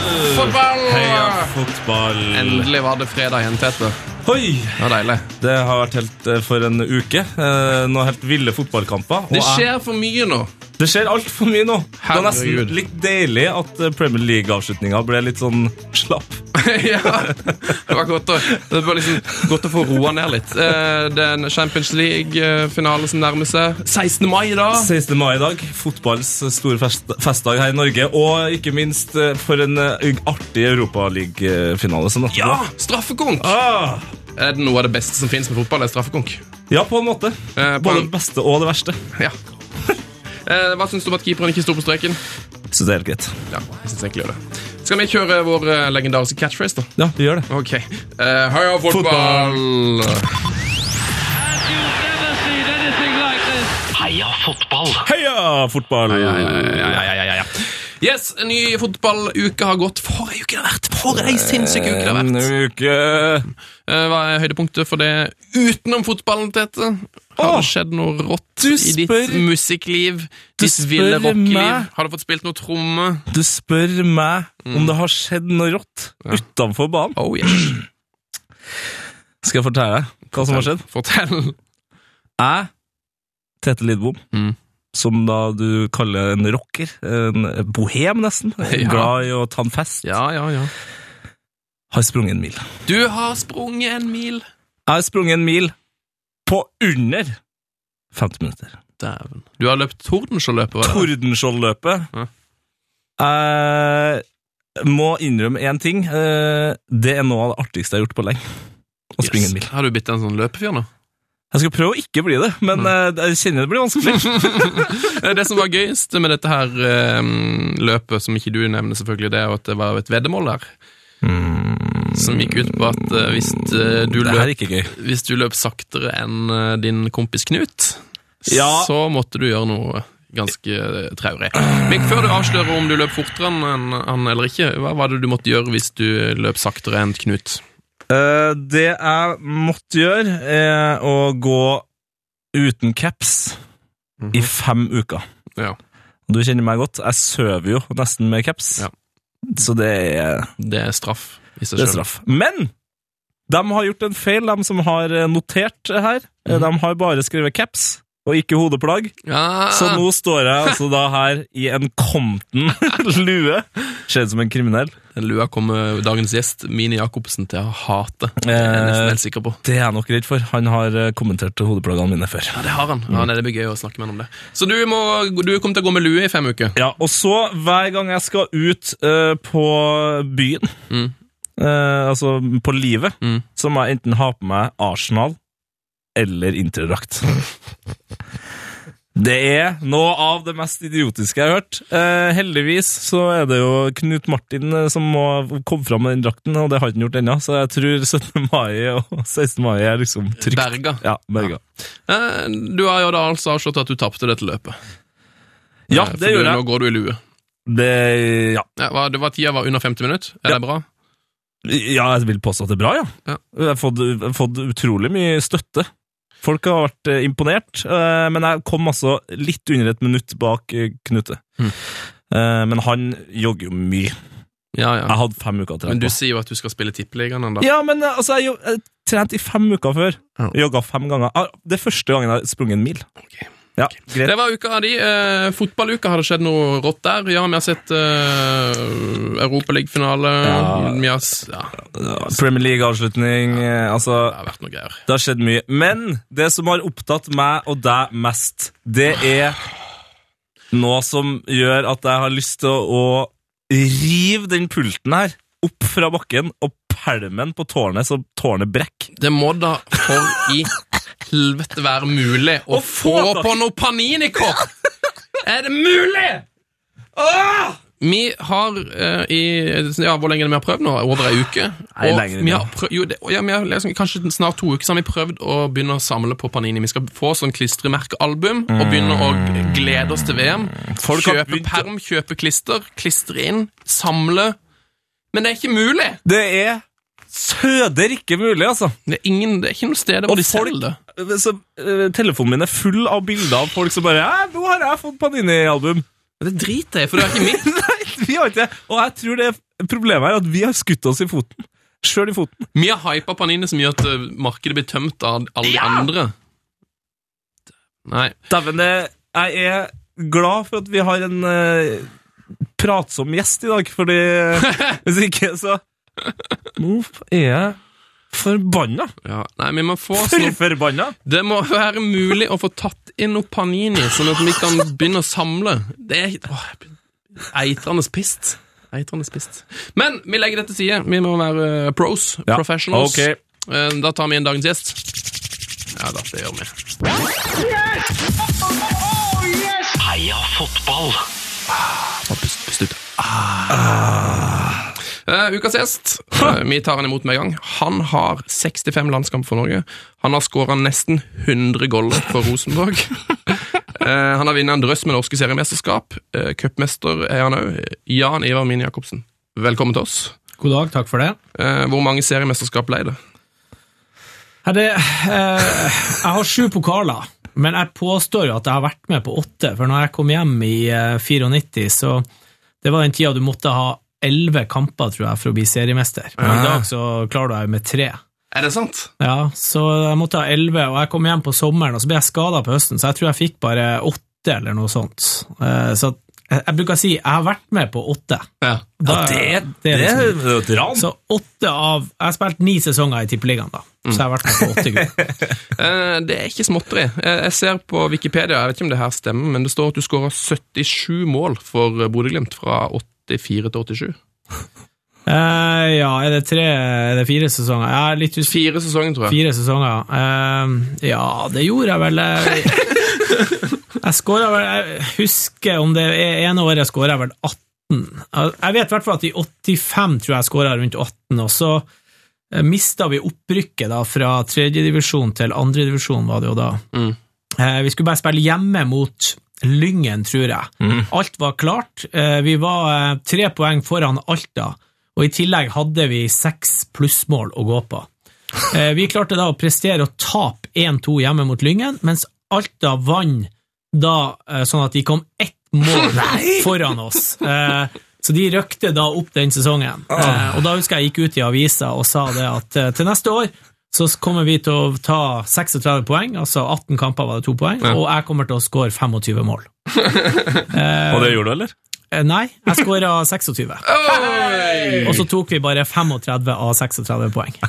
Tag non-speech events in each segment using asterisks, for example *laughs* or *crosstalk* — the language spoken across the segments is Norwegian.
Fotball! Heia fotball. Endelig var det fredag igjen, Tete. Oi! Det var deilig. Det har vært helt eh, for en uke. Eh, Noen helt ville fotballkamper. Det skjer for mye nå. Det skjer altfor mye nå. Det var nesten litt deilig at eh, Premier League-avslutninga ble litt sånn *laughs* slapp. *laughs* ja, det var godt å, det var liksom godt å få roa ned litt. Eh, Det er en Champions League-finale som nærmer seg. 16. mai da. 16. mai i dag, fotballs store fest, festdag her i Norge. Og ikke minst eh, for en artig Europaliga-finale. som nettopp Ja, straffekonk! Ah, Er det noe av det beste som finnes med fotball? er straffekonk? ja, på en måte. Eh, på Både det beste og det verste. Ja. Eh, Hva syns du om at keeperen ikke sto på streken? Så det er helt greit. Ja, jeg synes egentlig gjør det. Skal vi kjøre vår eh, legendariske catchphrase, da? Ja, vi gjør det. Ok. Eh, Heia fotball! Heia fotball! Heia fotball! Ja, ja, ja, ja, ja, ja, ja. Yes, en ny fotballuke har gått. For ei uke det har vært! For ei sinnssyk uke det har vært! En uke Eh, Hva er høydepunktet for det utenom fotballen, Tete? Har det skjedd noe rått spør, i ditt musikkliv? Ditt ville rockeliv? Har du fått spilt noe tromme? Du spør meg om det har skjedd noe rått utenfor banen. Oh yes. Skal jeg fortelle deg hva som har skjedd? Fortell. Jeg, Tete Lidbom, Mm. som da du kaller en rocker, en bohem nesten, *laughs* Ja. glad i å ta en fest, Ja, ja, ja. har sprunget en mil. Du har sprunget en mil. Jeg har sprunget en mil på under 50 minutter. Dæven. Du har løpt Tordenskjold-løpet? Tordenskjold-løpet. Ja. Jeg må innrømme én ting. Uh, Det er noe av det artigste jeg har gjort på lenge. Å springe en mil. Har du blitt en sånn løpefyr nå? Jeg skal prøve å ikke bli det, men eh, jeg kjenner det blir vanskelig. *laughs* Eh, Det som var gøyest med dette her eh, løpet, som ikke du nevner selvfølgelig, det er at det var et veddemål der. Som gikk ut på at eh, hvis, eh, du løp, hvis du løp saktere enn eh, din kompis Knut, Ja. så måtte du gjøre noe ganske traurig. Men før du avslører om du løp fortere enn han eller ikke, hva var det du måtte gjøre hvis du løp saktere enn Knut? Det jeg måtte gjøre, er å gå uten caps i fem uker. Ja. Du kjenner meg godt. Jeg sover jo nesten med caps, Ja. så det er, Det er straff i seg straff. Men de har gjort en feil, de som har eh, notert her. Mm. De har bare skrevet caps. Og ikke hodeplagg. Ja. Så nå står jeg altså da her i en Compton-lue. *laughs* Ser ut som en kriminell. Den lua kommer dagens gjest, Mini Jacobsen, til å hate. Det er jeg nesten helt sikker på. Det er jeg nok redd for. Han har eh, kommentert hodeplaggene mine før. Ja, det har han. Ja, det blir gøy å snakke med han om det. Så du, må, du kommer til å gå med lue i fem uker? Ja, og så hver gang jeg skal ut uh, på byen, Mm. Eh, altså på livet, Mm. så må jeg enten ha på meg Arsenal eller interdrakt. Det er noe av det mest idiotiske jeg har hørt. Eh, heldigvis så er det jo Knut Martin eh, som må komme fram med den drakten, og det har ikke han gjort ennå, så jeg tror 17. mai og 16. mai er liksom trygt. Berga. Ja, berga. Eh, Du har jo da altså avslått at du tapte dette løpet. Ja, Eh, det gjorde jeg. Nå går du i lue. Det, ja. Ja, det var Tida var under 50 minutter. Er Ja. det bra? Ja, jeg vil påstå at det er bra, ja. Ja. Jeg, har fått, jeg har fått utrolig mye støtte. Folk har vært eh, imponert, eh, men jeg kom altså litt under et minutt bak eh, Knute. Mm. Men han jogger jo mye. Ja, ja. Jeg hadde fem uker å Men du sier jo at du skal spille Tippeligaen ennå. Ja, men altså, jeg, jeg trente i fem uker før. Ja. Jogga fem ganger. Ah, Det er første gangen jeg har sprunget en mil. Ok. Ja, greit. Det var uka di. Eh, fotballuka, har det skjedd noe rått der? Ja, vi har sett eh, Europaligafinale. Ja. Vi har ja, Premier League-avslutning. ja. Altså, det har vært noe greier. Det har skjedd mye. Men det som har opptatt meg og deg mest, det er noe som gjør at jeg har lyst til å, å rive den pulten her opp fra bakken og pælme den på tårnet så tårnet brekker. Det må da for i helvete være mulig å få på noe Panini-kort! *laughs* Er det mulig?! Åh! Vi har uh, i ja, Hvor lenge vi har prøvd nå? Over ei uke? Nei, lenger vi har prøvd, jo, det, ja, vi har liksom, Kanskje snart to uker så har vi prøvd å begynne å samle på Panini. Vi skal få sånn klistremerkealbum og begynne å glede oss til VM. Mm. Folk kjøpe perm, kjøpe klister, klistre inn, samle. Men det er ikke mulig! Det er søder ikke mulig, altså. Det er, ingen, det er ikke noe sted Og de folk- selger det. Så, uh, telefonen min er full av bilder av folk som bare «Ja, 'Nå har jeg fått Panini-album'. Det driter jeg i, for det er ikke mitt. *laughs* Nei, vi har ikke det. Og jeg tror det problemet er at vi har skutt oss i foten. Sjøl i foten. Vi har hypa Panini som gjør at eh, markedet blir tømt av alle de andre. Nei. Dæven, jeg er glad for at vi har en uh, pratsom gjest i dag, fordi *laughs* hvis ikke, så *laughs* Nå er jeg forbanna. Ja, nei, vi må få sånn Forbanna. Det må være mulig å få tatt inn noe Panini, sånn at vi kan begynne å samle. Det er åh, jeg blir eitrende pist. Eitrende pist. Men vi legger det til side. Vi må være eh, pros. Ja, Professionals. ok. Eh, Da tar vi inn dagens gjest. Ja da, det gjør vi. Heia fotball! Pust, pust ut. Eh, ukas gjest. uh, vi tar han imot med en gang. Han har 65 landskamper for Norge. Han har skåra nesten 100 goller for Rosenborg. uh, *laughs* han har vunnet en drøss med norske seriemesterskap. Uh, Cupmester er han òg. Jan Ivar Min Jacobsen, velkommen til oss. God dag, takk for det. Hvor mange seriemesterskap ble det? Det jeg har sju pokaler, men jeg påstår jo at jeg har vært med på åtte. For når jeg kom hjem i eh, 94, så det var den tida du måtte ha elleve kamper tror jeg, for å bli seriemester. Men i dag så klarer du deg med tre. Er det sant? Ja, Så jeg måtte ha elleve, og jeg kom hjem på sommeren, og så ble jeg skada på høsten, så jeg tror jeg fikk bare åtte eller noe sånt. Eh, så jeg, jeg bruker å si jeg har vært med på åtte. Ja. Da, det, det er liksom- det er jo et ran. Så åtte av Jeg har spilt ni sesonger i Tippeligaen, da. Så jeg har vært med på åtte gull. *laughs* Eh, det er ikke småtteri. Eh, jeg ser på Wikipedia, jeg vet ikke om det her stemmer, men det står at du skåra 77 mål for Bodø-Glimt fra 84 til 87. Uh, *laughs* ja, er det tre Er det fire sesonger? Jeg er litt usikker. Fire sesonger, tror jeg. Fire sesonger. uh, ja, det gjorde jeg vel. eh, *laughs* Jeg skåra vel Jeg husker om det ene året jeg skåra vel 18. Jeg vet i hvert fall at i 85 tror jeg jeg skåra rundt 18, og så mista vi opprykket da fra tredjedivisjon til andredivisjon, var det jo da. Mm. Uh, Vi skulle bare spille hjemme mot Lyngen, tror jeg. Alt var klart. Eh, Vi var eh, tre poeng foran Alta, og i tillegg hadde vi seks plussmål å gå på. Eh, Vi klarte da å prestere å tape 1-2 hjemme mot Lyngen, mens Alta vant da sånn at de kom ett mål *laughs* foran oss. Så de røkte da opp den sesongen. Eh, Og da husker jeg gikk ut i avisa og sa det at til neste år så kommer vi til å ta 36 poeng, altså 18 kamper var det to poeng, og jeg kommer til å skåre 25 mål. *laughs* Og det gjorde du, eller? Eh, Nei, jeg skåra *laughs* 26. Og så tok vi bare 35 av 36 poeng. *laughs*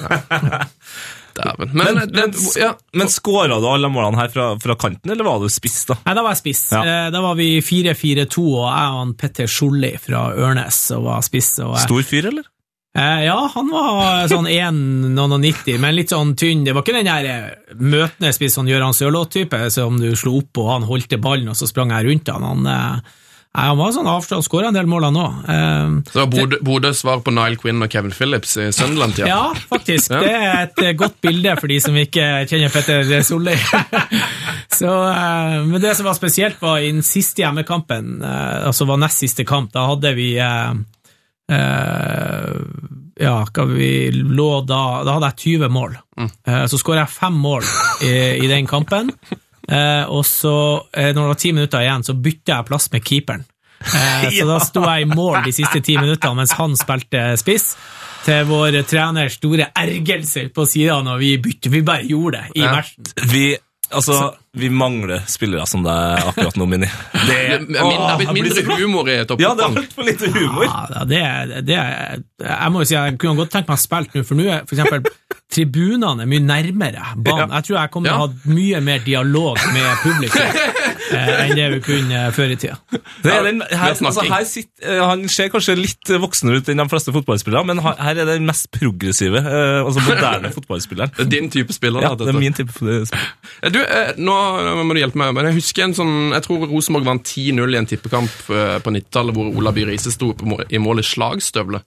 Dæven. Men, Men, men, ja. men skåra du alle målene her fra, fra kanten, eller var du spiss, da? Nei, da var jeg spiss. Ja. Eh, Da var vi 4-4-2, og jeg og Petter Skjolli fra Ørnes og var spiss. Og jeg, Stor fyr, eller? Eh, ja, han var sånn 1,90, men litt sånn tynn. Det var ikke den der eh, møtende spiss, sånn Gøran Sørloth-type, som du slo opp og han holdt til ballen, og så sprang jeg rundt han. Han, eh, nei, han var sånn avstand, skåra en del mål, han òg. Eh, Så Bodø- svar på Nile Quinn og Kevin Phillips i Sunderland-tida. Ja, faktisk. Ja. Det er et eh, godt bilde for de som ikke kjenner Petter Solli. *laughs* Så, eh, men det som var spesielt, var i den siste hjemmekampen, eh, altså var nest siste kamp, da hadde vi eh, eh, ja, hva vi lå da Da hadde jeg 20 mål. Eh, så skåra jeg fem mål i, i den kampen. Eh, og så, eh, når det var ti minutter igjen, så bytta jeg plass med keeperen. Eh, så *laughs* da sto jeg i mål de siste ti minuttene mens han spilte spiss. Til vår treners store ergelse på sida når vi bytter. Vi bare gjorde det i matchen. Vi, altså, vi mangler spillere som deg akkurat nå, Mini. Det, *laughs* Det er min- det har blitt mindre blir så- humor i Ja, det er toppfotballen. altfor lite humor. Ja, det, det, Jeg må jo si jeg kunne godt tenkt meg å spille nå, for nå er for eksempel tribunene er mye nærmere banen. Jeg tror jeg kommer til å ha mye mer dialog med publikum *laughs* eh, enn det vi kunne før i tida. Det er den, her, altså, her sitter, eh, han ser kanskje litt voksnere ut enn de fleste fotballspillere, men her, er er den mest progressive, eh, altså moderne *laughs* fotballspilleren. Det er din type spiller. Ja, det er min type spiller. Du, eh, nå må du hjelpe meg, men jeg husker en sånn Jeg tror Rosenborg vant 10-0 i en tippekamp på 90-tallet, hvor Ola By Riise sto i mål i slagstøvle.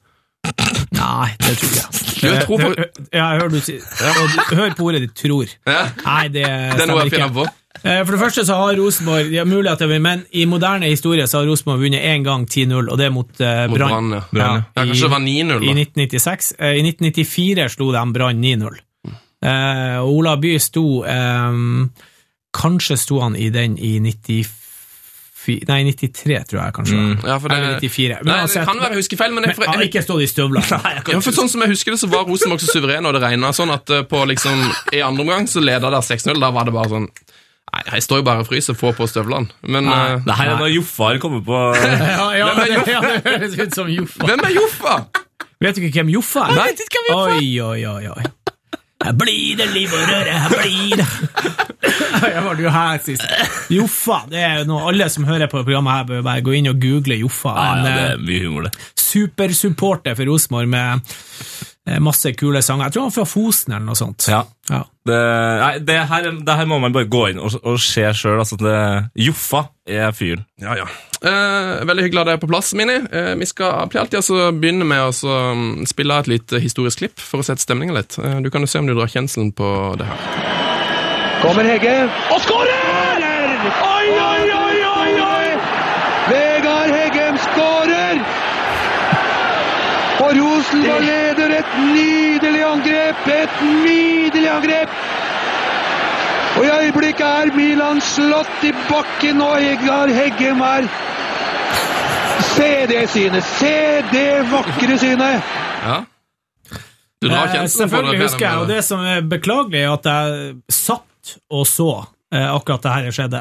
Nei, det tror jeg. Du, jeg tror på- Ja, jeg hører du si og Hør på ordet ditt 'tror'. Ja, Nei, det det er noe stemmer jeg finner ikke. på. Eh, For det første så har Rosenborg De har mulighet til å vinne, men i moderne historie så har Rosenborg vunnet én gang 10-0, og det er mot uh, Mot Brann. Brann, ja. Ja, Ja, kanskje det var 9-0, da. I 1996. Eh, I 1994 slo de Brann 9-0. Uh, Ola By sto um, Kanskje sto han i den i 94 Nei, 93, tror jeg kanskje. Mm. Ja, for det, Eller 94. Men Nei, det kan være huskefeil, men, jeg, Men han har ikke stått i støvlene. ja, for sånn som jeg husker det, så var Rosenborg så suveren, og det regna sånn at eh, på liksom, i andre omgang så leda der 6-0. Da var det bare sånn Nei, jeg står jo bare og fryser, få på støvlene. Men Nei. eh, Det er når Joffa kommer på *laughs* Ja, ja, det, ja, det høres ut som Joffa. hvem er Joffa? Vet du ikke hvem Joffa er? Nei, hvem Joffa er. Oi, oi, oi, oi. Her blir det liv og røre, her blir det *laughs* Jeg var jo her sist. Joffa, det er jo noe alle som hører på programmet her, bør bare gå inn og google Joffa. Ja, En ja, det eh, er mye humor, det. supersupporter for Rosenborg med eh, masse kule sanger. Jeg tror han er fra Fosen eller noe sånt. Ja. Ja. Det, nei, det, her, det her må man bare gå inn og, og se sjøl. Altså, det- Joffa er fyren. Ja, ja. Eh, veldig hyggelig at det er på plass, Mini. Eh, vi skal pleier alltid altså begynne med å så, mm, spille et lite historisk klipp for å sette stemningen litt. Eh, du kan jo se om du drar kjenselen på det her. Kommer Hegge. Og skårer! Oi, oi, oi, oi, oi! Vegard Heggem skårer! Og Rosenborg leder et nydelig angrep! Et nydelig angrep! Og i øyeblikket er Milan slått i bakken, og Egnar Heggem er Se det synet! Se det vakre synet! Ja. Du drar Eh, kjenselen det. selvfølgelig husker jeg, og det som er beklagelig, er at jeg satt og så eh, akkurat det her skjedde.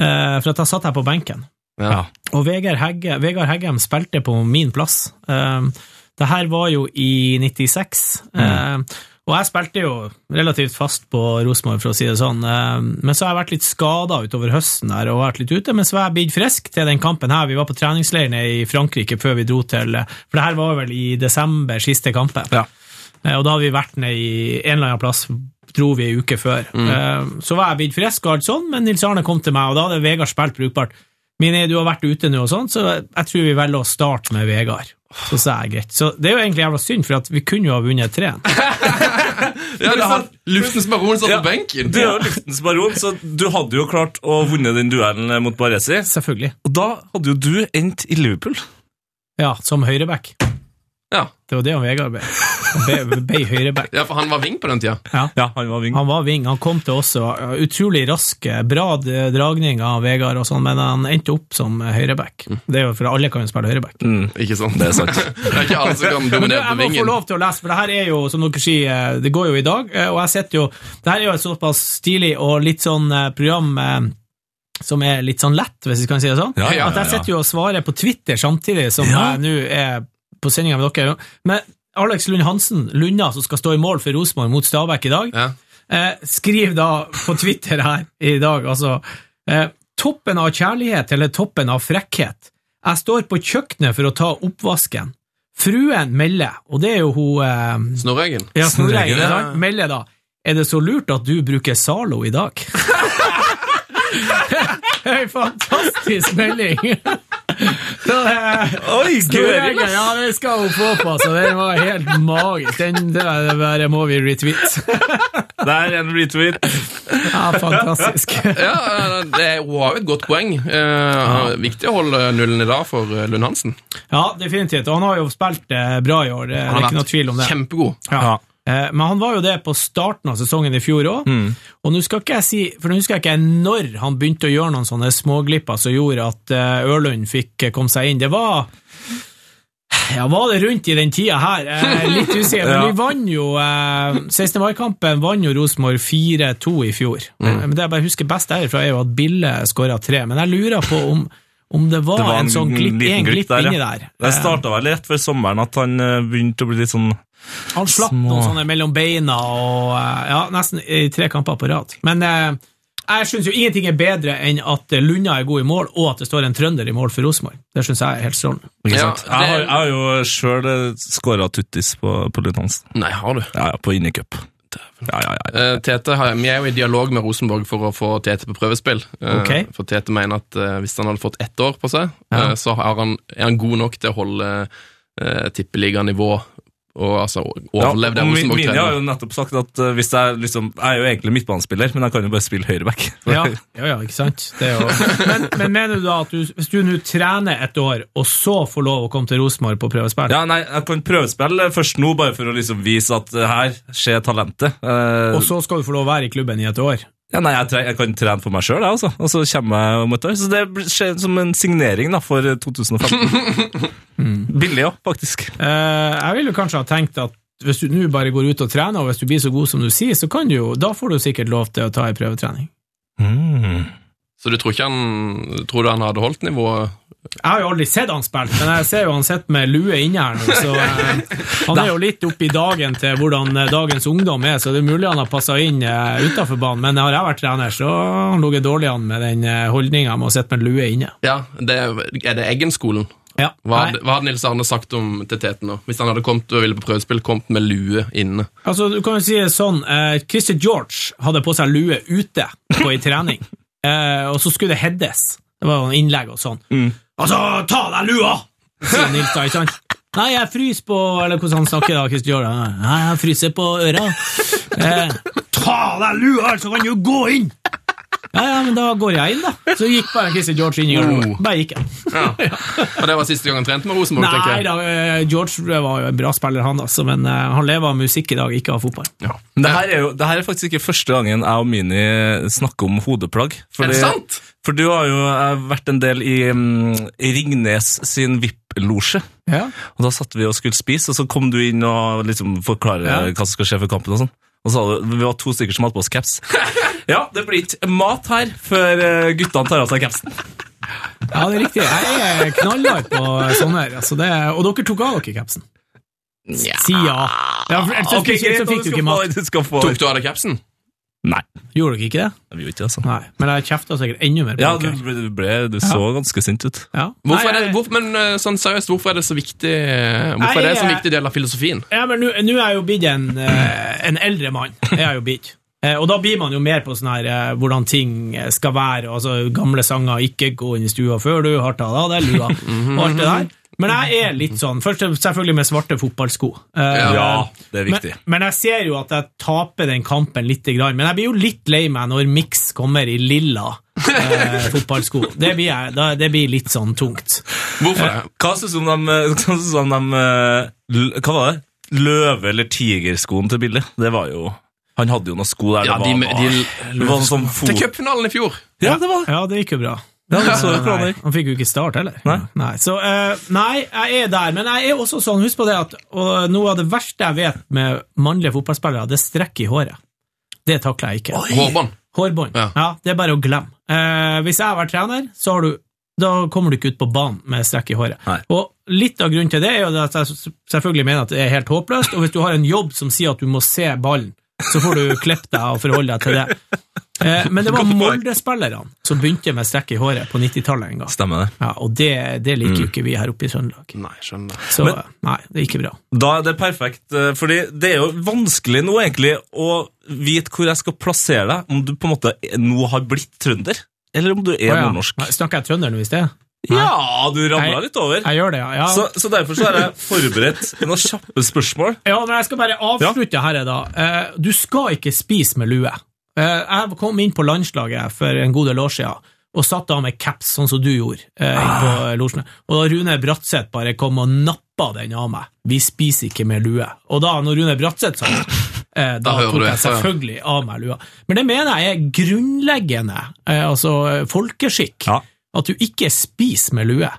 Eh, for at jeg satt her på benken. Ja. Og Vegard, Hegge, Vegard Heggem spilte på min plass. Eh, det her var jo i 96. eh, og jeg spilte jo relativt fast på Rosenborg, for å si det sånn. eh, men så har jeg vært litt skada utover høsten her, og vært litt ute. Men så var jeg blitt frisk til den kampen her. Vi var på treningsleirene i Frankrike før vi dro til For det her var vel i desember, siste kampen. Ja. Eh, Og da hadde vi vært ned i en eller annen plass, dro vi en uke før. Mm. Så var jeg blitt frisk og alt sånn, men Nils Arne kom til meg, og da hadde Vegard spilt brukbart. Mine, du har vært ute nå og sånn, så jeg tror vi velger å starte med Vegard. Så sa jeg greit. Så det er jo egentlig jævla synd, for at vi kunne jo ha vunnet tre. *laughs* *laughs* Ja, det har Luftens baron satt Ja. på benken. Du er jo luftens baron, så du hadde jo klart å vunne den duellen mot Baresi. Selvfølgelig. Og da hadde jo du endt i Liverpool. Ja, som høyreback. Ja. Det var det han Vegard ble. Han ble, høyreback. ja, for han var ving på den tida. Ja. Ja, han var ving. Han var wing, han kom til oss og utrolig rask, bra dragning av Vegard og sånn, men han endte opp som høyreback. Det er jo for alle kan jo spille høyreback. Mm, Ikke sant? det er sant. *laughs* Det er ikke alle som kan dominere på vingen. jeg må få lov til å lese, for det her er jo, som dere sier, eh, det går jo i dag, eh, og jeg sitter jo Det her er jo et såpass stilig og litt sånn eh, program som er litt sånn lett, hvis jeg kan si det sånn. Ja, ja, At jeg ja, ja. sitter jo og svarer på Twitter samtidig som Ja. jeg nå er på sendinga med dere. Men Alex Lund Hansen, Lunda, som skal stå i mål for Rosenborg mot Stabæk i dag, Ja. eh, skriver da på Twitter her i dag, altså eh, Toppen av kjærlighet eller toppen av frekkhet. Jeg står på kjøkkenet for å ta oppvasken. Fruen melder, og det er jo hun eh, Snorreggen. ja, Snorreggen, ja. melder da Er det så lurt at du bruker Zalo i dag? *laughs* *laughs* En fantastisk melding! Eh, Oi, Snorreggen, ja, det skal hun få på, seg. den var helt magisk. Den der bare må vi retweet. *laughs* Det er en retweet. Ja, fantastisk. Ja, det hun har jo et godt poeng. Eh, Viktig å holde nullen i dag for eh, Lund Hansen. Ja, definitivt. Og han har jo spilt eh, bra i år, det er ikke noe tvil om det. kjempegod. Ja. Eh, Men han var jo det på starten av sesongen i fjor òg. Og nå skal ikke jeg si, for nå husker jeg ikke når han begynte å gjøre noen sånne småglipper som gjorde at eh, Ørlund fikk eh, komme seg inn. Det var ja, var det rundt i den tida her? Eh, litt usikker. Men *laughs* vi vant jo eh, 16. mai-kampen vant jo Rosenborg 4-2 i fjor. Mm. Men det jeg bare husker best derfra, er jo at Bille skåra tre. Men jeg lurer på om, om det var, Det var en, sånn glipp, en glipp der, inni ja. der. Det starta vel rett før sommeren at han begynte å bli litt sånn Han slapp små- noen sånne mellom beina og eh, ja, nesten i tre kamper på rad. Men eh, jeg syns jo ingenting er bedre enn at Lunna er god i mål, og at det står en trønder i mål for Rosenborg. Det syns jeg er helt strålende. Ja, det... Jeg, har, jeg har jo sjøl skåra tuttis på, på Lutansen. Nei, har du? Ja, ja, på innecup. Ja, ja, ja. Eh, Tete har, Vi er jo i dialog med Rosenborg for å få Tete på prøvespill. Okay. For Tete mener at eh, hvis han hadde fått ett år på seg, Ja. eh, så han, er han god nok til å holde tippeliganivå og altså overlevde ja, Rosenborg Mini har jo nettopp sagt at uh, hvis jeg liksom Jeg er jo egentlig midtbanespiller, men jeg kan jo bare spille høyreback. *laughs* Ja, ja, ja ikke sant? Det er jo... men, men mener du da at du, hvis du nå trener et år, og så får lov å komme til Rosenborg på prøvespill, Ja, nei, Jeg kan prøvespille først nå, bare for å liksom vise at uh, her skjer talentet. Uh, og så skal du få lov å være i klubben i et år? Ja, nei, jeg, jeg kan trene for meg sjøl, altså. og så kommer jeg om et år. Så det blir- skjer som en signering da, for 2015. *laughs* Billig òg, faktisk. Eh, jeg ville kanskje ha tenkt at hvis du nå bare går ut og trener, og hvis du blir så god som du sier, så kan du jo, da får du sikkert lov til å ta en prøvetrening. Mm. Så du tror ikke han Tror du han hadde holdt nivået? Jeg har jo aldri sett han spille, men jeg ser jo han sitter med lue inne her nå, så eh, han er jo litt oppe i dagen til hvordan eh, dagens ungdom er, så det er mulig han har passa inn eh, utafor banen, men har jeg vært trener, så har han ligget dårlig an med den uh, holdninga med å sitte med lue inne. Ja, det, Er det Eggen-skolen? Ja, Hva, hadde- hva hadde Nils Arne sagt om til Tete nå? Hvis han hadde kommet og ville på prøvespill, kommet med lue inne? altså du kan jo si det sånn, eh, Christer George hadde på seg lue ute på ei trening, *laughs* eh, og så skulle det heades. Det var jo en innlegg og sånn. Altså, ta deg lua! Sier Nils da, ikke sant? Nei, jeg fryser på Eller hvordan han snakker da, Christer Jordan? Nei, jeg fryser på øra. Eh, ta deg lua, så kan du gå inn! Ja, ja, men da går jeg inn, da. Så gikk bare Christer George inn i garderoben. Bare gikk jeg. *laughs* Ja. Og det var siste gang han trente med Rosenborg, tenker Nei jeg. da, eh, George var jo en bra spiller, han, altså, men eh, han lever av musikk i dag, ikke av fotball. Ja. Det her, er jo, det her er faktisk ikke første gangen jeg og Mini snakker om hodeplagg. Er det sant? For du har jo eh, vært en del i um, Ringnes sin VIP-losje. Ja. Og da satt vi og skulle spise, og så kom du inn og liksom forklare Ja. hva som skal skje for kampen. og sånn. Og så sa du, Vi var to stykker som hadde på oss caps. *laughs* ja, det blir ikke mat her før eh, guttene tar av seg capsen. Ja, det er riktig. Jeg er knallhard på sånne her. Altså det, og dere tok av dere capsen. Si ja. ja for, så, Ok, fikk, så fikk du ikke mat. Tok du av deg capsen? Nei, Gjorde dere ikke det? vi gjorde ikke det, altså. Nei. Men jeg kjefta sikkert enda mer på Ja, du, dere. ble, du, ble, du så ganske sint ut. Ja. Hvorfor Nei, er det, hvor, men eh, sånn seriøst, hvorfor er det så viktig Hvorfor er det så viktig del av filosofien? Ja, men nå nå er jeg jo blitt en, eh, en eldre mann. Jeg er jo blitt. Eh, Og da blir man jo mer på sånn her eh, hvordan ting eh, skal være. Altså gamle sanger 'Ikke gå inn i stua før du har tatt av deg lua', og alt det der. Men jeg er litt sånn Først selvfølgelig med svarte fotballsko. Eh, Ja, det er viktig. Men, men jeg ser jo at jeg taper den kampen litt. Grann. Men jeg blir jo litt lei meg når Mix kommer i lilla eh, *laughs* fotballsko. Det blir, jeg, da, det blir litt sånn tungt. Hvorfor? Hva syns du om de, *laughs* hva du om de eh, l- Hva var det? Løve- eller tigerskoen til Billy? Det var jo Han hadde jo noen sko der Ja, det de, var, de, var sånn fot... Til cupfinalen i fjor! Ja, det var det. Ja, det gikk jo bra. Ja, det så jo Nei, han fikk jo ikke start heller. Nei. Så eh, nei, jeg er der, men jeg er også sånn, husk på det at og noe av det verste jeg vet med mannlige fotballspillere, det er strekk i håret. Det takler jeg ikke. Hårbånd. Hårbånd. Ja. Ja. det er bare å glemme. Eh, hvis jeg har vært trener, så har du da kommer du ikke ut på banen med strekk i håret. Nei. Og Litt av grunnen til det er jo at jeg selvfølgelig mener at det er helt håpløst, og hvis du har en jobb som sier at du må se ballen, så får du klippe deg og forholde deg til det. Eh, men det var Molde-spillerne som begynte med strekk i håret på 90-tallet en gang. Stemmer det. Ja, og det, det liker jo ikke vi her oppe i Trøndelag. Nei, skjønner. Så Men- nei, det er ikke bra. Da er det perfekt, eh, fordi det er jo vanskelig nå egentlig å vite hvor jeg skal plassere deg, om du på en måte nå har blitt trønder, eller om du er oh, ja. nordnorsk. Snakker jeg trønder nå i sted? Nei. Ja, du ramla litt over. Jeg gjør det, ja. ja. Så, så derfor så har jeg forberedt noen kjappe spørsmål. Ja, men jeg skal bare avslutte her da. Eh, Du skal ikke spise med lue. Eh, Jeg kom inn på landslaget for en god del år siden, og satt av med caps, sånn som du gjorde, eh, på losjen. Og da Rune Bratseth bare kom og nappa den av meg. Vi spiser ikke med lue. Og da, når Rune Bratseth sa det, eh, da, tok jeg selvfølgelig av meg lua. Men det mener jeg er grunnleggende, altså folkeskikk, Ja. At du ikke spiser med lue.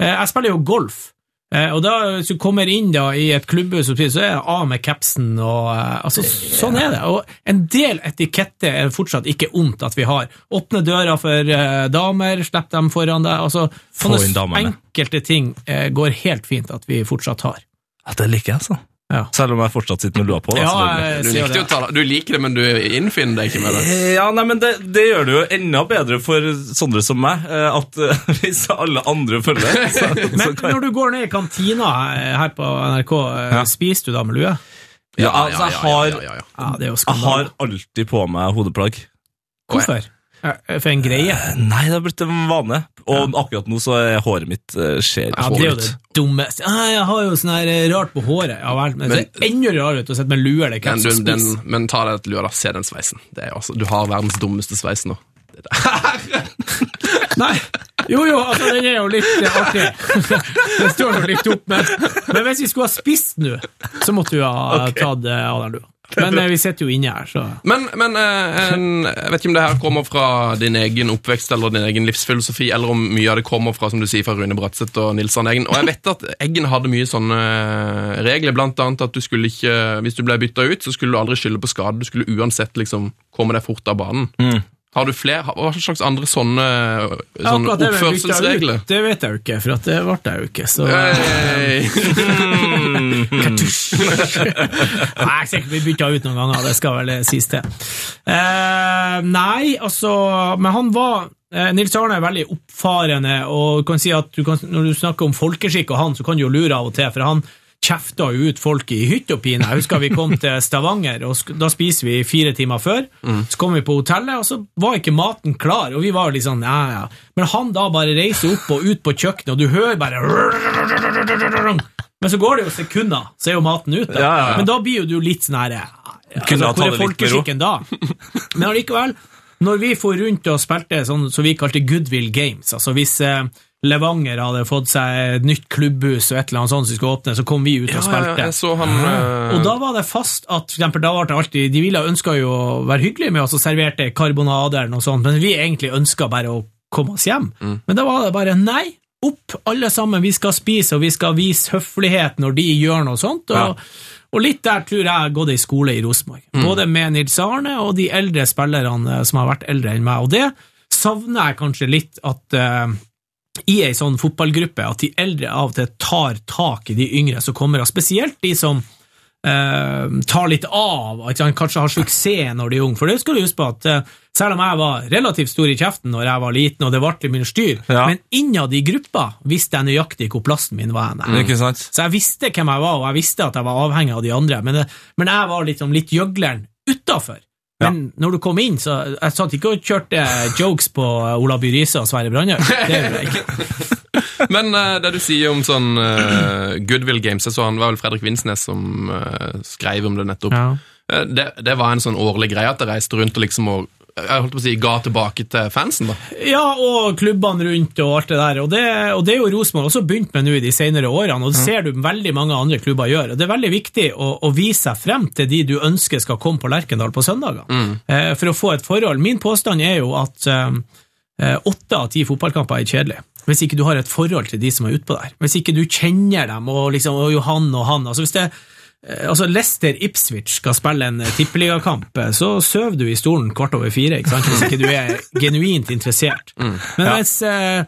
Eh, Jeg spiller jo golf, Eh, og da, hvis du kommer inn da i et klubbhus, så er det av med capsen og eh, altså, Sånn er det. Og en del etiketter er fortsatt ikke ondt at vi har. Åpne døra for damer, slipp dem foran deg. Altså, Få inn sånne enkelte ting går helt fint at vi fortsatt har. Ja, det liker jeg, altså. Ja. Selv om jeg fortsatt sitter med lua på. Da, Ja, Du, likte det. å ta, du liker det, men du innfinner deg ikke med det. Eh, Ja, nei, men det, det gjør det jo enda bedre for sånne som meg, eh, at eh, *laughs* hvis alle andre følger så, *laughs* så Men kan når du går ned i kantina her på NRK, Ja. spiser du da med lue? Ja, altså, jeg har, ja, ja, ja. Ja, det jeg har alltid på meg hodeplagg. Hvorfor? For en greie. Nei, det har blitt en vane. Og akkurat nå så er håret mitt eh, ser Ja, det er jo det dummeste. Ah, jeg har jo sånn her eh, rart på håret. Ja vel, men, Men- det ser enda rarere ut å sitte med lue eller Men, caps du, og spise. men ta deg et lue, da. Se den sveisen. Det altså, du har verdens dummeste sveis nå. Nei, jo jo, altså den er jo litt eh, artig. *laughs* Den står jo litt opp, men, men hvis vi skulle ha spist nå, så måtte vi ha tatt uh, den lua. Men eh, vi sitter jo inne her, så Men, men eh, en, jeg vet ikke om det her kommer fra din egen oppvekst eller din egen livsfilosofi, eller om mye av det kommer fra som du sier, fra Rune Bratseth og Nils Arne Eggen. Og jeg vet at Eggen hadde mye sånne regler, blant annet at du skulle ikke, hvis du ble bytta ut, så skulle du aldri skylde på skade. Du skulle uansett liksom komme deg fort av banen. Har du flere, hva slags andre sånne, sånne bytta oppførselsregler? Det vet jeg jo ikke, for at det ble jeg jo ikke. Så Hey. *laughs* *laughs* *laughs* Nei, jeg er sikkert vi bytta ut noen ganger, det skal vel sies til. Uh, nei, altså Men han var eh, Nils Arne er veldig oppfarende, og kan si at du kan, når du snakker om folkeskikk og han, så kan du jo lure av og til, for han kjefta ut folk i hytt og pine. Jeg husker vi kom til Stavanger, og da spiser vi fire timer før. Så kom vi på hotellet, og så var ikke maten klar, og vi var litt sånn ja, ja. Men han da bare reiser opp og ut på kjøkkenet, og du hører bare Men så går det jo sekunder, så er jo maten ute. Ja, ja, ja. Men da blir jo du litt sånn her ja, altså, Hvor er folkeskikken da? Men allikevel, når vi for rundt og spilte sånn som vi kalte Goodwill Games, altså hvis eh, Levanger hadde fått seg et nytt klubbhus og et eller annet sånt som skulle åpne, så kom vi ut og Ja, ja, spilte. Ja, så han uh... Og da var det fast at for eksempel, da var det alltid, De ville ønska jo å være hyggelige med oss og serverte karbonader eller noe sånt, men vi egentlig ønska bare å komme oss hjem. Men da var det bare nei, opp alle sammen, vi skal spise og vi skal vise høflighet når de gjør noe sånt. Og, og litt der tror jeg jeg har gått i skole i Rosenborg. Både med Nils Arne og de eldre spillerne som har vært eldre enn meg. Og det savner jeg kanskje litt at eh, i ei sånn fotballgruppe at de eldre av og til tar tak i de yngre som kommer, og spesielt de som eh, tar litt av, kanskje har suksess når de er unge. For det skal du huske på at eh, selv om jeg var relativt stor i kjeften når jeg var liten, og det ble litt mye styr, Ja. men innad i gruppa visste jeg nøyaktig hvor plassen min var Mm. Så jeg visste hvem jeg var, og jeg visste at jeg var avhengig av de andre, men, det, men jeg var liksom litt gjøgleren utafor. Men når du kom inn, så jeg satt ikke og kjørte jokes på Ola By Riise og Sverre Brandhaug. Det gjorde jeg ikke. *laughs* Men uh, det du sier om sånn uh, Goodwill Games, jeg så han var vel Fredrik Vinsnes som uh, skrev om det nettopp. Ja. Eh, det, det var en sånn årlig greie at jeg reiste rundt og liksom og jeg holdt på å si, ga tilbake til fansen. da. Ja, og klubbene rundt og alt det der. Og det, og det er jo Rosenborg også begynt med nå i de senere årene, og det ser du veldig mange andre klubber gjøre. Og det er veldig viktig å, å vise seg frem til de du ønsker skal komme på Lerkendal på søndager, eh, for å få et forhold. Min påstand er jo at eh, åtte av ti fotballkamper er kjedelige. Hvis ikke du har et forhold til de som er utpå der. Hvis ikke du kjenner dem, og liksom og Johan og han. altså hvis det Eh, Altså Leicester Ipswich skal spille en eh, tippeligakamp, eh, så sover du i stolen kvart over fire, ikke sant? hvis ikke du er genuint interessert. Men hvis eh,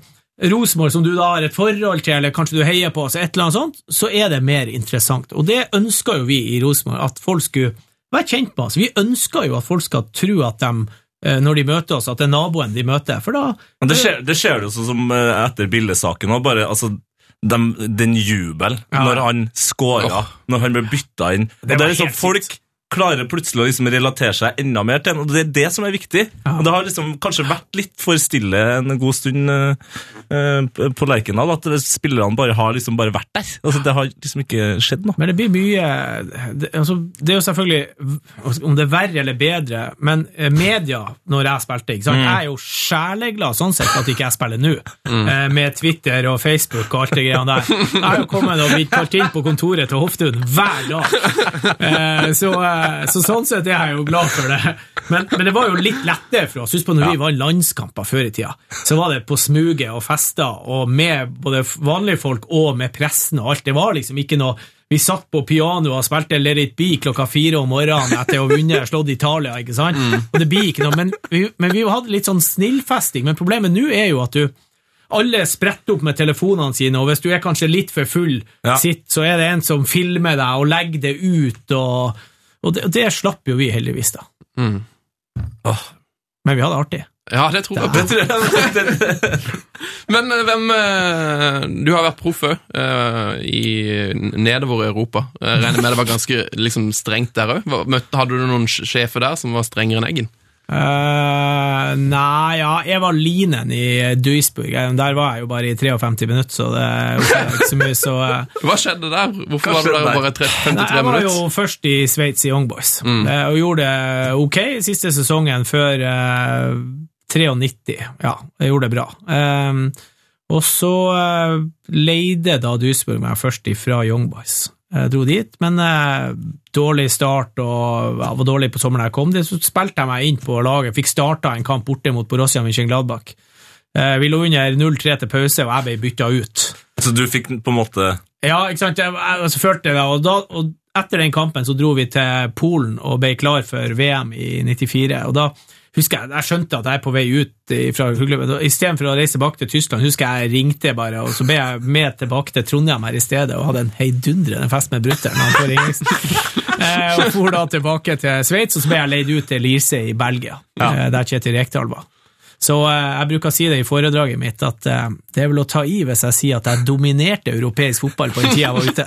Rosenborg, som du da har et forhold til, eller kanskje du heier på, så et eller annet sånt, så er det mer interessant. Og det ønsker jo vi i Rosenborg, at folk skulle være kjent med oss. Vi ønsker jo at folk skal tro at de, eh, når de møter oss, at det er naboen de møter, for da Men det skjer, det skjer jo sånn som eh, etter bare, altså, dem- den jubel Ja. når han scora, når han ble bytta inn. Og det er liksom Folk klarer plutselig å liksom relatere seg enda mer til den, og det er det som er viktig. Ja. Det har liksom kanskje vært litt for stille en god stund eh, eh, på Lerkendal, at det- spillerne bare har liksom bare vært der. Altså, det har liksom ikke skjedd noe. Men det blir mye det, altså, det er jo selvfølgelig Om det er verre eller bedre, men eh, media, når jeg spilte ikke sant? Jeg er jo sjeleglad sånn sett at ikke jeg spiller nå, eh, med Twitter og Facebook og alt det greia der. Jeg har jo kommet og blitt kalt inn på kontoret til Hoftun hver dag. *laughs* Eh, Så, så sånn sett er jeg jo glad for det. Men, men det var jo litt lettere for oss. Husk på når vi var landskamper før i tida. Så var det på smuget og fester, og med både vanlige folk og med pressen og alt. Det var liksom ikke noe Vi satt på piano og spilte Let it be klokka fire om morgenen etter å ha vunnet slått Italia, ikke sant? Og det blir ikke noe, men vi, men vi hadde litt sånn snillfesting. Men problemet nå er jo at du alle spretter opp med telefonene sine, og hvis du er kanskje litt for full, Ja. sitt, så er det en som filmer deg og legger det ut, og, og det, det slapp jo vi heldigvis, da. Åh. Men vi hadde det artig. Ja, det tror jeg. Det- *laughs* Men eh, hvem eh, Du har vært proff òg, i nedover i Europa. Jeg regner med det var ganske liksom, strengt der òg. Hadde du noen sjefer der som var strengere enn Eggen? Eh, nei, ja, jeg var linen i Duisburg. Eh, Der var jeg jo bare i 53 minutter, så det var ikke så mye, så uh, *laughs* Hva skjedde der? Hvorfor var du der bare tre- Nei, 53 jeg var jo først i Sveits i Young Boys, eh, og gjorde det ok siste sesongen før eh, 93. Ja, jeg gjorde det bra. Og så leide da Duisburg meg først ifra Young Boys. Jeg dro dit, men eh, dårlig start og jeg var dårlig på sommeren jeg kom dit, så spilte jeg meg inn på laget. Fikk starta en kamp borte mot Borussia Mönchengladbach. Eh, vi lå under 0-3 til pause, og jeg ble bytta ut. Så du fikk på en måte Ja, ikke sant. Jeg, jeg, altså, følte det, og, da, og etter den kampen så dro vi til Polen og ble klar for VM i 94. og da husker Jeg jeg skjønte at jeg er på vei ut fra klubben. Istedenfor å reise tilbake til Tyskland, husker jeg jeg ringte bare, og så ble jeg med tilbake til Trondheim her i stedet og hadde en heidundrende fest med brutter'n. *laughs* Eh, og for da tilbake til Sveits, og så ble jeg leid ut til Lirse i Belgia, ja. der Kjetil Rekdal var. Så eh, jeg bruker å si det i foredraget mitt, at eh, det er vel å ta i hvis jeg sier at jeg dominerte europeisk fotball på den tida jeg var ute.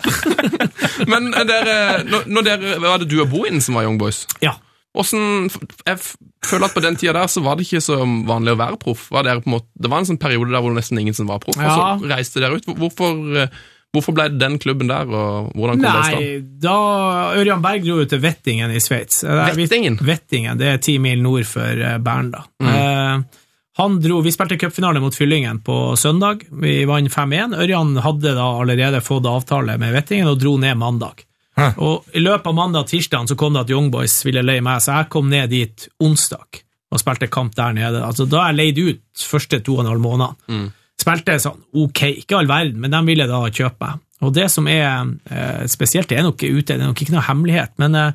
*laughs* Men eh, dere, når dere, var det du og Bohin som var Young Boys? Ja. Hvordan, jeg føler at på den tida der så var det ikke så vanlig å være proff. Var det, på måte, det var en sånn periode der hvor det nesten ingen som var proff, og så reiste dere ut. Hvorfor, hvorfor ble det den klubben der, og hvordan kom det i stand? Nei, da Ørjan Berg dro jo til Vettingen i Sveits. Eh, Vettingen? Vettingen, det er ti mil nord for eh, Bern, da. Mm. Eh, han dro, Vi spilte cupfinale mot Fyllingen på søndag. Vi vant 5-1. Ørjan hadde da allerede fått avtale med Vettingen og dro ned mandag. Og I løpet av mandag og tirsdag så kom det at Young Boys ville leie meg, så jeg kom ned dit onsdag og spilte kamp der nede. Altså, Da er jeg leid ut første to og en halv måned. Spilte sånn ok, ikke all verden, men de ville da kjøpe meg. Og det som er eh, spesielt, det er nok ute, det er nok ikke noe hemmelighet, men eh,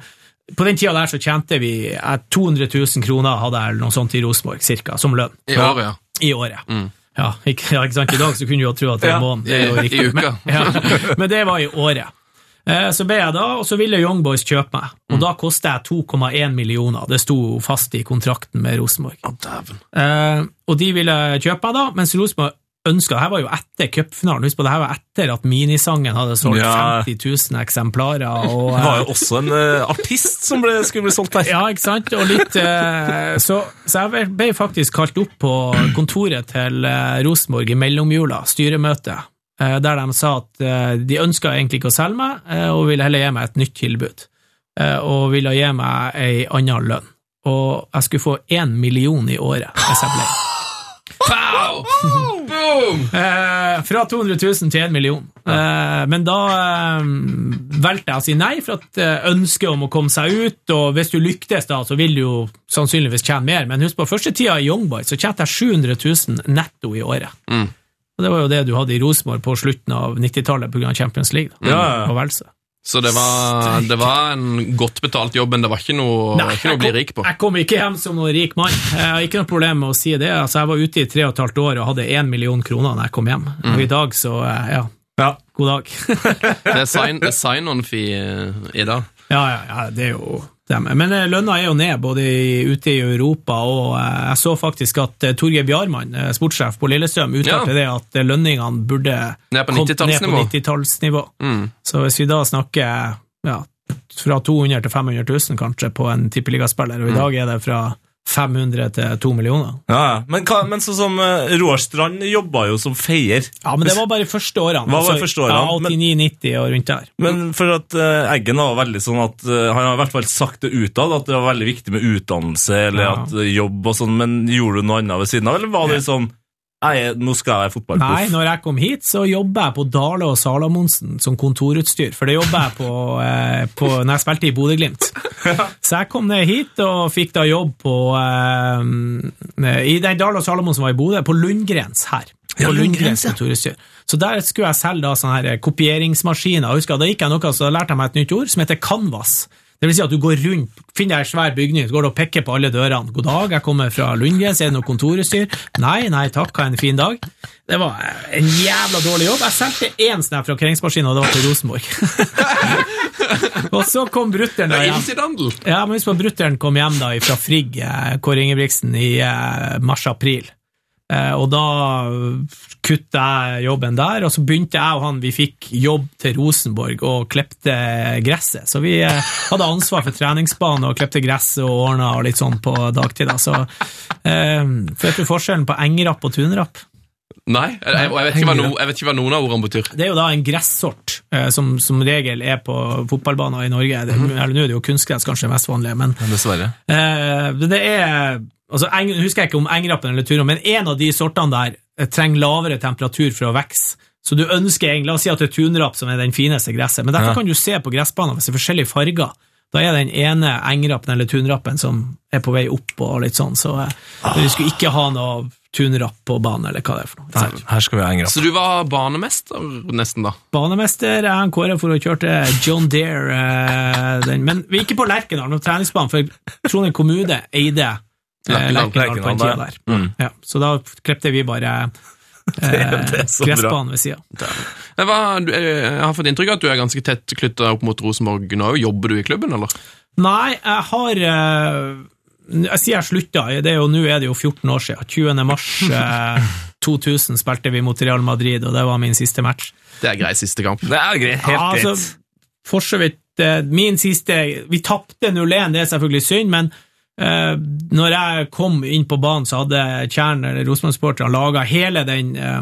på den tida der så tjente vi eh, 200 000 kroner, hadde jeg eller noe sånt i Rosenborg, cirka, som lønn. I året, ja. I året. Ja, ikke, ja, ikke sant? I dag så kunne du jo tro at det er Ja, måneden. I- i uka. Men, ja, men det var i året. Eh, Så ble jeg da, og så ville Young Boys kjøpe meg, og da kosta jeg 2,1 millioner. Det sto fast i kontrakten med Rosenborg. Oh. Eh, og de ville kjøpe meg da, mens Rosenborg ønska Dette var jo etter cupfinalen. Husk på, det her var etter at minisangen hadde solgt Ja. 50 000 eksemplarer. Og, Det var jo også en uh, artist som ble, skulle bli solgt der. ja, ikke sant? Og litt, uh, så, så jeg ble faktisk kalt opp på kontoret til uh, Rosenborg i mellomjula, styremøte, eh, der de sa at eh, de ønska egentlig ikke å selge meg, eh, og ville heller gi meg et nytt tilbud. Eh, og ville gi meg ei anna lønn. Og jeg skulle få én million i året hvis jeg ble. Pow! Boom! Eh, fra 200 000 til 1 million. Eh, men da eh, valgte jeg å si nei, for at eh, ønsket om å komme seg ut, og hvis du lyktes da, så vil du jo sannsynligvis tjene mer. Men husk på, første tida i Youngboy så tjente jeg 700 000 netto i året. Mm. Og det var jo det du hadde i Rosenborg på slutten av 90-tallet pga. Champions League. Da, Ja, ja. Og Velse. Så det var, det var en godt betalt jobb, men det var ikke noe, Nei, ikke noe å bli rik på. Jeg kom ikke hjem som noen rik mann. Jeg har ikke noe problem med å si det. Altså, jeg var ute i tre og et halvt år og hadde én million kroner når jeg kom hjem. Mm. Og i dag så, eh, ja, Ja. god dag. Det er sign- det sign-on-fee sign i dag. Ja, ja, ja, det er jo. Men eh, lønna er jo ned, både ute i Europa og eh, jeg så faktisk at eh, Torgeir Bjarmann, sportssjef på Lillestrøm, uttalte Ja. det at lønningene burde Ned på 90-tallsnivå. ned på 90-tallsnivå. Mm. Så hvis vi da snakker ja, fra 200 til 500 000 kanskje på en tippeligaspiller, og i dag er det fra 500 til 2 millioner. Ja, ja. Men, hva, men sånn som uh, Roar Strand jobba jo som feier. Ja, men det var bare første årene. Hva var Altså, første årene? Ja, 89-90 og rundt der. Men for at uh, Eggen var veldig sånn at uh, Han har i hvert fall sagt det utad, at det var veldig viktig med utdannelse eller Ja. at uh, jobb og sånn, men gjorde du noe annet ved siden av, eller var det sånn Nei, nå skal jeg være Nei, når jeg kom hit, så jobber jeg på Dale og Salamonsen som kontorutstyr, for det jobber jeg på, eh, på når jeg spilte i Bodø-Glimt. Så jeg kom ned hit og fikk da jobb på eh, I den Dale og Salamonsen var i Bodø, på Lundgrens her. På Lundgrens kontorutstyr. Så der skulle jeg selge da sånne her kopieringsmaskiner. Jeg husker, Da gikk jeg noe, så da lærte jeg meg et nytt ord som heter canvas. Det vil si at du går rundt, finner ei svær bygning, så går du og pekker på alle dørene. 'God dag, jeg kommer fra Lundgrens, er det noe kontorutstyr?' 'Nei, nei takk, ha en fin dag'. Det var en jævla dårlig jobb. Jeg solgte én snap fra krengsmaskinen, og det var til Rosenborg. *laughs* og så kom brutter'n er hjem. Ja, men husk på brutter'n kom hjem da fra Frigg, eh, Kåre Ingebrigtsen, i eh, mars-april. Eh, og da kutta jeg jobben der, og så begynte jeg og han, vi fikk jobb til Rosenborg og klepte gresset. Så vi eh, hadde ansvar for treningsbanen og klepte gresset og ordna og litt sånn på dagtid. Da. Så eh, vet du forskjellen på engrapp og tunrapp? Nei, jeg, og jeg no, jeg vet ikke hva noen av ordene betyr. Det er jo da en gressort eh, som som regel er på fotballbaner i Norge. Det, eller Nå er det jo kunstgress kanskje det mest vanlige, men Dessverre. Eh, det- det er altså, eng, Husker jeg ikke om engrappen eller turen, men en av de sortene der eh, trenger lavere temperatur for å vokse. Så du ønsker egentlig, La oss si at det er tunrapp som er den fineste gresset, men derfor Ja. kan du se på gressbaner hvis det er forskjellige farger. Da er den ene engrappen eller tunrappen som er på vei opp og litt sånn, så ah. vi skulle ikke ha noe tunrapp på banen, eller hva det er for noe. Her, her skal vi ha engrapp. Så du var banemester, nesten, da? Banemester er han Kåre for å kjørte John Deere, eh, den, men vi er ikke på Lerkendal, noen treningsbane, for Trondheim kommune eide eh, Lerkendal, på en tida der. der. Mm. Ja, så da klepte vi bare *laughs* eh, det er så gressbanen ved sida. Jeg, har fått inntrykk av at du er ganske tett knytta opp mot Rosenborg nå. Jobber du i klubben, eller? Nei, jeg har eh, Jeg sier jeg slutta, det jo, nå er det jo 14 år siden. 20. mars *laughs* eh, 2000 spilte vi mot Real Madrid, og det var min siste match. Det er grei siste kamp. Det er greit. Helt Ja, greit. altså, for så vidt eh, Min siste Vi tapte 0-1, det er selvfølgelig synd, men eh, når jeg kom inn på banen, så hadde Tjern, eller Rosenborg-sporterne, laga hele den eh,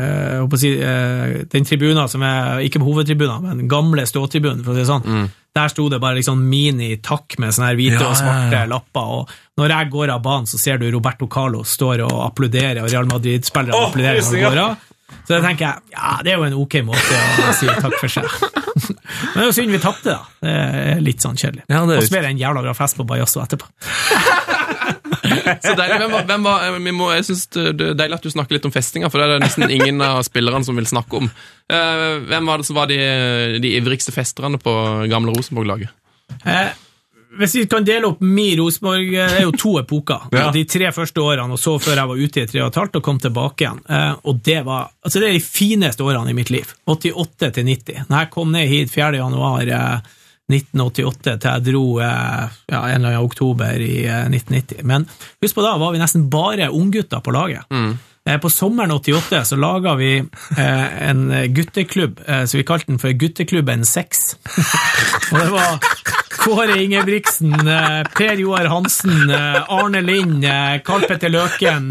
eh, å si, eh, den tribunen som er ikke hovedtribunen, men den gamle ståtribunen, for å si det sånn. Der sto det bare liksom mini-takk med sånne her hvite Ja, og svarte ja. lapper. og Når jeg går av banen, så ser du Roberto Carlos står og applauderer, og Real Madrid-spillerne oh, applauderer når han går av. Så da tenker jeg ja, det er jo en ok måte å si takk for seg. Men det er jo synd vi tapte, da. Det er litt sånn kjedelig. Ja, og så blir det en jævla bra fest på Bajasso etterpå. *laughs* Så deilig. Hvem var, hvem var, eh, vi må, jeg synes det det er deilig at du snakker litt om festinga, for det er det nesten ingen av spillerne som vil snakke om. Eh, hvem var det som var de, de ivrigste festerne på gamle Rosenborg-laget? Eh, hvis vi kan dele opp min Rosenborg Det er jo to *laughs* epoker. Ja. De tre første årene, og så før jeg var ute i tre og et halvt og kom tilbake igjen. Eh, og det var altså det er de fineste årene i mitt liv. 88 til 90. Når jeg kom ned hit 4. januar eh, 1988 til jeg dro eh, ja, en eller annen oktober i eh, 1990. Men husk på da var vi nesten bare unggutter på laget. Mm. På sommeren 88 så laga vi eh, en gutteklubb, eh, så vi kalte den for Gutteklubben 6. *laughs* og det var Kåre Ingebrigtsen, eh, Per Joar Hansen, eh, Arne Lind, eh, Karl Petter Løken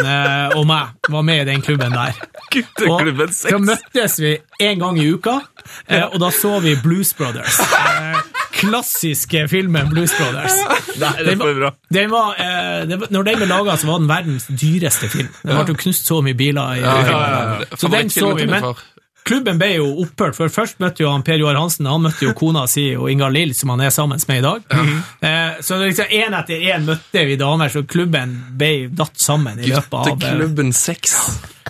og meg var med i den klubben der. Gutteklubben Og Da 6. møttes vi en gang i uka, og da så vi Blues Brothers. Klassiske filmen Blues Brothers. Nei, det var, bra. Den var, var, når den ble laga, så var den verdens dyreste film. Det ble knust så mye biler i Ja, ja, ja. Så den så vi, men. Klubben ble jo opphørt, for først møtte jo han Per Joar Hansen, han møtte jo kona si og Ingar Lill, som han er sammen med i dag. eh, så det liksom én etter én møtte vi damer, så klubben ble datt sammen i løpet av eh, Gutteklubben seks.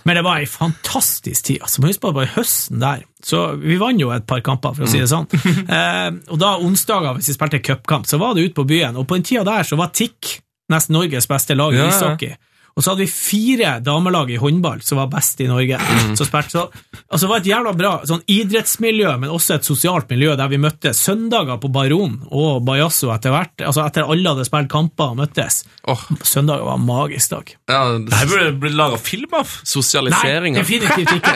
men det var ei fantastisk tid. Altså, Husk på det var høsten der. Så vi vant jo et par kamper, for å si det sånn. Eh, og da onsdager, hvis vi spilte cupkamp, så var det ute på byen. Og på den tida der så var TIK nesten Norges beste lag i Ja, ja. Og så hadde vi fire damelag i håndball som var best i Norge. Så spilte, så, altså det var et jævla bra sånn idrettsmiljø, men også et sosialt miljø der vi møtte søndager på Baron og Bajasso etter hvert. Altså etter alle hadde spilt kamper og møttes. Oh. Søndager var en magisk dag. ja, Her burde det bli laga film av. Sosialisering. Nei, definitivt ikke.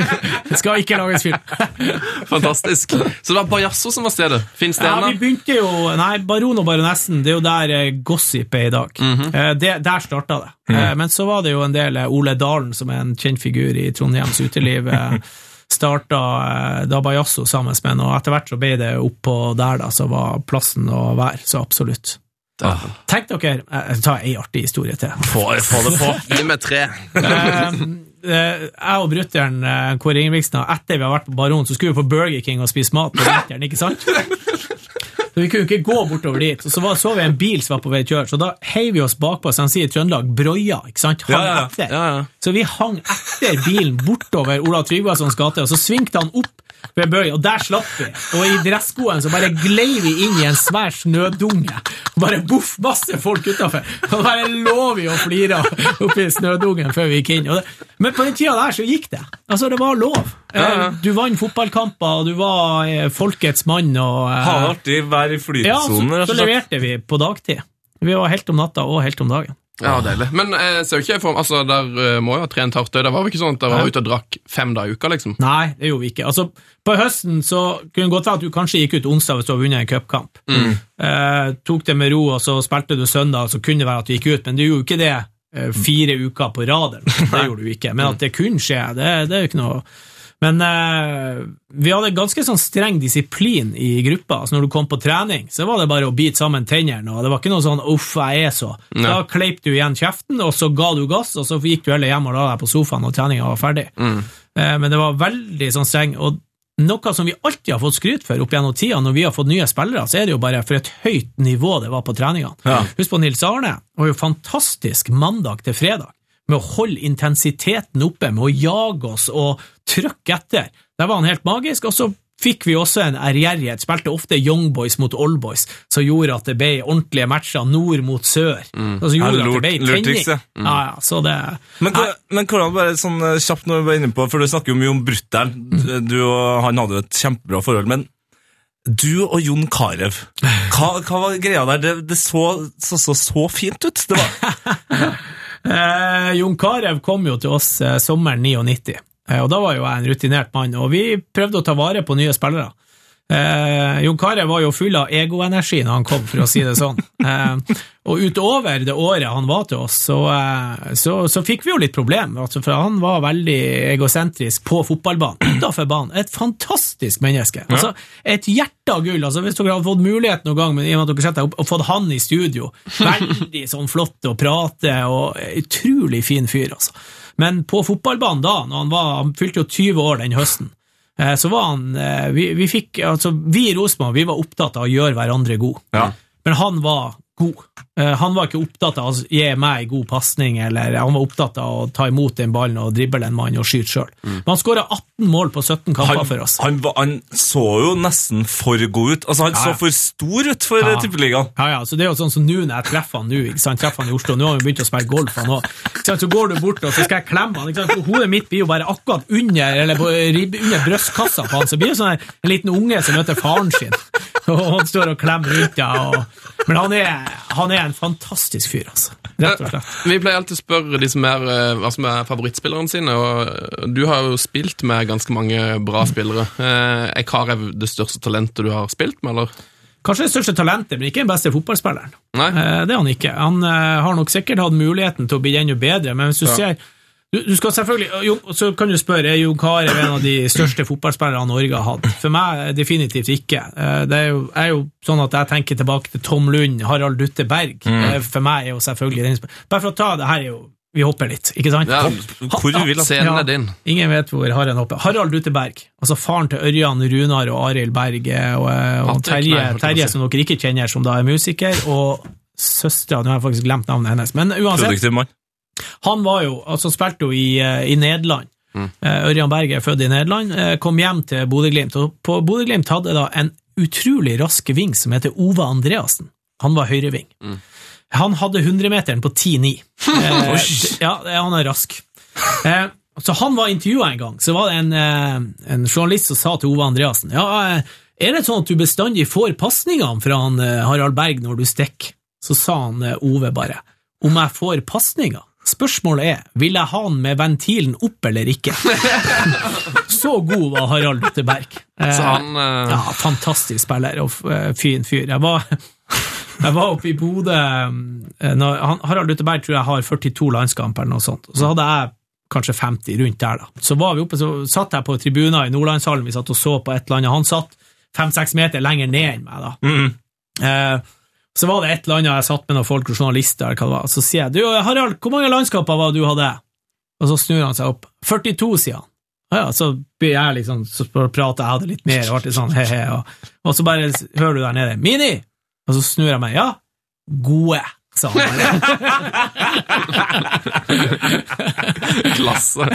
*laughs* det skal ikke lages film. Fantastisk. Så det var Bajasso som var stedet. Fins det Ja, vi begynte jo Nei, Baron og Baronessen, det er jo der eh, gossip er i dag. Eh, det, der starta det. Eh, men så var det jo en del eh, Ole Dalen, som er en kjent figur i Trondheims uteliv, eh, *laughs* starta eh, da Bajasso sammen med en, og etter hvert så ble det oppå der, da, så var plassen å være. Så absolutt. dæven. Tenk dere Jeg tar ei artig historie til. Få, få det på. *laughs* Gi meg tre. Jeg og brutter'n Kåre Ingebrigtsen, etter vi har vært på Baron, så skulle vi på Burger King og spise mat på *laughs* vinteren, ikke sant? Så vi kunne ikke gå bortover dit. Og så var, så vi en bil som var på vei til å kjøre, så da heiv vi oss bakpå, som de sier i Trøndelag, broia, ikke sant? Hang Ja, ja, ja. etter. Så vi hang etter bilen bortover Olav Tryggvasons gate, og så svingte han opp ved Bøy, og der slapp vi. Og i dresskoene så bare glei vi inn i en svær snødunge. Og bare boff, masse folk utafor. Og bare lå vi og flira oppi snødungen før vi gikk inn. Det, men på den tida der så gikk det. Altså, det var lov. Eh, Du vant fotballkamper, og du var eh, folkets mann, og Har alltid vært i flytsonen. Ja, så, så leverte vi på dagtid. Vi var helt om natta og helt om dagen. Ja, deilig. Men jeg ser jo ikke for Altså, der eh, må jo ha trent hardt. Det var jo ikke sånn at dere var ute og drakk fem dager i uka, liksom? Nei, det gjorde vi ikke. Altså, på høsten så kunne det godt være at du kanskje gikk ut onsdag hvis du hadde vunnet en cupkamp. Eh, tok det med ro, og så spilte du søndag, så kunne det være at du gikk ut, men du gjorde jo ikke det eh, fire uker på rad. Det *laughs* gjorde du ikke. Men at det kunne skje, det, det er jo ikke noe men eh, vi hadde ganske sånn streng disiplin i gruppa. Altså Når du kom på trening, så var det bare å bite sammen tennene. og Det var ikke noe sånn 'uff, jeg er så'. Da kleip du igjen kjeften, og så ga du gass, og så gikk du heller hjem og la deg på sofaen når treninga var ferdig. Eh, Men det var veldig sånn streng. og noe som vi alltid har fått skryt for opp gjennom tida når vi har fått nye spillere, så er det jo bare for et høyt nivå det var på treningene. Ja. Husk på Nils Arne, var jo fantastisk mandag til fredag med å holde intensiteten oppe, med å jage oss og trykke etter. Der var han helt magisk, og så fikk vi også en ærgjerrighet, spilte ofte Young Boys mot Old Boys, som gjorde at det ble ordentlige matcher nord mot sør. Mm. gjorde Ja, at det ble lurt tenning. triks, ja. Ja, så det Men, hvor- men hvordan bare sånn eh, kjapt når vi var inne på, for du snakker jo mye om brutter'n, du og han hadde jo et kjempebra forhold, men du og Jon Carew, hva, hva var greia der? Det, det så, så, så så fint ut. Det var, *laughs* Eh, Jon Carew kom jo til oss eh, sommeren 99, eh, og da var jo jeg en rutinert mann, og vi prøvde å ta vare på nye spillere. Eh, Jon Carew var jo full av egoenergi når han kom, for å si det sånn. *laughs* Eh, og utover det året han var til oss, så, eh, så, så fikk vi jo litt problem, altså, for han var veldig egosentrisk på fotballbanen, utenfor banen. Et fantastisk menneske. Altså, et hjerte av gull. Altså, hvis dere hadde fått muligheten noen gang, men i og med at dere setter opp, og fått han i studio, veldig sånn flott å prate, og utrolig fin fyr, altså. Men på fotballbanen da, når han var, han fylte jo 20 år den høsten, så var han eh, Vi, vi fikk, altså, vi i Rosenborg vi var opptatt av å gjøre hverandre gode. Ja. Men han var god. Eh, Han var ikke opptatt av å gi meg god pasning, eller han var opptatt av å ta imot den ballen og drible en mann og skyte sjøl. Men han skåra 18 mål på 17 kamper han, for oss. han, han så jo nesten for god ut. Altså, han Ja, så for stor ut for Ja. ja. Tippeligaen. Ja, ja, så det er jo sånn som nå når jeg treffer han nå, ikke sant, treffer han i Oslo, nå har vi begynt å spille golf, han òg. Så går du bort, og så skal jeg klemme han, ikke sant, for hodet mitt blir jo bare akkurat under, eller på, under brystkassa på han, så blir det sånn her, en liten unge som møter faren sin, og han står og klemmer rundt deg, og, men han er, han er en fantastisk fyr, altså. Rett og slett. Vi pleier alltid å spørre de som er, eh, hva som er favorittspillerne sine, og eh, du har jo spilt med ganske mange bra spillere. Eh, Er Karev det største talentet du har spilt med, eller? Kanskje det største talentet, men ikke den beste fotballspilleren. Nei? Eh, Det er han ikke. Han eh, har nok sikkert hatt muligheten til å bli enda bedre, men hvis du ser du, du skal selvfølgelig, jo, Så kan du spørre er Jon Carew en av de største fotballspillerne Norge har hatt. For meg eh, definitivt ikke. Eh, Det er jo, er jo sånn at jeg tenker tilbake til Tom Lund, Harald Dutte Berg. Mm. For meg er jo selvfølgelig den Bare for å ta det her er jo Vi hopper litt, ikke sant? Ja, Hvor du vil, at Scenen er din. Ingen vet hvor Harald hopper. Harald Dutte Berg, altså faren til Ørjan, Runar og Arild Berg, eh, og, og Terje, nei, holdt jeg på å Terje som dere ikke kjenner, som da er musiker, og søstera Nå har jeg faktisk glemt navnet hennes, men uansett. Han var jo, altså spilte jo i, eh, i Nederland. Mm. Ørjan Berg er født i Nederland, eh, kom hjem til Bodø-Glimt, og på Bodø-Glimt hadde da en utrolig rask ving som heter Ove Andreassen. Han var høyreving. Han hadde 100-meteren på 10,9. *laughs* Eh, ja, han er rask. Eh, så han var intervjua en gang, så var det en, eh, en journalist som sa til Ove Andreassen ja, eh, er det sånn at du bestandig får pasningene fra han, eh, Harald Berg når du stikker? Så sa han eh, Ove bare om jeg får pasninger. Spørsmålet er, vil jeg ha han med ventilen opp eller ikke? *laughs* Så god var Harald Lutteberg. Eh, Så han eh, ja, fantastisk spiller og eh, fin fyr. Jeg var, *laughs* jeg var oppe i Bodø eh, Harald Lutteberg tror jeg har 42 landskamper eller noe sånt. Så hadde jeg kanskje 50 rundt der. da. Så var vi oppe, så satt jeg på tribuner i Nordlandshallen, vi satt og så på et eller annet. Han satt fem-seks meter lenger ned enn meg. da. Eh, Så var det et eller annet jeg satt med noen folk og journalister, eller hva det var. Så sier jeg du, Harald, hvor mange landskaper var det du hadde? Og så snur han seg opp. 42, sier han. Ja, ja, så blir jeg liksom, så prater jeg hadde litt mer, og alltid sånn he-he, og, og så bare hører du der nede, Mini! Og så snur jeg meg, ja, gode, sa han. *laughs* Klasse.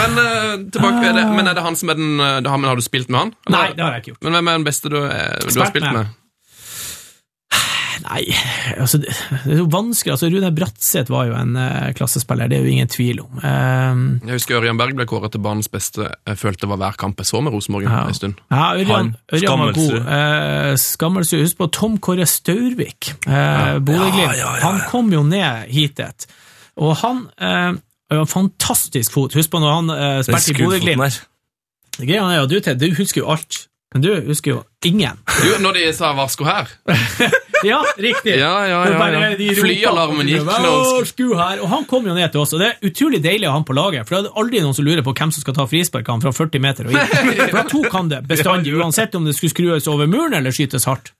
Men eh, tilbake er det, Men er det han som er den eh, har, du spilt med han? Eller- Nei, det har jeg ikke gjort. Men hvem er den beste du, eh, du har spilt med? med? Nei, altså, det er jo vanskelig. Altså, Rune Bratseth var jo en uh, klassespiller, det er jo ingen tvil om. Eh, Jeg husker Ørjan Berg ble kåret til banens beste. Jeg følte det var hver kamp jeg så med Rosenborg Ja. en stund. Ja, Ørjan, Ørjan var god. Uh, Eh, Skammelsrud. Husk på Tom Kåre Staurvik. Eh, Bodø-Glimt. Ja, ja, ja, Han kom jo ned hitet. Og han eh, har en fantastisk fot. Husk på når han uh, spilte i Bodø-Glimt. Greia er jo, du, Ted, du husker jo alt. Men du husker jo ingen. Du, når de sa varsko her *laughs* Ja, riktig. Ja, ja, ja, ja. Flyalarmen gikk «Å, her. Og han kom jo ned til oss, og det er utrolig deilig å ha han på laget, for det er aldri noen som lurer på hvem som skal ta frisparkene fra 40 meter og inn. For da tok han det bestandig, uansett om det skulle skrues over muren eller skytes hardt.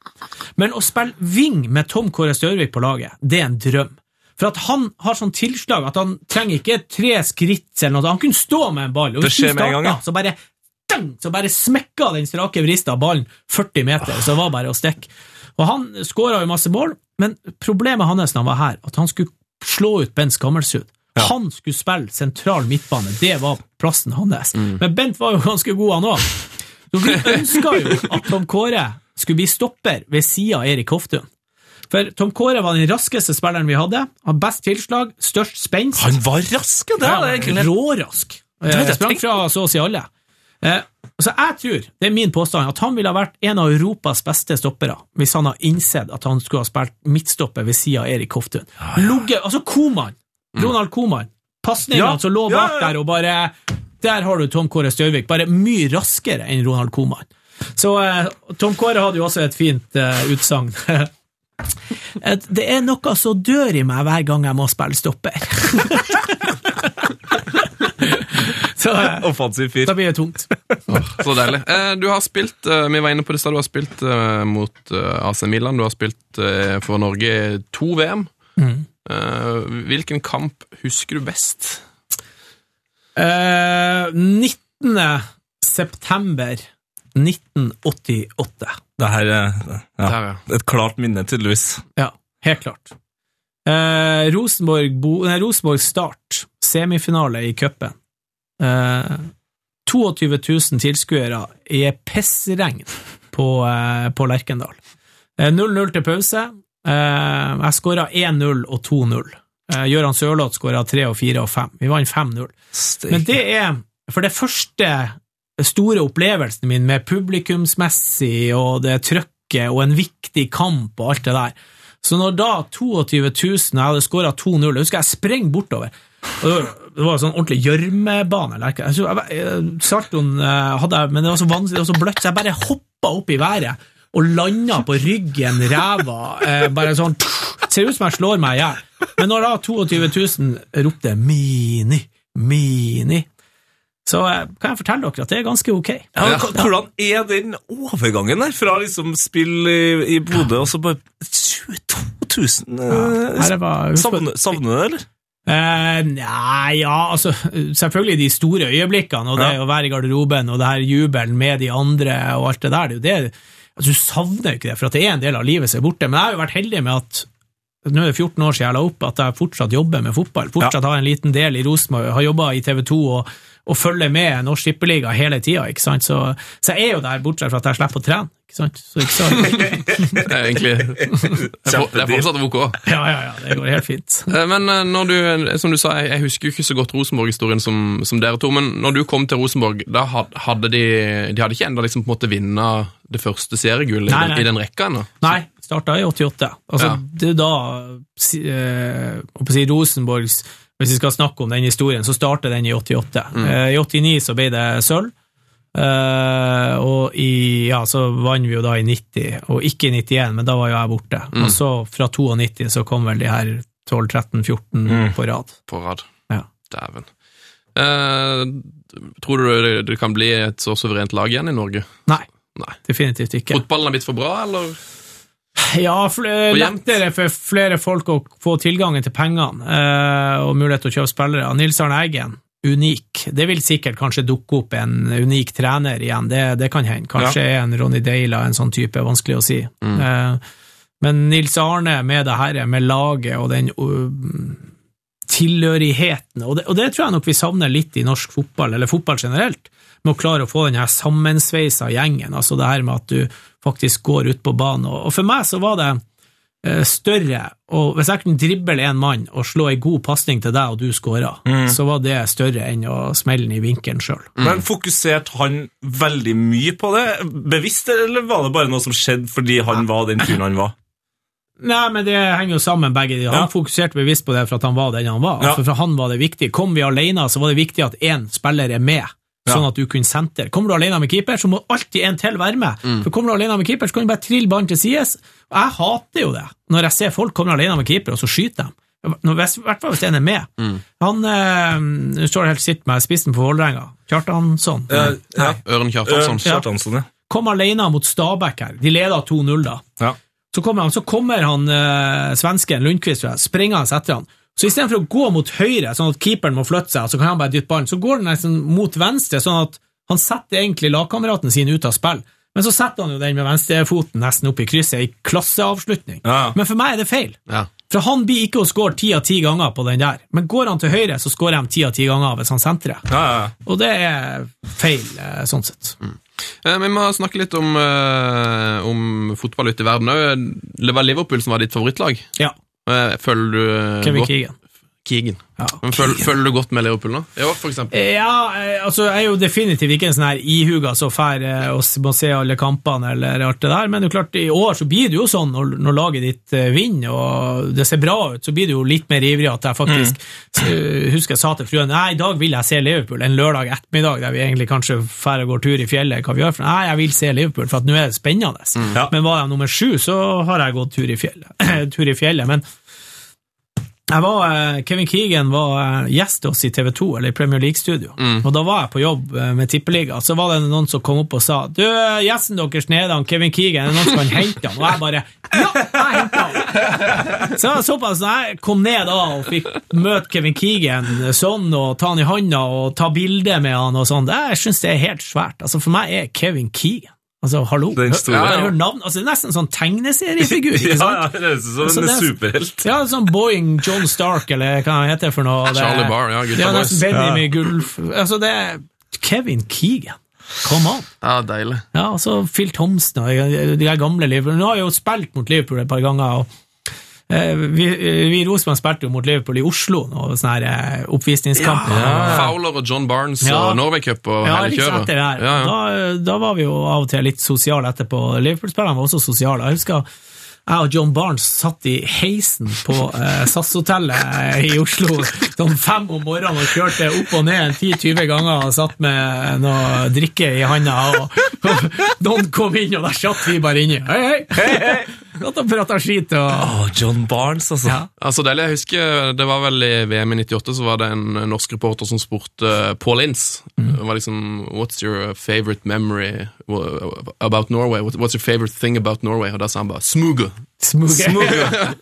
Men å spille wing med Tom Kåre Størvik på laget, det er en drøm. For at han har sånn tilslag at han trenger ikke tre skritt eller noe, han kunne stå med en ball, og hvis du starta, så bare så bare smekka den strake vrista ballen 40 meter, så det var bare å stikke. Og han skåra jo masse mål, men problemet hans når han var her, at han skulle slå ut Bent Skammelsrud. Han skulle spille sentral midtbane, det var plassen hans. Men Bent var jo *laughs* ganske god, han òg. Så vi ønska jo at Tom Kåre skulle bli stopper ved sida av Erik Hoftun. For Tom Kåre var den raskeste spilleren vi hadde. Har best tilslag, størst spenst. Han var rask, ja! Ja, rårask. Eh, Sprang fra så å si alle. Eh, så jeg tror, det er min påstand, at han ville ha vært en av Europas beste stoppere hvis han hadde innsett at han skulle ha spilt midtstopper ved sida av Erik Hoftun. Ligget- altså Koman! Ronald Koman. Pasningene Ja, som lå bak ja, ja. der, og bare Der har du Tom Kåre Størvik, bare mye raskere enn Ronald Koman. Så eh, Tom Kåre hadde jo også et fint eh, utsagn. *laughs* Det er noe som dør i meg hver gang jeg må spille stopper. *laughs* Så eh, Offensiv fyr. da blir det tungt. *laughs* Så deilig. Eh, Du har spilt, eh, vi var inne på det du har spilt mot AC Milan, du har spilt for Norge to VM. Mm. Eh, Hvilken kamp husker du best? Eh, 19. september 1988. Det her er ja. et klart minne, tydeligvis. Ja, helt klart. Eh, Rosenborg, Bo, nei, Rosenborg Start, semifinale i cupen. Eh, 22 000 tilskuere i pissregn på, eh, på Lerkendal. Eh, 0-0 til pause. Eh, jeg skåra 1-0 og 2-0. Eh, Gøran Sørloth skåra 3 og 4 og 5. Vi vant 5-0. Men det er for det første store opplevelsen min med publikumsmessig og det trøkket og en viktig kamp og alt det der. Så når da 22 000 Jeg hadde skåra 2-0, jeg husker jeg sprang bortover. Det var- det var sånn ordentlig gjørmebane. jeg jeg- jeg- Saltoen eh, hadde jeg, men det var så vanskelig, det var så bløtt, så jeg bare hoppa opp i været og landa på ryggen, ræva, eh, bare sånn Ser ut som jeg slår meg i hjel. Men når da 22 000 ropte 'Mini', 'Mini', så eh, kan jeg fortelle dere at det er ganske ok. Ja, ja. Hvordan er den overgangen der, fra liksom spill i, i Bodø og så bare 22 000? Nei, eh, var- husk Savner savner du det, eller? Eh, nei, ja, altså Selvfølgelig de store øyeblikkene, og det Ja. å være i garderoben og det her jubelen med de andre og alt det der, det er jo det altså, Du savner jo ikke det, for at det er en del av livet som er borte. Men jeg har jo vært heldig med at nå er det 14 år siden jeg la opp, at jeg fortsatt jobber med fotball. Fortsatt har en liten del i Rosenborg, har jobba i TV 2 og, og følger med Norsk Tippeliga hele tida. Så, så jeg er jo der, bortsett fra at jeg slipper å trene. Ikke sant? Så, ikke sant? *laughs* Det er egentlig Det er for- fortsatt ok. Ja, ja, ja, det går helt fint. Eh, Men eh, når du, som du sa, jeg husker jo ikke så godt Rosenborg-historien som, som dere to, men når du kom til Rosenborg, da hadde de De hadde ikke enda liksom på en måte vinne det første seriegullet i, i den rekka ennå? Nei, starta i 88. Altså, Ja. Det er da eh, å si Rosenborgs Hvis vi skal snakke om den historien, så starter den i 88. Mm. Eh, I 89 så ble det sølv, Uh, og i, ja, så vant vi jo da i 90, og ikke i 91, men da var jo jeg borte. Mm. Og så fra 92 så kom vel de her 12, 13, 14 Mm. på rad. På rad. Ja. Dæven. Uh, tror du det, det kan bli et så suverent lag igjen i Norge? Nei, Nei. definitivt ikke. Fotballen er blitt for bra, eller? Ja, lettere for flere folk å få tilgangen til pengene eh, og mulighet til å kjøpe spillere. Nils Arne Eggen, unik. Det vil sikkert kanskje dukke opp en unik trener igjen, det, det kan hende. Kanskje er en Ronny Deila en sånn type, vanskelig å si. Eh, men Nils Arne med det her, med laget og den uh, tilhørigheten, og det, og det tror jeg nok vi savner litt i norsk fotball, eller fotball generelt, med å klare å få den her sammensveisa gjengen, altså det her med at du faktisk går ut på banen. Og, og for meg så var det eh, større, og hvis jeg kunne drible en mann og slå ei god pasning til deg, og du scora, så var det større enn å smelle den i vinkelen sjøl. Men fokuserte han veldig mye på det, bevisst, eller var det bare noe som skjedde fordi han var den fyren han var? Nei, men det henger jo sammen, begge de. Han Ja. fokuserte bevisst på det for at han var den han var. Ja. Altså, for han var det viktig. Kom vi alene, så var det viktig at én spiller er med, sånn at du kunne sentre. Kommer du alene med keeper, så må alltid en til være med. For kommer du alene med keeper, så kan du bare trille ballen til sides. Og jeg hater jo det, når jeg ser folk komme alene med keeper, og så skyter de. Når, hvis, I hvert fall hvis en er med. Han øh, står helt sitt med spissen på Vålerenga. Kjartansson. Eh, ja. Øren Kjartansson. Kjartansson, ja. Kom alene mot Stabæk her. De leder 2-0 da. ja. Så kommer han, så kommer han øh, svensken Lundqvist springende etter han. Så istedenfor å gå mot høyre, sånn at keeperen må flytte seg, så kan han bare dytte ballen, så går den nesten mot venstre, sånn at han setter egentlig lagkameraten sin ut av spill. Men så setter han jo den med venstrefoten nesten opp i krysset, i klasseavslutning. Ja. Men for meg er det feil. Ja. For han blir ikke å score ti av ti ganger på den der. Men går han til høyre, så scorer de ti av ti ganger hvis han sentrer. Ja, ja, ja. Og det er feil, eh, sånn sett. Eh, Vi må snakke litt om, eh, om fotball ute i verden òg. Det var Liverpool som var ditt favorittlag. Ja. Eh, Følger du Kevin godt Keegan. Keegan. Ja, Men føl, følger du godt med Liverpool nå? I år, for eksempel. Ja, eh, altså jeg er jo definitivt ikke en sånn her ihuga så fær eh, og må se alle kampene eller alt det der, men det er klart, i år så blir det jo sånn når, når laget ditt eh, vinner og det ser bra ut, så blir du jo litt mer ivrig at jeg faktisk eh, husker jeg sa til fruen nei, i dag vil jeg se Liverpool, en lørdag ettermiddag der vi egentlig kanskje færre og går tur i fjellet, hva vi gjør for Nei, jeg vil se Liverpool, for at nå er det spennende. Ja. Men var jeg nummer sju, så har jeg gått tur i fjellet. *clears throat* tur i fjellet, men var, eh, Kevin Keegan var eh, gjest hos i TV 2, eller i Premier League-studio. Og da var jeg på jobb eh, med Tippeliga. Så var det noen som kom opp og sa Du, gjesten deres nede, han Kevin Keegan, er det noen som kan hente han? Og jeg bare Ja, jeg henter han! Så jeg såpass jeg kom ned da og fikk møte Kevin Keegan sånn, og ta han i handa og ta bilde med han og sånn. Jeg syns det er helt svært. Altså, for meg er Kevin Keegan Altså, hallo. Den store. Hør- hør navn. Altså, det er nesten en sånn tegneseriefigur. ikke *laughs* sant? ja, det er som Altså, en er- superhelt. Ja, sånn Boeing John Stark, eller hva han heter for noe. Det- Charlie Barr, ja, gutta Det boys. Benjamin Gulf. Altså, det er Kevin Keegan. Come on. Ja, deilig. Ja, altså Phil Thomsen og de de gamle Liverpool. Nå har jeg jo spilt mot Liverpool et par ganger. og vi, vi i Rosenborg spilte jo mot Liverpool i Oslo, og sånne her, oppvisningskamp. Ja, ja. Fowler og John Barnes Ja. og Norway Cup og Ja, hele kjøret. Ja, ja. Da, da var vi jo av og til litt sosiale etterpå. Liverpool-spillerne var også sosiale. Jeg husker jeg og John Barnes satt i heisen på eh, SAS-hotellet i Oslo sånn fem om morgenen og kjørte opp og ned 10-20 ganger og satt med noe drikke i handa. Og, og noen kom inn, og der satt vi bare inni. Hei, hei! hei, hei. Satt å prate skit. Og, oh, John Barnes, altså. ja. Altså, det, Jeg husker det var vel i VM i 98, så var det en norsk reporter som spurte uh, Paul Ince. Mm. Det var liksom What's your favorite memory about Norway? What's your favorite thing about Norway? Og da sa han bare Smuget. Smuget.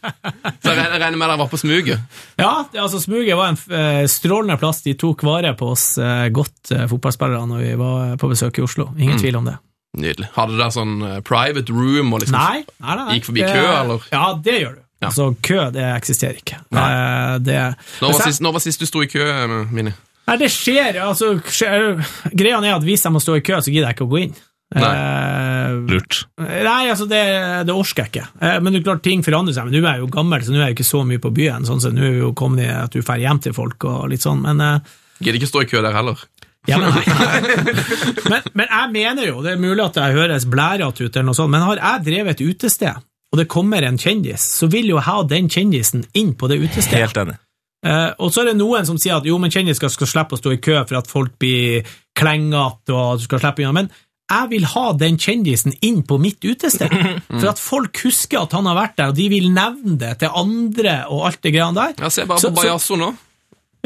*laughs* Så jeg regner med dere var på Smuget. Ja, altså Smuget var en eh, strålende plass. De tok vare på oss eh, godt, eh, fotballspillere, når vi var på besøk i Oslo. Ingen tvil om det. Nydelig. Hadde dere sånn eh, private room og liksom Nei, nei, nei, nei. Gikk forbi Det- kø, eller? Ja, det gjør du. Ja. Altså, kø, det eksisterer ikke. Eh, Det, Når var, sist, når var sist du sto i kø, eh, Mini? Nei, det skjer, altså skjer, Greia er at hvis jeg må stå i kø, så gidder jeg ikke å gå inn. Eh, Lurt. nei, altså, det, det orsker jeg ikke. Eh, men det er klart, ting forandrer seg. Men nå er jeg jo gammel, så nå er jeg ikke så mye på byen. Sånn, så nå er vi jo kommet i at du drar hjem til folk og litt sånn, men eh, Gidder ikke stå i kø der heller. Ja, men, *laughs* men, men jeg mener jo, det er mulig at jeg høres blærete ut, eller noe sånt, men har jeg drevet et utested, og det kommer en kjendis, så vil jo jeg ha den kjendisen inn på det utestedet. Helt enig. Uh, og så er det noen som sier at jo, men kjendiser skal slippe å stå i kø for at folk blir klengete, og du skal slippe unna, men jeg vil ha den kjendisen inn på mitt utested, *laughs* for at folk husker at han har vært der, og de vil nevne det til andre og alt det greia der. Ja, Se bare på Bajasso nå.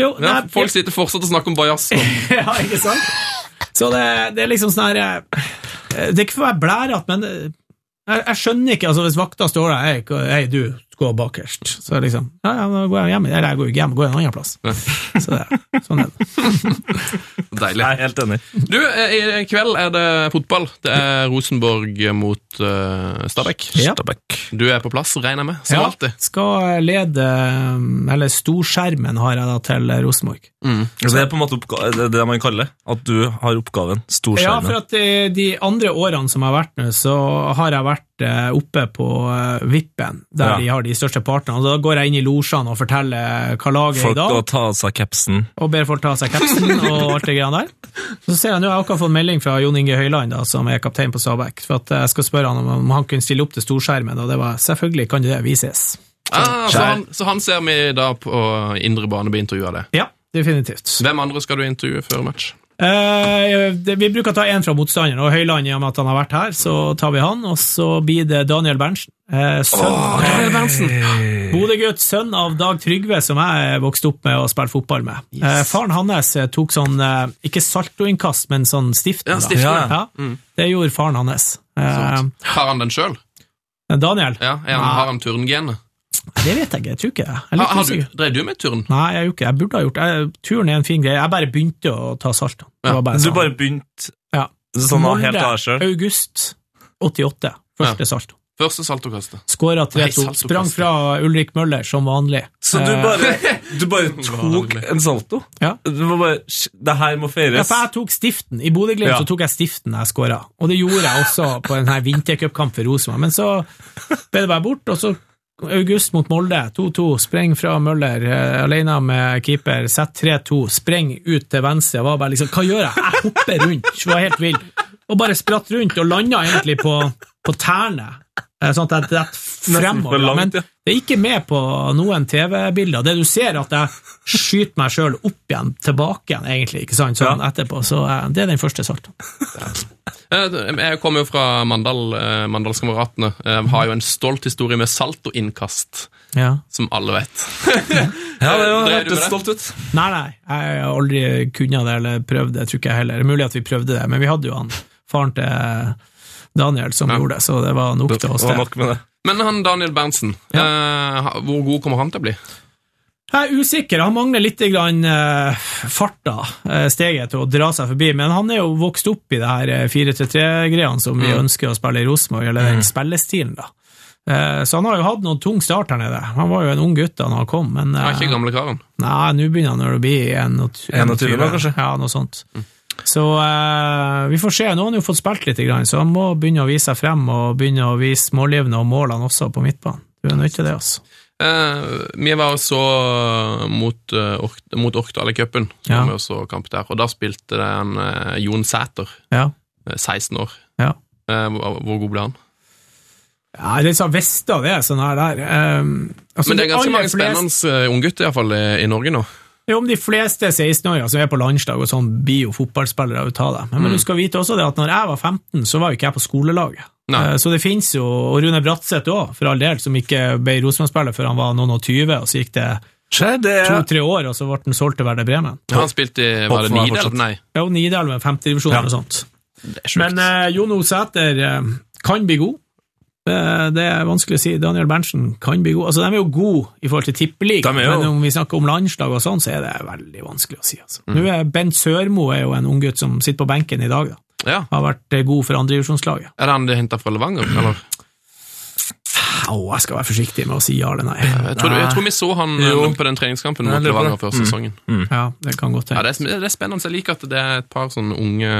Jo, Ja, nei, folk sitter fortsatt og snakker om bajas. *laughs* ja, ikke sant? Så det, det er liksom sånn her eh, Det er ikke for å være blærete, men eh, Jeg, jeg skjønner ikke, altså hvis vakta står der, hei, hei du, gå bakerst, så liksom, ja, ja, da går jeg hjem, eller jeg går ikke hjem, går en annen plass. Så det, sånn er det. *laughs* Deilig. Jeg er helt enig. Du, eh, i kveld er det fotball. Det er Rosenborg mot uh, Stabæk. Ja. Stabæk. Du er på plass, regner jeg med, som Ja, alltid. skal lede, eller storskjermen har jeg da til Rosenborg. Så det er på en måte oppga det, er det man kaller at du har oppgaven storskjermen? Ja, for at de, de andre årene som jeg har vært nå, så har jeg vært eh, oppe på eh, Vippen, der Ja. de har de største partene. Og da går jeg inn i losjene og forteller hva laget er Folk i dag. å ta av seg capsen. og ber folk ta av seg capsen *laughs* og alt det greiene der. Så ser jeg nå, jeg har akkurat fått melding fra Jon Inge Høyland, da, som er kaptein på Stabæk, for at jeg skal spørre han om, han kunne stille opp til storskjermen, og det var selvfølgelig kan det, vises. Ah, så, han, så han ser vi da på indre bane blir intervjua det. Ja, definitivt. Hvem andre skal du intervjue før match? Eh, det, vi bruker å ta én fra motstanderen, og Høyland, i og med at han har vært her, så tar vi han, og så blir det Daniel Berntsen. Eh, sønn, Daniel Berntsen. *gasps* Bodø-gutt, sønn av Dag Trygve, som jeg vokste opp med og spilte fotball med. Eh, faren hans eh, tok sånn, eh, ikke saltoinnkast, men sånn stiften. Ja, da. stiften, ja. ja. Ja, Det gjorde faren hans. Eh, Har han den sjøl? Daniel? Ja, er han, har han turngenet? Det vet jeg ikke, jeg tror ikke det. Har, du, drev du med turn? Nei, jeg gjorde ikke. Jeg burde ha gjort det. Turn Turen er en fin greie. Jeg bare begynte å ta salto. Det Ja, var bare Du sånn. bare begynte Ja. sånn helt av deg sjøl. August 88. Første salto. Første saltokastet. Skåra Nei, 3-2. Sprang fra Ulrik Møller som vanlig. Så du Eh, bare, *laughs* du bare tok en salto? Ja. Du var bare Det her må feires. Ja, for jeg tok stiften. I Bodø-Glimt Ja. så tok jeg stiften jeg skåra, og det gjorde jeg også på en vintercupkamp for Rosenborg. Men så ble det bare bort, og så August mot Molde, 2-2, spreng fra Møller, eh, alene med keeper, sett 3-2, spreng ut til venstre, jeg var bare liksom, hva gjør jeg? Jeg hopper rundt, var helt vill, og bare spratt rundt, og landa egentlig på, på tærne, sånn at jeg detter fremover, langt, men det er ikke med på noen TV-bilder. Det du ser, er at jeg skyter meg sjøl opp igjen, tilbake igjen, egentlig, ikke sant, sånn Ja. etterpå. Så eh, det er den første saltoen. Eh, Jeg kommer jo fra Mandal, eh, Mandalskameratene. Har jo en stolt historie med saltoinnkast, Ja. som alle vet. *laughs* Ja, det hørtes *laughs* stolt ut. Nei, nei, jeg har aldri kunnet det, eller prøvd det, tror ikke jeg heller. Det er mulig at vi prøvde det, men vi hadde jo han, faren til Daniel, som Ja. gjorde det, så det var nok til oss. var nok med det. Men han Daniel Berntsen, eh, hvor god kommer han til å bli? Jeg er usikker, han mangler litt grann, eh, farta, eh, steget til å dra seg forbi, men han er jo vokst opp i det her eh, 4-3-3-greiene som vi ønsker å spille i Rosenborg, eller den spillestilen, da. Eh, Så han har jo hatt noen tung start her nede. Han var jo en ung gutt da han kom, men Han er eh, ikke gamle karen. Nei, nå begynner han å bli 21, 21 da, kanskje? Ja, noe sånt. Så eh, vi får se. Nå har han jo fått spilt litt, så han må begynne å vise seg frem og begynne å vise målgivende og målene også på midtbanen. Du er nødt til det, altså. Eh, vi var og så mot, uh, mot Orkdal i cupen, Ja. vi og så kamp der, og da spilte det en uh, Jon Sæter, Ja. eh, 16 år. ja. Eh, hvor, hvor god ble han? Ja, det er sånn Vesta, det sånn her der. Um, altså, Men det er ganske mange flest... spennende unggutter hvert i, i Norge nå. Jo, om de fleste 16-åringer som er på landslag og sånn, blir jo fotballspillere ut av det. Men, men du skal vite også det at når jeg var 15, så var jo ikke jeg på skolelaget. Nei. Eh, Så det finnes jo, og Rune Bratseth òg, for all del, som ikke ble Rosenborg-spiller før han var noen og tyve, og så gikk det to-tre år, og så ble han solgt til Werder Bremen. Han spilte i Var det Nidelv? Nei. Jo, Nidelv, femtedivisjon Ja. eller noe sånt. Men eh, Jon O. Sæter eh, kan bli god. Det er vanskelig å si. Daniel Berntsen kan bli god. Altså, De er jo gode i forhold til tippeligaen, men om vi snakker om landslag og sånn, så er det veldig vanskelig å si. Altså. Mm. Nå er Bent Sørmo er jo en unggutt som sitter på benken i dag. da. ja. Har vært eh, god for andredivisjonslaget. Er det han de henta fra Levanger, eller? Å, jeg skal være forsiktig med å si ja eller nei. Jeg tror, jeg tror vi så han eh, Jo. på den treningskampen Ja, mot Levanger før sesongen. Ja, det kan godt Ja, det, er, det er spennende. Jeg liker at det er et par sånne unge,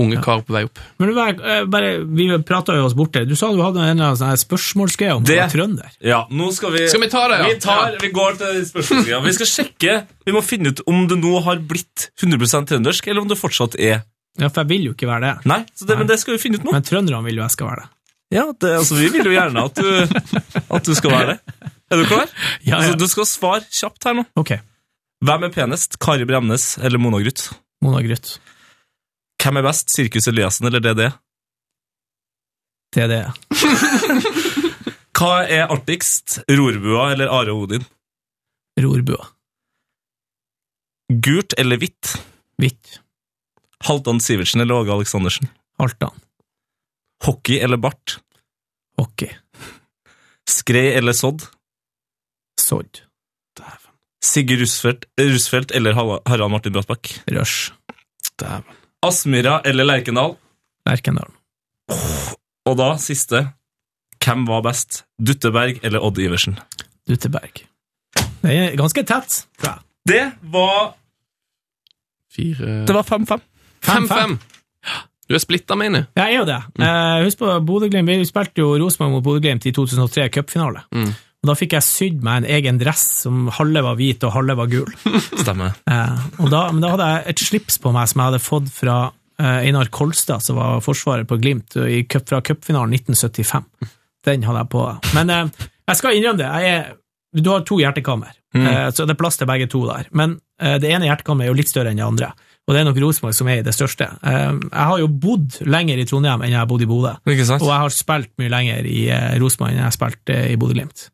unge kar på vei opp. Men du, bare, eh, vi prata jo oss borte. Du sa du hadde en eller annen sånn spørsmålsgreie om du Det- var trønder. Ja, nå skal vi Skal vi ta det, ja? Vi, tar, vi går til spørsmålsgreia. Vi skal sjekke Vi må finne ut om det nå har blitt 100% trøndersk, eller om det fortsatt er Ja, for jeg vil jo ikke være det. Nei, så det, men det skal vi finne ut nå. Men trønderne vil jo jeg skal være det. Ja, det, altså, Vi vil jo gjerne at du, at du skal være det. Er du klar? Ja, ja. Altså, du skal svare kjapt her nå. Ok, Hvem er penest? Kari Bremnes eller Mona Gruth? Mona Gruth. Hvem er best? Sirkus Eliassen eller DDE? Det. *laughs* Hva er artigst? Rorbua eller Are Odin? Rorbua. Gult eller hvitt? Hvitt. Halvdan Sivertsen eller Åge Aleksandersen? Halvdan. Hockey eller bart? Hockey. Skred eller sodd? Sodd. Sigurd Rusfeldt, Rusfeldt eller Harald Martin Brattbakk? Rush. Aspmyra eller Lerkendal? Lerkendal. Og da, siste. Hvem var best? Dutteberg eller Odd Iversen? Dutteberg. Det er ganske tett, tror jeg. Det var Fire Det var 5-5. 5-5. Du er splitta, mener jeg. Jeg er jo det. Eh, husk på Bodø-Glimt. Vi spilte jo Rosenborg mot Bodø-Glimt i 2003, cupfinale. Og Da fikk jeg sydd meg en egen dress som halve var hvit og halve var gul. *laughs* Stemmer. Eh, da, men da hadde jeg et slips på meg som jeg hadde fått fra eh, Einar Kolstad, som var forsvarer på Glimt i cup, fra cupfinalen 1975. Den hadde jeg på. Men eh, jeg skal innrømme det. Jeg er, du har to hjertekammer, eh, så det er plass til begge to der. Men eh, det ene hjertekammeret er jo litt større enn det andre. Og det er nok Rosenborg som er i det største. Eh, jeg har jo bodd lenger i Trondheim enn jeg har bodd i Bodø. Og jeg har spilt mye lenger i eh, Rosenborg enn jeg har spilt eh, i Bodø-Glimt.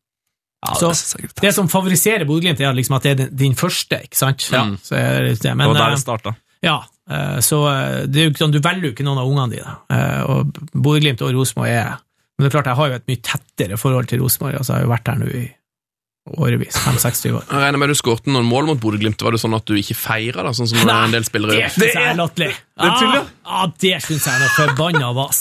Ja, Så det som favoriserer Bodø-Glimt, er liksom at det er din- første, ikke sant? Ja. Så er det det. Men, og der eh, det starta. ja, så det er jo ikke sånn, du velger jo ikke noen av ungene dine. Og Bodø-Glimt og Rosenborg er Men det er klart, jeg har jo et mye tettere forhold til Rosenborg. Altså, jeg har jo vært her nå i årevis. 65 år. Jeg regner med du skåret noen mål mot Bodø-Glimt. Var det sånn at du ikke feira, sånn som Nei, en del spillere Det gjør? syns jeg er latterlig. det er ja. ah, ja, det syns jeg er noe forbanna vas.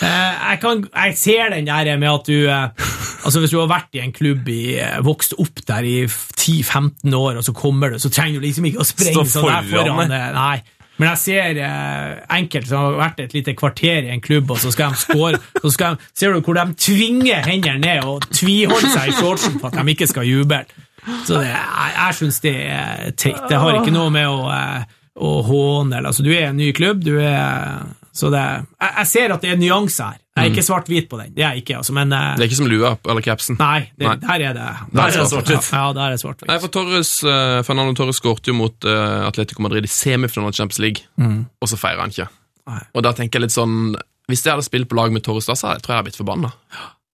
Eh, Jeg, kan, jeg ser den der med at du eh, Altså Hvis du har vært i en klubb i eh, vokst opp der i 10-15 år, og så kommer du, så trenger du liksom ikke å sprenge sånn der foran, foran. Nei. Men jeg ser eh, enkelte som har vært et lite kvarter i en klubb, og så skal de score, så skal de, ser du hvor de tvinger hendene ned og tviholder seg i shortsen for at de ikke skal juble. Så det, jeg, jeg syns det er teit. Det har ikke noe med å, eh, å håne eller altså, Du er en ny klubb, du er Så det Jeg, jeg ser at det er nyanser her. Jeg er ikke svart-hvit på den, det er ikke, altså, men uh, Det er ikke som lua eller capsen. Nei, det, Nei. der er det Der er det svart-hvitt. Ja, ja, der er det svart-hvitt. Nei, for Torres, uh, Fernando Torres skårte jo mot uh, Atletico Madrid i semifinalen av Champions League, og så feirer han ikke. Nei. Og da tenker jeg litt sånn Hvis jeg hadde spilt på lag med Torres da, så hadde- tror jeg jeg hadde blitt forbanna.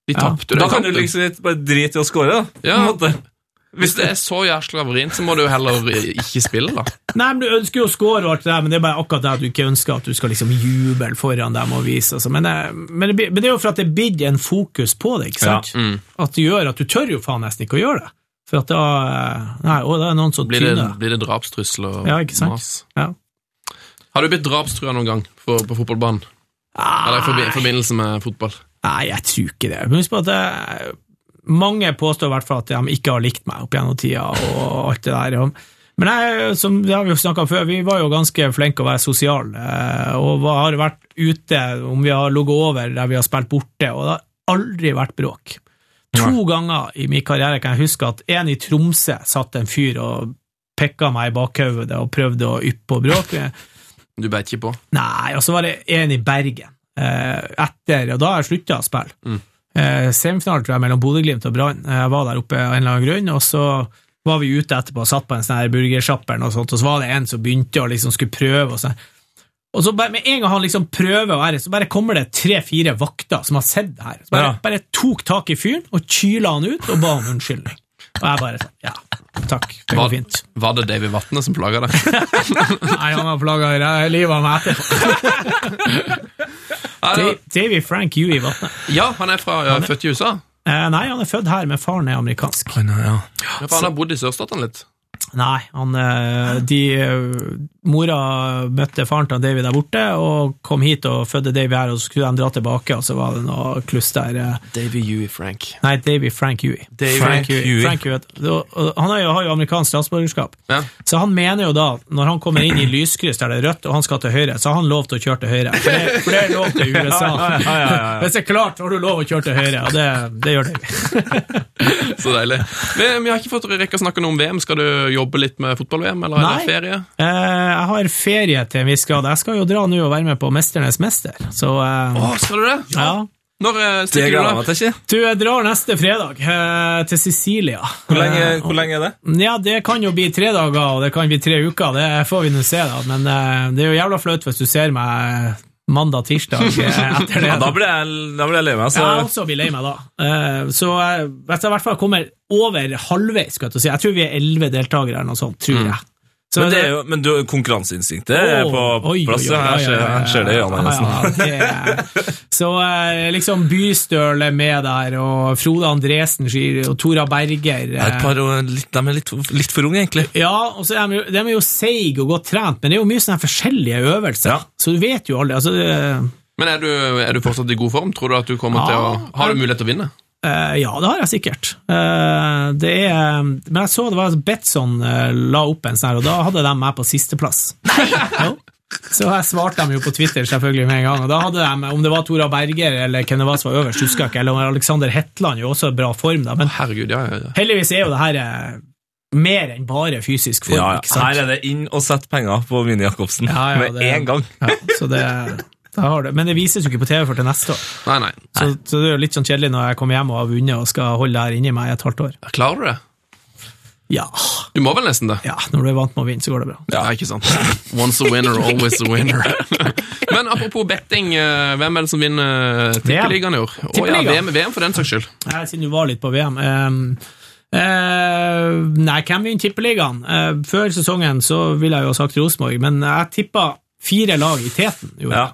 De Ja. tapte jo Da kan du liksom bare drite i å skåre, da. på Ja. Hvis det er så jævla vrient, så må du jo heller ikke spille, da. Nei, men Du ønsker jo å score, og alt det der, men det er bare akkurat det at du ikke ønsker at du skal liksom juble foran dem og vise. Altså. Men, eh, men, det, men det er jo for at det blitt en fokus på det, ikke sant? Mm. At det gjør at du tør jo faen nesten ikke å gjøre det. For at da eh, Nei, å, det er noen som Blir det, tyner. blir det drapstrusler og Ja, ikke sant? mas? Ja. Har du blitt drapstrua noen gang på, på fotballbanen? Eller i forbi forbindelse med fotball? Nei, jeg tror ikke det. Men husk på at det, mange påstår i hvert fall at de ikke har likt meg opp gjennom tida og alt det der. Men jeg, som det har vi jo snakka før, vi var jo ganske flinke å være sosiale, eh, og har vært ute om vi har ligget over der vi har spilt borte, og det har aldri vært bråk. To ganger i min karriere kan jeg huske at en i Tromsø satt en fyr og pikka meg i bakhodet og prøvde å yppe på bråk. Du beit ikke på? Nei, og så var det en i Bergen. Eh, etter, og da har jeg slutta å spille. Mm. Eh, semifinale tror jeg mellom Bodø-Glimt og Brann. Jeg var der oppe av en eller annen grunn, og så var vi ute etterpå og satt på en sånn her burgersjappe, og sånt, og så var det en som begynte å liksom skulle prøve. Og, og så bare, med en gang han liksom prøver å være, så bare kommer det tre-fire vakter som har sett det her. Så bare, Ja. bare tok tak i fyren og kyla han ut og ba om unnskyldning. Og jeg bare sånn, ja, takk, det Var, går fint. var det David Vatne som plaga deg? *laughs* Nei, han har plaga livet av meg etterpå. Da- Davy Frank Huey Vatne. Ja, han er fra ja, født i USA. Eh, nei, han er født her, men faren er amerikansk. Ja, for han har bodd i sørstaten litt. Nei, han eh, de, eh, Mora møtte faren til Davy der borte, og kom hit og fødte Davy her, og så skulle de dra tilbake, og så var det noe kluss der. eh. Davy Huey Frank. Nei, Davy Frank Huey. Davy Frank Huey. Frank Huey. Han har jo, har jo amerikansk statsborgerskap, Ja. så han mener jo da, når han kommer inn i lyskryss der det er rødt, og han skal til høyre, så har han lov til å kjøre til høyre. For det, for det er lov til *laughs* USA. Ja, ja. Hvis det er klart, har du lov å kjøre til høyre, og det, det gjør Davy. *laughs* Så deilig. Vi, vi har ikke fått rekke å snakke noe om VM. Skal du jobbe litt med fotball-VM, eller er det ferie? Eh, jeg har ferie til en viss grad. Jeg skal jo dra nå og være med på Mesternes mester, så eh, Å, skal du det? ja. Når eh, Det stikker gleder jeg du meg da? til, ikke? Du, jeg drar neste fredag eh, til Sicilia. Hvor lenge, Eh, hvor lenge er det? Ja, det kan jo bli tre dager, og det kan bli tre uker. Det får vi nå se, da. Men eh, det er jo jævla flaut hvis du ser meg mandag-tirsdag eh, etter *laughs* det. Ja, da blir jeg, da blir jeg lei meg. Så. Jeg også blir lei meg da. Eh, Så eh, hvis jeg i hvert fall kommer over halvveis, skal jeg til å si Jeg tror vi er elleve deltakere eller noe sånt, tror jeg. Så Men, det er jo, men du, konkurranseinstinktet er på Oi, plass. oi, oi, her, ja, ser, ja, ja, ser det i øynene hennes. ja, ja, er- Så eh, liksom Bystøl er med der, og Frode Andresen skyr, og Tora Berger er et par, og litt, de er litt, litt for unge, egentlig. Ja, og så er de, de er jo seige og godt trent, men det er jo mye sånne forskjellige øvelser, Ja. så du vet jo aldri. Altså, det, Men er du, er du fortsatt i god form? Tror du at du kommer til å Har du mulighet til å vinne? Eh, ja, det har jeg sikkert. Uh, det er, men jeg så det var Betson uh, la opp en sånn her, og da hadde de meg på sisteplass. *laughs* Jo. Så jeg svarte dem jo på Twitter selvfølgelig med en gang, og da hadde de, om det var Tora Berger eller hvem det var som var øverst, husker jeg ikke, eller Alexander Hetland, jo også i bra form, da, men Herregud, ja, ja, ja. heldigvis er jo det her eh, mer enn bare fysisk form, Ja? Her er det inn og sette penger på Vinni Jacobsen Ja, ja, med det- en gang. Ja, så det, det har det. Men det vises jo ikke på TV før til neste år. Nei, nei. Så, så det er jo litt sånn kjedelig når jeg kommer hjem og har vunnet og skal holde det her inni meg i et halvt år. Klarer du det? Ja, Du må vel nesten det? ja når du er vant med å vinne, så går det bra. Ja, ikke sant. Once a winner, always a winner. *laughs* Men apropos betting, eh, hvem er det som vinner Tippeligaen i år? Å ja, VM, VM for den saks skyld. Jeg Siden du var litt på VM. Um, eh, nei, hvem vinner Tippeligaen? Eh, før sesongen så ville jeg jo ha sagt Rosenborg, men jeg tippa fire lag i teten. Jo. Ja.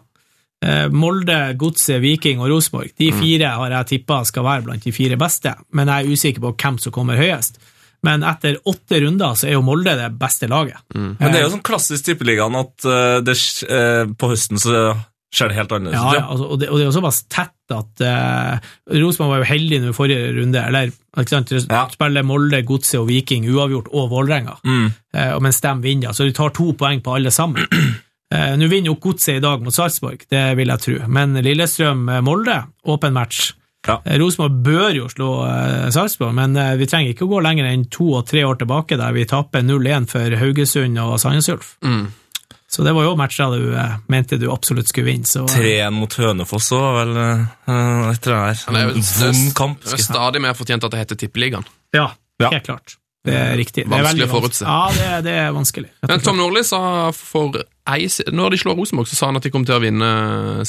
Eh, Molde, Godset, Viking og Rosenborg. De fire har jeg tippa skal være blant de fire beste, men jeg er usikker på hvem som kommer høyest. Men etter åtte runder så er jo Molde det beste laget. Men det er jo sånn klassisk tippeligaen at eh, det, eh, på høsten så skjer det helt annerledes Ja, ja altså, og, det, og det er jo såpass tett at uh, Rosenborg var jo heldig nå i forrige runde, eller ikke sant, Ja. spiller Molde, Godset og Viking uavgjort og Vålerenga, Mm. Uh, og mens de vinner, så de tar to poeng på alle sammen. Eh, Nå vinner jo Godset i dag mot Sarpsborg, det vil jeg tro, men Lillestrøm-Molde, åpen match. Ja. Eh, Rosenborg bør jo slå Sarpsborg, men eh, vi trenger ikke å gå lenger enn to og tre år tilbake, der vi taper 0-1 for Haugesund og Sandnes Ulf. Mm. Så det var jo matcher du eh, mente du absolutt skulle vinne. Så, eh, 3-1 mot Hønefoss òg, vel etter det her. Det er jo- det er- Vond kamp. Det er stadig mer fortjent at det heter Tippeligaen. Ja, Ja. helt klart. Det er riktig. Det er Vanskelig å forutse. Ja, det, det er vanskelig. Men Tom. Nordli sa for ei Når de slår Rosenborg, så sa han at de kom til å vinne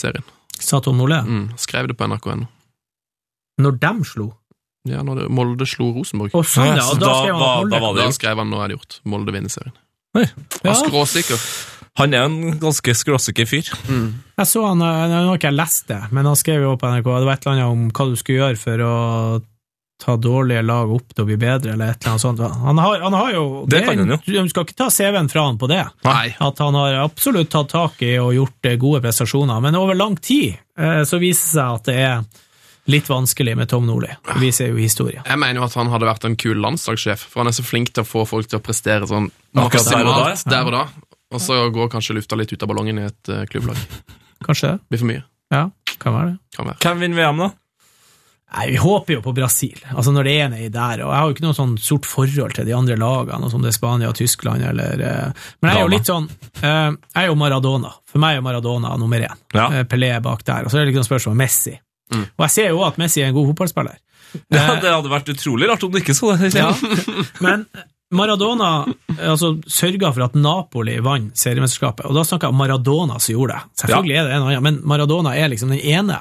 serien. Sa Tom Nordli? Mm. Skrev det på nrk.no. Når dem slo? Ja, når det, Molde slo Rosenborg. Å, sånn, ja. Ja, Og da, da skrev han da, da var det- Da skrev han 'nå er det gjort'. Molde vinner serien. Ja. Han er skråsikker. Han er en ganske skråsikker fyr. Jeg så han, eh, Nå har ikke jeg lest det, men han skrev jo på NRK det var et eller annet om hva du skulle gjøre for å ta dårlige lag opp til å bli bedre, eller et eller annet sånt. Han har, han har jo Det kan han jo. Du skal ikke ta CV-en fra han på det. Nei. At han har absolutt tatt tak i og gjort eh, gode prestasjoner, men over lang tid eh, så viser det seg at det er litt vanskelig med Tom Nordli. Det viser jo historien. Jeg mener jo at han hadde vært en kul landslagssjef, for han er så flink til å få folk til å prestere sånn maksimalt der og da. Og så går kanskje lufta litt ut av ballongen i et eh, klubblag. Kanskje det? Blir for mye. Ja, kan være det. Kan være. Hvem vinner VM, da? Nei, Vi håper jo på Brasil, altså når det er nedi der. og Jeg har jo ikke noe sånn sort forhold til de andre lagene, som det er Spania og Tyskland. eller... eh, Men jeg er jo litt sånn eh, Jeg er jo Maradona. For meg er Maradona nummer én. Ja. Eh, Pelé bak der. Og så er det liksom spørsmål om Messi. Og jeg ser jo at Messi er en god fotballspiller. Ja, Det hadde vært utrolig rart om du ikke så det. Ja. *laughs* Men Maradona altså, sørga for at Napoli vant seriemesterskapet, og da snakker jeg om Maradona som gjorde det. Selvfølgelig er det en annen, men Maradona er liksom den ene.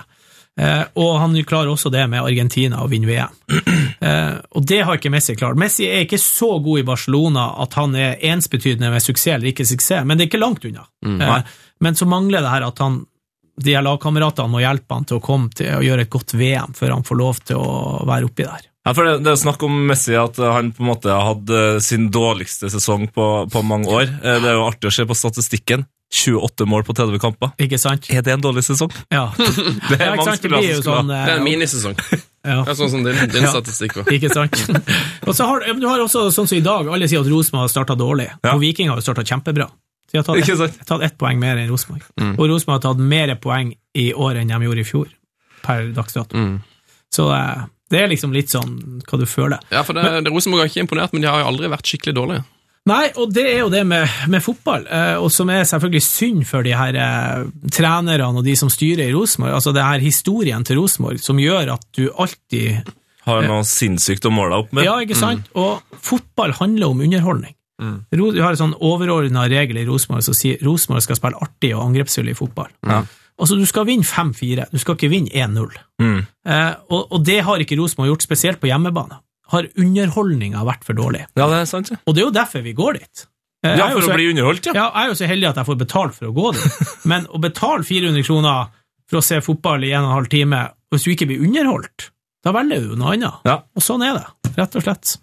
Eh, og han klarer også det med Argentina og vinne VM. *clears throat* Eh, og det har ikke Messi klart. Messi er ikke så god i Barcelona at han er ensbetydende med suksess eller ikke suksess, men det er ikke langt unna. Eh, men så mangler det her at han de her lagkameratene må hjelpe han til å komme til å gjøre et godt VM før han får lov til å være oppi der. Ja, for det, det er snakk om Messi at han på en måte har hatt sin dårligste sesong på, på mange år. Det er jo artig å se på statistikken. 28 mål på 30 kamper. Ikke sant? Er det en dårlig sesong? Ja. *laughs* *laughs* Det Ja, ikke sant? Det blir sånn Det er en minisesong. *laughs* ja, Det er sånn som din, din Ja. statistikk var. Ikke sant? Og så har, du har også, sånn som i dag, alle sier at Rosenborg har starta dårlig, Ja. og Viking har starta kjempebra. Så de har tatt Ikke ett Et, tatt ett poeng mer enn Rosenborg. Og Rosenborg har tatt mer poeng i år enn de gjorde i fjor, per dags dato. Mm. Så eh, det er liksom litt sånn hva du føler. Ja, for det, det Rosenborg har ikke imponert, men de har jo aldri vært skikkelig dårlige. Nei, og det er jo det med, med fotball, eh, og som er selvfølgelig synd for de her eh, trenerne og de som styrer i Rosenborg. Altså det her historien til Rosenborg som gjør at du alltid Har noe sinnssykt å måle opp med. Ja, ikke sant? Og fotball handler om underholdning. Mm. Vi har en sånn overordna regel i Rosenborg som sier Rosenborg skal spille artig og angrepsfull i fotball. Ja. Altså, Du skal vinne 5-4, du skal ikke vinne 1-0. Mm. Eh, og, og det har ikke Rosenborg gjort, spesielt på hjemmebane. Har underholdninga vært for dårlig. Ja, det er sant. ja. Og det er jo derfor vi går dit. Ja, for så- å bli underholdt, ja. Ja, jeg er jo så heldig at jeg får betalt for å gå dit, *laughs* men å betale 400 kroner for å se fotball i en og en halv time, hvis du ikke blir underholdt, da velger du noe annet. Ja. Og sånn er det, rett og slett.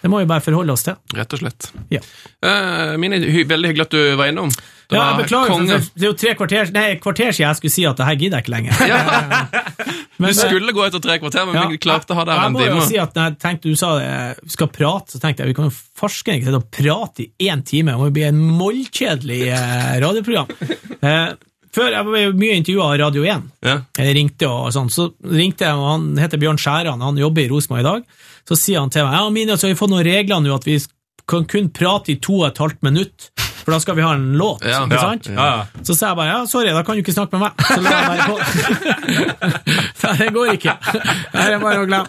Det må vi bare forholde oss til. Rett og slett. Ja. Uh, Mini, hy veldig hyggelig at du var innom. Det Ja, jeg beklager, konge. det er jo tre kvarter, nei, kvarter siden jeg skulle si at det her gidder jeg ikke lenger. *laughs* Du skulle gå etter tre kvarter, men Ja, vi klarte å ha det her jeg må jo si at når jeg tenkte du sa vi skal prate, så tenkte jeg vi kan jo farske ikke sitte og prate i én time. Det må jo bli en mollkjedelig eh, radioprogram. *laughs* Eh, før jeg jo mye intervjua av Radio 1. Ja. Jeg ringte og sånn, så ringte jeg, og han heter Bjørn Skjæran, han jobber i Rosenborg i dag. Så sier han til meg ja, Mina, så har vi fått noen regler nå at vi kan kun prate i to og et halvt minutt, for da skal vi ha en låt. Ja, ikke ja, sant? Ja, ja. Så sa jeg bare ja, sorry, da kan du ikke snakke med meg. Så la jeg bare på. *laughs* Det går ikke. Det er bare å glemme.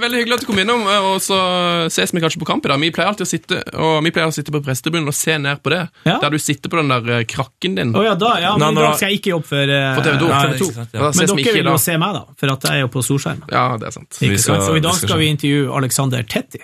Veldig hyggelig at du kom innom, eh, og så ses vi kanskje på kamp i dag. Vi pleier alltid å sitte og vi pleier å sitte på prestebunnen og se ned på det, Ja. der du sitter på den der eh, krakken din. Å ja, da, ja, men nå- da skal jeg ikke jobbe for, eh, For TV 2. Nei, TV 2. sant, ja. Men dere vil jo se meg, da, for at jeg er jo på storskjerm. Ja, det er sant. Ikke skal- sant? Så i dag vi skal vi intervjue Alexander Tetti.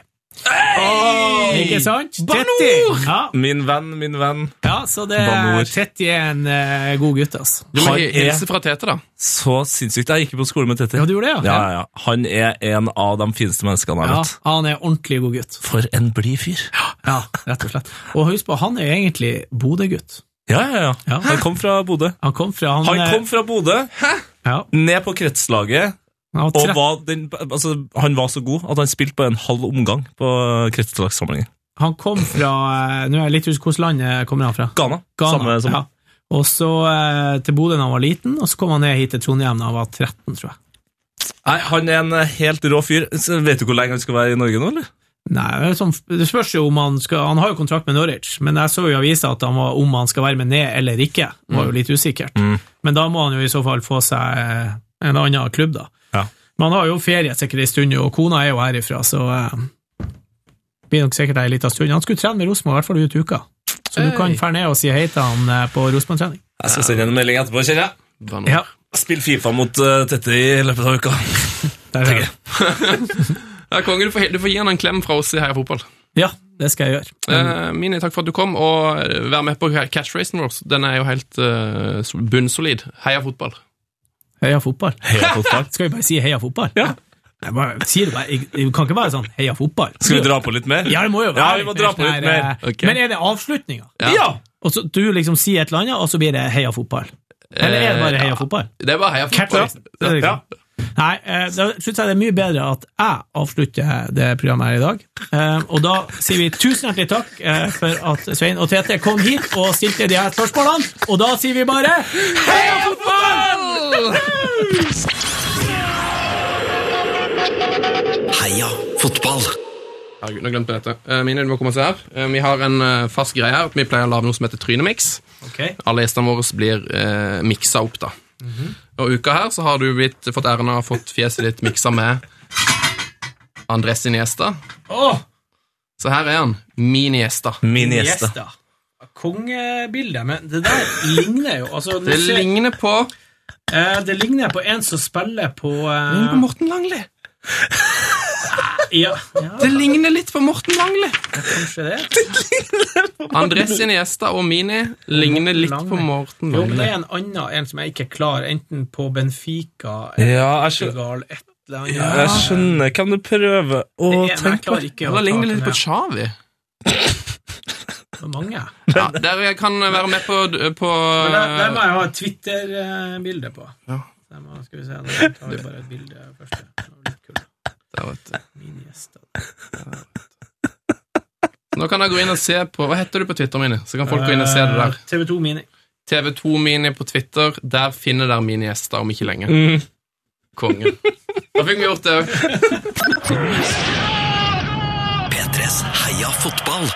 Ikke sant? Banor! Ja, Min venn, min venn. ja, så det Banor. Tetti er en uh, god gutt, altså. Du må hilse fra Tete, da. Så sinnssykt. Jeg gikk på skole med Tetti. Ja, du gjorde det, ja? Ja, ja, ja. Han er en av de fineste menneskene jeg Ja, han er ordentlig god gutt. For en blid fyr. Ja, rett og slett. Og husk på, han er egentlig Bodø-gutt. Ja, ja, ja. Han kom fra Bodø. Han kom fra Han, Han eh, kom fra Bodø, ja, ned på kretslaget, var og var den, altså, han var så god at han spilte på en halv omgang på kretslagssamlingen. Han kom fra eh, Nå er jeg litt usikker hvilket land kommer han fra. Ghana. Ghana. Samme som ja. Og så eh, til Bodø da han var liten, og så kom han ned hit til Trondheim da han var 13, tror jeg. Nei, Han er en eh, helt rå fyr. Så vet du hvor lenge han skal være i Norge nå, eller? Nei, det, sånn, spørs jo om han skal Han har jo kontrakt med Norwich, men jeg så jo i avisa at han var, om han skal være med ned eller ikke, var jo litt usikkert. Mm. Men da må han jo i så fall få seg eh, en annen klubb, da. Han har jo ferie sikkert ei stund, og kona er jo herifra, så eh, blir nok sikkert ei lita stund. Han skulle trene med Rosenborg, i hvert fall ut uka. Så du kan dra ned og si hei til han eh, på Rosenborg-trening. Jeg skal sende en melding etterpå, kjenner jeg. Ja, Spill Fifa mot uh, Tette i løpet av uka. *laughs* der er det. *laughs* Ja, konge, du får, du får gi han en klem fra oss i Heia Fotball. Ja, det skal jeg gjøre. Eh, Mini, takk for at du kom, og eh, vær med på catchracen vår. Den er jo helt uh, bunnsolid. Heia Fotball. Heia fotball. Heia *laughs* fotball. Skal vi bare si heia fotball? Ja. Jeg bare, sier du bare, jeg, det kan ikke være sånn heia fotball. Skal vi dra på litt mer? Ja, det må jo være Ja, vi må dra på sånn litt her, mer. Okay. Men er det avslutninga? Ja. Og så du liksom sier et eller annet, og så blir det heia fotball? Eller er det bare Eh, heia fotball? Det er bare Heia Fotball. Det liksom- Nei, eh, da syns jeg det er mye bedre at jeg avslutter det programmet her i dag. Eh, Og da sier vi tusen hjertelig takk eh, for at Svein og Tete kom hit og stilte de her spørsmålene. Og da sier vi bare heia fotball! Heia fotball. Herregud, nå glemte jeg dette. Eh, Mine, du må komme og se her. Vi har en fast greie her. Vi pleier å lage noe som heter Trynemix. Alle gjestene våre blir eh, miksa opp, da. Og uka her så har du blitt, fått æren av å ha fått fjeset ditt miksa med Andres Iniesta. Oh! Så her er han. Mini-Esta. Min gjeste. gjester. Kongebilde, men det der ligner jo altså, Det ser- ligner på eh, Det ligner på en som spiller på eh, Morten Langli. Ja, *laughs* ja, Det ligner litt på Morten Langli. kanskje det. *laughs* Andres gjester og Mini ligner litt Langli. på Morten Jo, det er en annen en som jeg ikke er klar, enten på Benfica Ja, jeg skjønner, Portugal, et eller annet. jeg skjønner. Kan du prøve å Det tenke på det? Det ligner litt på det Xavi. mange. Ja, dere kan være med på, på Men der, der må jeg ha et Twitter-bilde på. Ja. Der må, skal vi se, Da tar vi bare et bilde først. Det var litt kult. Der, vet du. Minigjester. Nå kan dere gå inn og se på Hva heter du på Twitter, Mini? Så kan folk gå inn og se det der. Eh, TV2 Mini. TV2 Mini på Twitter. Der finner dere Mini-gjester om ikke lenge. Mm. Konge. Da fikk vi gjort det òg. P3s Heia fotball.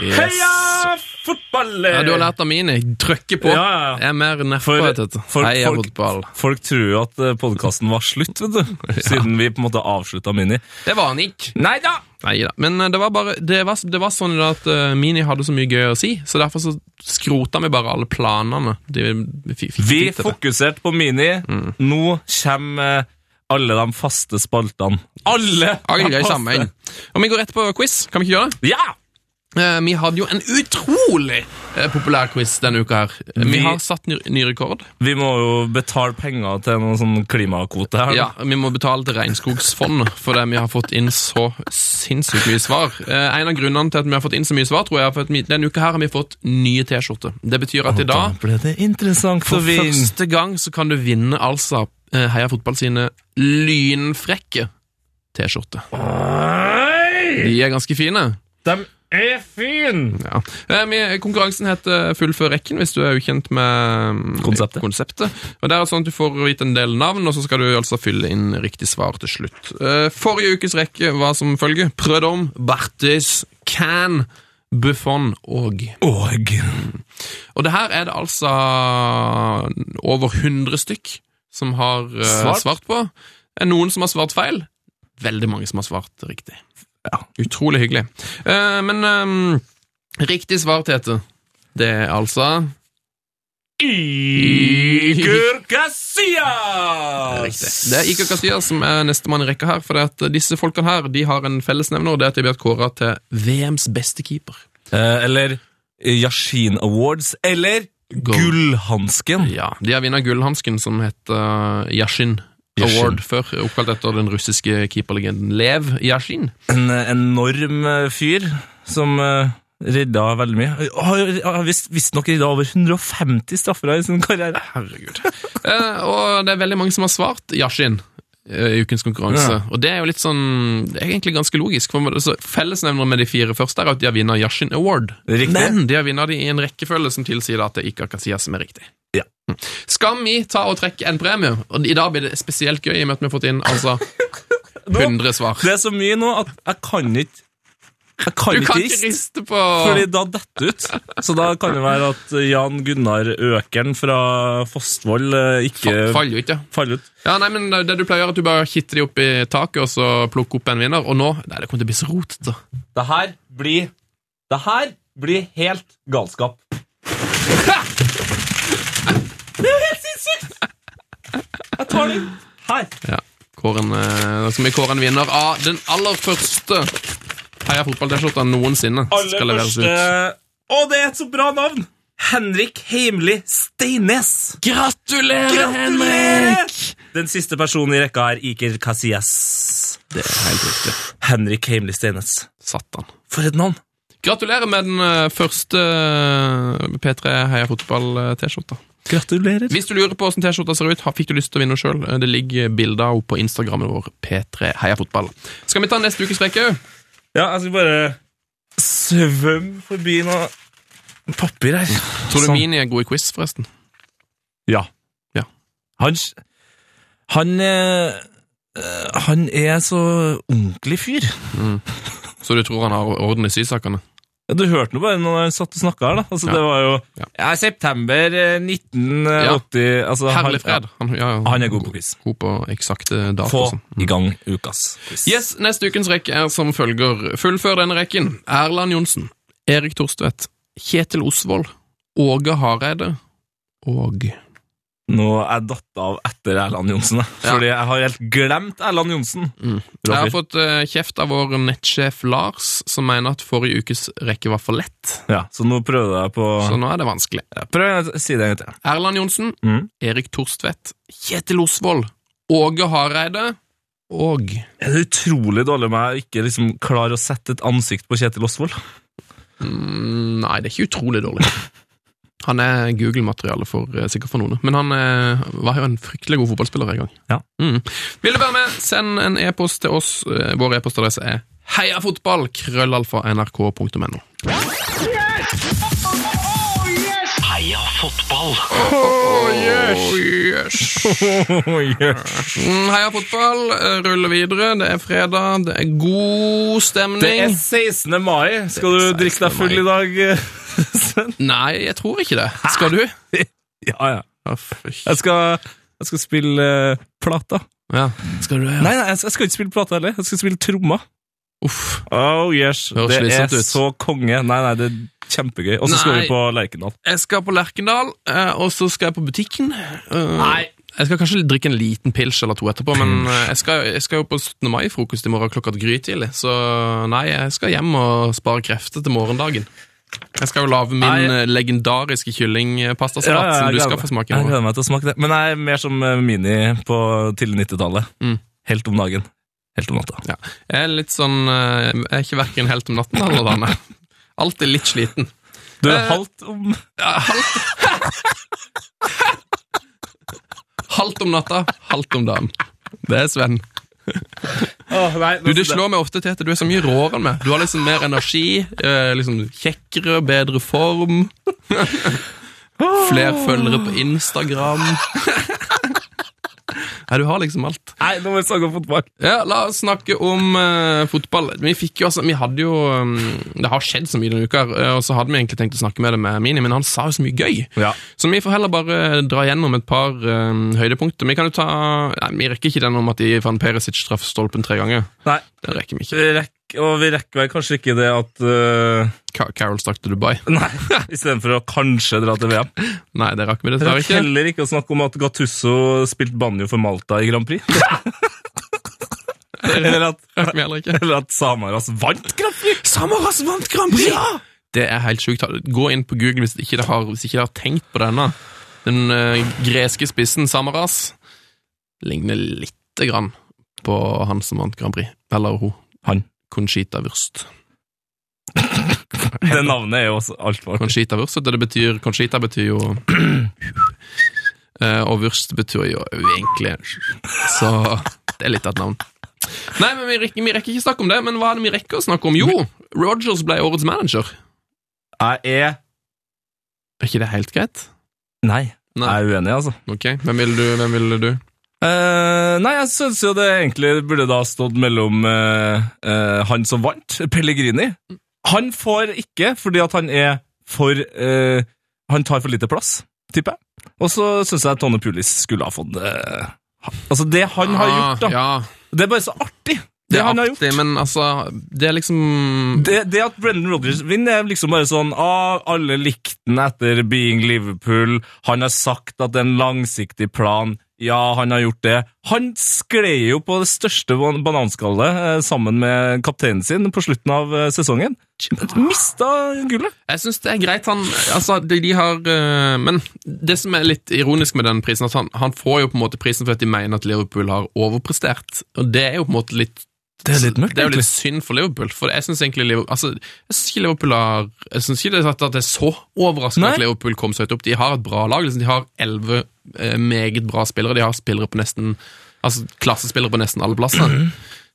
Yes. Heia fotball! Ja, du har lært av Mini. Trykker på. Ja, ja. Jeg er mer nedpå. Heia folk- fotball. Folk tror jo at podkasten var slutt, vet du. *laughs* Siden vi på en måte avslutta Mini. Det var han ikke. Nei da! Neida. Men eh, det var bare Det var, det var sånn at eh, Mini hadde så mye gøy å si, så derfor så skrota vi bare alle planene. De, vi Vi fokuserte på Mini. Nå kommer eh, alle de faste spaltene. Alle! Alle faste. Og vi går rett på quiz. Kan vi ikke gjøre det? Ja! Eh, Vi hadde jo en utrolig eh, populær quiz denne uka her. Vi Vi- har satt ny, ny rekord. Vi må jo betale penger til noen sånn klimakvote her. Ja, Vi må betale til Regnskogsfondet fordi vi har fått inn så sinnssykt mye svar. Eh, En av grunnene til at vi har fått inn så mye svar, tror jeg er for at denne uka her har vi fått nye T-skjorter. Det betyr at i Da dag, for første gang, så kan du vinne altså eh, Heia Fotball sine lynfrekke T-skjorter. De er ganske fine. De er fin! Ja. Eh, Konkurransen heter Fullfør rekken, hvis du er ukjent med mm, Konseptet. konseptet. Og det er sånn at Du får gitt en del navn, og så skal du altså fylle inn riktig svar til slutt. Eh, Forrige ukes rekke var som følger Prødom, Bartis, Can, Buffon og Og Og det her er det altså over 100 stykk som har eh, Svart. svart på. Det er noen som har svart feil. Veldig mange som har svart riktig. Ja. Utrolig hyggelig. Eh, men eh, riktig svar, Tete, det er altså Iker Casillas! Det er Iker Casillas som er nestemann i rekka her. For det at disse folkene her de har en fellesnevner, og det er at de blir kåra til VMs beste keeper. Eh, eller Yashin Awards. Eller Gullhansken. Ja, De har vunnet gullhansken som heter Yashin. Award før, oppkalt etter den russiske keeperlegenden Lev Yashin. En enorm eh, fyr som eh, redda veldig mye. Har har visst- visstnok redda over 150 straffer i sin karriere. Herregud. eh, og det er veldig mange som har svart Yashin i ukens konkurranse. Ja. Og det er jo litt sånn Det er egentlig ganske logisk. For altså, Fellesnevneren med de fire første er at de har vunnet Yashin Award. Riktig. Men de har vunnet de i en rekkefølge som tilsier at det ikke er Casillas som er riktig. Ja. Mm. Skal vi ta og trekke en premie? Og I dag blir det spesielt gøy, i og med at vi har fått inn altså *laughs* 100 svar. Det er så mye nå at jeg kan ikke Jeg kan Du ikke kan ikke riste. riste på Fordi da detter ut. Så da kan det være at Jan Gunnar Økeren fra Fossvoll eh, ikke Faller jo ikke. faller ut. Ja, nei, men det du pleier er at du bare kitter de opp i taket, og så plukker opp en vinner. Og nå Nei, det kommer til å bli så rotete. Det her blir Det her blir helt galskap. Det er jo helt sinnssykt! Jeg tar den her. Ja. Kåren, eh, da skal vi kåre en vinner av den aller første Heia fotball-T-skjorta noensinne. skal leveres første ut. Å, det er et så bra navn! Henrik Heimli Steines. Gratulerer, Henrik! Den siste personen i rekka er Iker Casillas. Det er helt riktig. Henrik Heimli Steines. Satan. For et navn! Gratulerer med den eh, første eh, P3 Heia fotball-T-skjorta. Gratulerer. Hvis du lurer på hvordan T-skjorta ser ut, fikk du lyst til å vinne sjøl. Det ligger bilder på Instagrammen vår, P3 Heia fotball. Skal vi ta neste ukes rekke òg? Ja, jeg skal bare svømme forbi noe papir her. Tror du Sånn. Mini er god i quiz, forresten? Ja. Ja. Han Han eh, Han er så ordentlig fyr. Så du tror han har orden i sysakene? Ja, Du hørte nå bare når jeg satt og snakka her, da. Altså, Ja. Det var jo Ja. ja. september eh, 1980 altså, Herlig fred. Han, ja, Han er god på quiz. God på eksakte data. Få sånn. i gang ukas quiz. Yes, Neste ukens rekke er som følger. Fullfør denne rekken. Erland Johnsen, Erik Torstvedt, Kjetil Osvold, Åge Hareide og Nå er jeg datt av etter Erland Johnsen, jeg. Fordi jeg har helt glemt Erland Johnsen. Jeg har fått eh, kjeft av vår nettsjef Lars, som mener at forrige ukes rekke var for lett. Ja, så nå prøvde jeg på Så nå er det vanskelig. ja, Prøv å si det en gang til. Erland Johnsen, Mm. Erik Torstvedt, Kjetil Osvold, Åge Hareide og Er det utrolig dårlig med meg å ikke liksom klare å sette et ansikt på Kjetil Osvold? mm, Nei, det er ikke utrolig dårlig. *laughs* Han er Google-materiale for, eh, sikkert for noen, men han er, var jo en fryktelig god fotballspiller en gang. Ja. Mm. Vil du være med, send en e-post til oss. Eh, Vår e-postadresse er heiafotball.krøllalfa.nrk.no. krøllalfa, nrk.no. Heia fotball! *laughs* Oh, yes. Mm, Heia fotball, eh, ruller videre. Det er fredag, det er god stemning. Det er 16. mai. Skal du drikke deg full i dag, eh, *laughs* Sven? Nei, jeg tror ikke det. Skal du? *laughs* Ja, ja. Ja. Jeg skal, jeg skal spille uh, plata. Ja. Skal du det? Nei, nei, jeg skal, jeg skal ikke spille plata heller. Jeg skal spille trommer. Uff. Oh yes, Det Det er ut. så konge. Nei, nei, det er kjempegøy. Og så skal vi på Lerkendal. Jeg skal på Lerkendal, eh, og så skal jeg på butikken. Eh, Nei. Jeg skal kanskje drikke en liten pils eller to etterpå, men eh, jeg skal, jeg skal jo på 17. mai-frokost i morgen klokka grytidlig, så nei, jeg skal hjem og spare krefter til morgendagen. Jeg skal jo lage min Nei. eh, legendariske kyllingpastasalat som du skal få smake Jeg gleder meg til å smake det. Men jeg er mer som Mini på tidlig 90-tallet. Mm. Helt om dagen. Helt om natta. Ja. Jeg er litt sånn eh, Jeg er ikke verken helt om natten eller dagen. Alltid litt sliten. Du er Eh, halvt om Halvt om natta, halvt om dagen. Det er Sven. Oh, nei, Du, du slår meg ofte til at du er så mye råere enn meg. Du har liksom mer energi, eh, liksom kjekkere, bedre form. Flere følgere på Instagram. Nei, du har liksom alt. Nei, nå må vi snakke om fotball. Ja, La oss snakke om uh, fotball. Vi fikk jo, altså, vi hadde jo um, Det har skjedd så mye denne uka, eh, og så hadde vi egentlig tenkt å snakke med det med Mini, men han sa jo så mye gøy. Ja. Så vi får heller bare dra gjennom et par um, høydepunkter. Vi kan jo ta nei, Vi rekker ikke den om at de fant Perisic traff stolpen tre ganger. Nei, Det rekker vi ikke. Rekker, og vi rekker vel kanskje ikke det at uh, Ka- Carol stakk til Dubai. *laughs* Nei, istedenfor å kanskje dra til VM. Nei, det rakk vi dessverre ikke. heller ikke å snakke om at Gattusso spilte banjo for Malta i Grand Prix. eller, at, eller at Samaras vant Grand Prix! Samaras vant Grand Prix! Det er helt sjukt. Gå inn på Google hvis ikke dere har, hvis ikke dere har tenkt på denne. Den uh, greske spissen Samaras ligner lite grann på han som vant Grand Prix. Eller hun. Han. Conchita Wurst. Det navnet er jo også altfor artig. Conchita Wurst, det betyr Conchita betyr jo Eh, Og Wurst betyr jo egentlig Så det er litt av et navn. Nei, men vi rekker, vi rekker ikke snakke om det, men hva er det vi rekker å snakke om? Jo, Rogers ble årets manager. Jeg er Er ikke det helt greit? Nei, Nei. jeg er uenig, altså. Ok, hvem ville du? Hvem ville du? Eh, nei, jeg syns jo det egentlig burde da stått mellom uh, uh, han som vant, Pellegrini. Han får ikke fordi at han er for Han tar for lite plass, tipper jeg. Og så syns jeg Tone Pulis skulle ha fått Altså, det han har gjort, da. Ah, Ja, Det er bare så artig, det, det han har artig, gjort. men altså Det er liksom Det, det at Brendan Rodgers vinner, er liksom bare sånn ah, Alle likte den etter being Liverpool. Han har sagt at det er en langsiktig plan. Ja, han har gjort det. Han skled jo på det største bananskallet eh, sammen med kapteinen sin på slutten av eh, sesongen. Mista gullet. Jeg syns det er greit, han Altså, de, de har øh, Men det som er litt ironisk med den prisen, at han, han får jo på en måte prisen for at de mener at Liverpool har overprestert. Og det er jo på en måte litt Det er litt mørkt, Det er jo litt synd for Liverpool, for jeg syns egentlig Liverpool Altså, jeg synes ikke Liverpool har Jeg synes ikke det at det er så overraskende Nei. at Liverpool kom så høyt opp. De har et bra lag. Liksom, de har elleve eh, meget bra spillere. De har spillere på nesten Altså klassespillere på nesten alle plasser.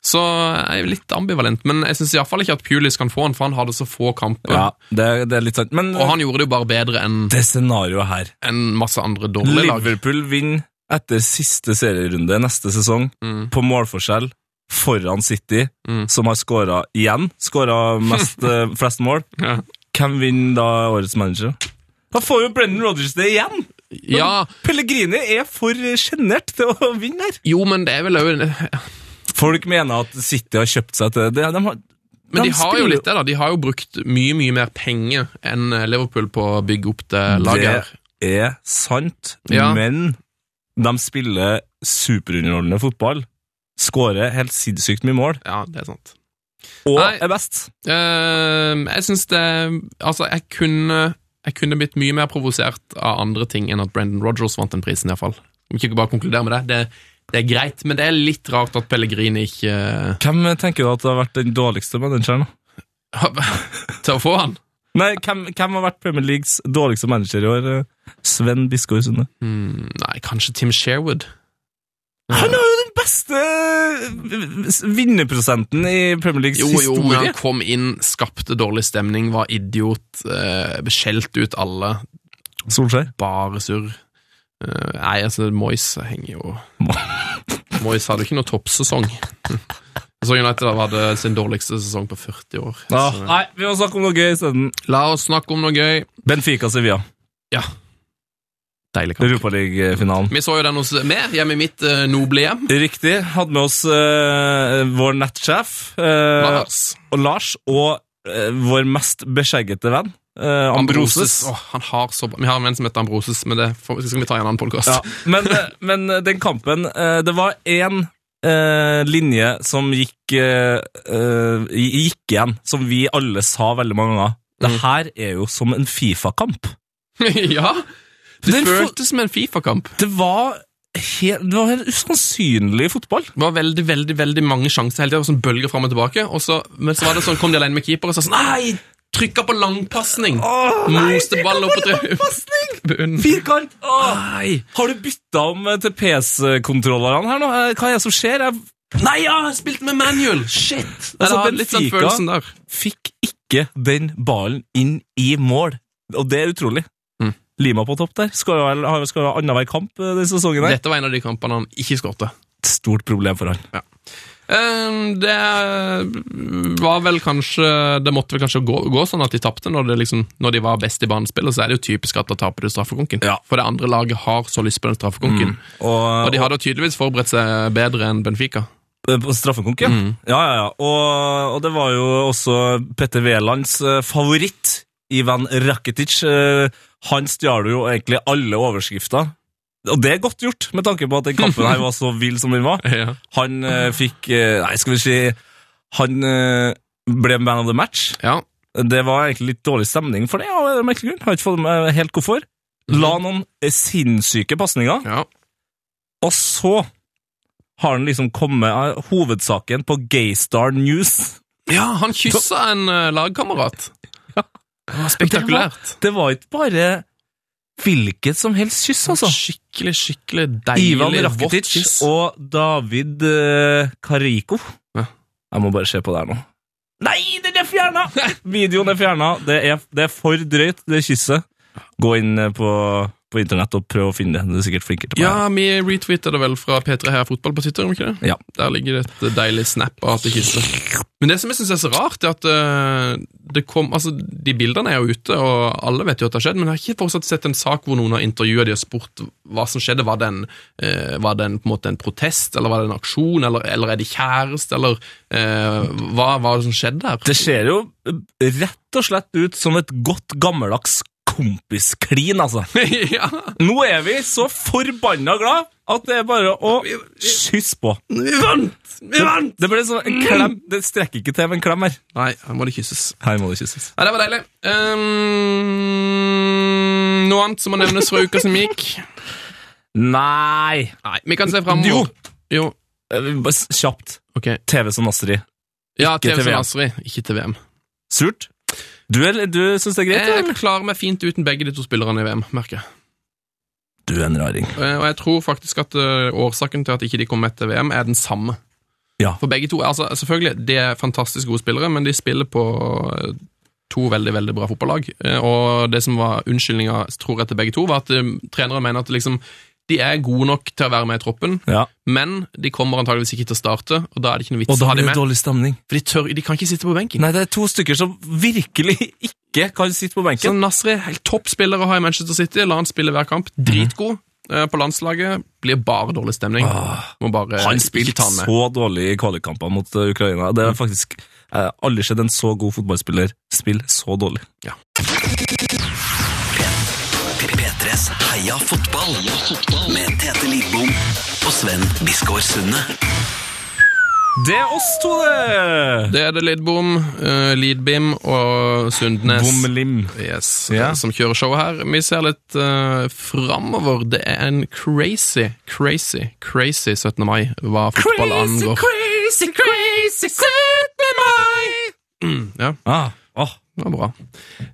Så jeg er litt ambivalent, men jeg syns iallfall ikke at Pulis kan få han, for han hadde så få kamper. Ja, det, det er litt sant. Men Og han gjorde det jo bare bedre enn det scenarioet her enn masse andre dårlige lag. Liverpool vinner etter siste serierunde neste sesong Mm. på målforskjell foran City, Mm. som har skåra igjen. Skåra *laughs* eh, flest mål. Ja. Hvem vinner da årets manager? Da får jo Brendan Rodgers det igjen! ja, Pellegrini er for sjenert til å vinne her. jo, men det er vel òg Folk mener at City har kjøpt seg til det. De har, Men de har jo litt det, da. De har jo brukt mye, mye mer penger enn Liverpool på å bygge opp det laget. Det er sant, Ja. men de spiller superunderholdende fotball. Skårer helt sinnssykt mye mål, Ja, det er sant. og Nei. er best. Øh, jeg syns det Altså, jeg kunne Jeg kunne blitt mye mer provosert av andre ting enn at Brendan Rogers vant den prisen, iallfall. Ikke bare konkludere med det. det. Det er greit, men det er litt rart at Pellegrini ikke Hvem tenker du at det har vært den dårligste manageren? Til å få han. Nei, hvem, hvem har vært Premier Leagues dårligste manager i år? Sven Biskår Sunde. Hmm, nei, kanskje Tim Sherwood. Han har jo den beste eh, vinnerprosenten i Premier Leagues Jo, jo, men han kom inn, skapte dårlig stemning, var idiot, eh, skjelte ut alle. Solskjær. Bare surr. Eh, nei, altså, Moyes henger jo *laughs* Moyes hadde ikke noe toppsesong. *laughs* Så United hadde sin dårligste sesong på 40 år. Ja. Nei, vi må snakke om noe gøy isteden. la oss snakke om noe gøy. Benfica Sevilla. Ja. Deilig kamp. Europaligafinalen. Vi så jo den hos meg, hjemme i mitt uh, noble hjem. Riktig. Hadde med oss uh, vår nettsjef uh, Lars. og Lars, og vår mest beskjeggete venn, eh, Ambroses. Oh, han har så. Vi har en venn som heter Ambroses, men det får, skal vi ta i en annen podkast. Ja, men, men den kampen Det var én eh, linje som gikk, gikk igjen, som vi alle sa veldig mange ganger. Det Mm. her er jo som en Fifa-kamp. *laughs* ja. Det Den føltes som en Fifa-kamp. Det var helt, det var helt usannsynlig fotball. Det var veldig veldig, veldig mange sjanser hele tida, sånn bølger fram og tilbake. Og så, men så var det sånn, kom de alene med keeper og sa sånn Nei! Trykka på langpasning! Moste ball opp på. *laughs* Firkant! Nei! Har du bytta om eh, til PC-kontrollerne her nå? Eh, Hva er det som skjer? Jeg Nei, ja! Jeg spilte med manual! Shit! *laughs* Altså, Altså, litt sånn følelsen der. fikk ikke den ballen inn i mål. Og det er utrolig. Mm. Lima på topp der. Skal jo ha- skal jo ha annenhver kamp eh, denne sesongen. her. Dette var en av de kampene han ikke skårte. Et stort problem for han. Ja. Det var vel kanskje Det måtte vel kanskje gå, gå sånn at de tapte når, liksom, når de var best i banespillet, så er det jo typisk at da taper du straffekonken. Ja. For det andre laget har så lyst på den straffekonken. Og, Og de hadde tydeligvis forberedt seg bedre enn Benfica. Straffekonken, På straffekonk, ja. Mm. Ja, ja, ja. Og, og det var jo også Petter Wælands eh, favoritt, Ivan Rakitic. eh, Han stjal jo egentlig alle overskrifter. Og det er godt gjort, med tanke på at den kampen her var så vill som den var. *laughs* Ja. Han eh, fikk eh, Nei, skal vi si Han ble man of the match. ja. Det var egentlig litt dårlig stemning for det, av en merkelig grunn. Har ikke fått med helt hvorfor. La noen sinnssyke pasninger, ja. og så har han liksom kommet av hovedsaken på Gaystar News. Ja, han kyssa en lagkamerat. Spektakulært. Det var ikke bare hvilket som helst kyss, altså. Skikkelig, skikkelig deilig Ivan Rakitic kyss. og David uh, Kariko. Ja. Jeg må bare se på det her nå. Nei, den er fjerna! *laughs* Videoen er fjerna. Det, det er for drøyt, det kysset. Gå inn på, på internett og prøv å finne det. Det er sikkert flinkere til meg. Ja, vi retweetet det vel fra P3 Heia Fotball på Twitter, om ikke det? Ja. Der ligger det et deilig snap av at det kysser. Men det som jeg synes er så rart, er at eh, det kom, altså, de bildene er jo ute, og alle vet jo at det har skjedd, men jeg har ikke fortsatt sett en sak hvor noen har intervjuet de og spurt hva som skjedde. Var det en, eh, var det en, på en, måte en protest, eller var det en aksjon, eller, eller er de kjæreste, eller eh, hva var det som skjedde der? Det ser jo rett og slett ut som et godt gammeldags kompisklin, altså. *laughs* ja, Nå er vi så forbanna glad at det er bare å kysse på. vi vant! Vi vant! Det ble sånn en klem. Det strekker ikke til med en klem her. Nei, her må det kysses. Her må det kysses. Nei, det var deilig. Um, noe annet som må nevnes fra uka som gikk? Nei Nei, vi kan se framover. Jo. Jo. Eh, Kjapt. Okay. TV som Astrid. Ja, Ikke TV som Astrid, ikke til VM. Surt. Du, er- du syns det er greit? Jeg eller? klarer meg fint uten begge de to spillerne i VM, merker jeg. Du er en raring. Og jeg tror faktisk at eh, årsaken til at ikke de kom med til VM, er den samme. Ja. For begge to, altså selvfølgelig, de er fantastisk gode spillere, men de spiller på eh, to veldig, veldig bra fotballag. Eh, Og det som var unnskyldninga, tror jeg, til begge to, var at trenere mener at liksom, de er gode nok til å være med i troppen, Ja. men de kommer antageligvis ikke til å starte, og da er det ikke noe vits å ha dem med. dårlig stemning. For de, tør, de kan ikke sitte på benken. Nei, det er to stykker som virkelig ikke kan sitte på benken. Så. Nasri er helt toppspiller å ha i Manchester City. La han spille hver kamp. Dritgod. Mm. På landslaget blir bare dårlig stemning. Må bare Ah. Han spilte så dårlig i kvalikkampene mot eh, Ukraina. Det har faktisk Jeg aldri skjedd en så god fotballspiller spille så dårlig. P3s Heia fotball med Tete Lidbom og Sven Biskår Sunde. Det er oss to, det! Det er det Lidbom, uh, Lidbim og Sundnes Bomlim. yes, Ja. som kjører show her. Vi ser litt uh, framover. Det er en crazy, crazy, crazy 17. mai hva fotball angår. crazy, crazy crazy 17. mai! Mm, ja, Ah, åh. Det var bra.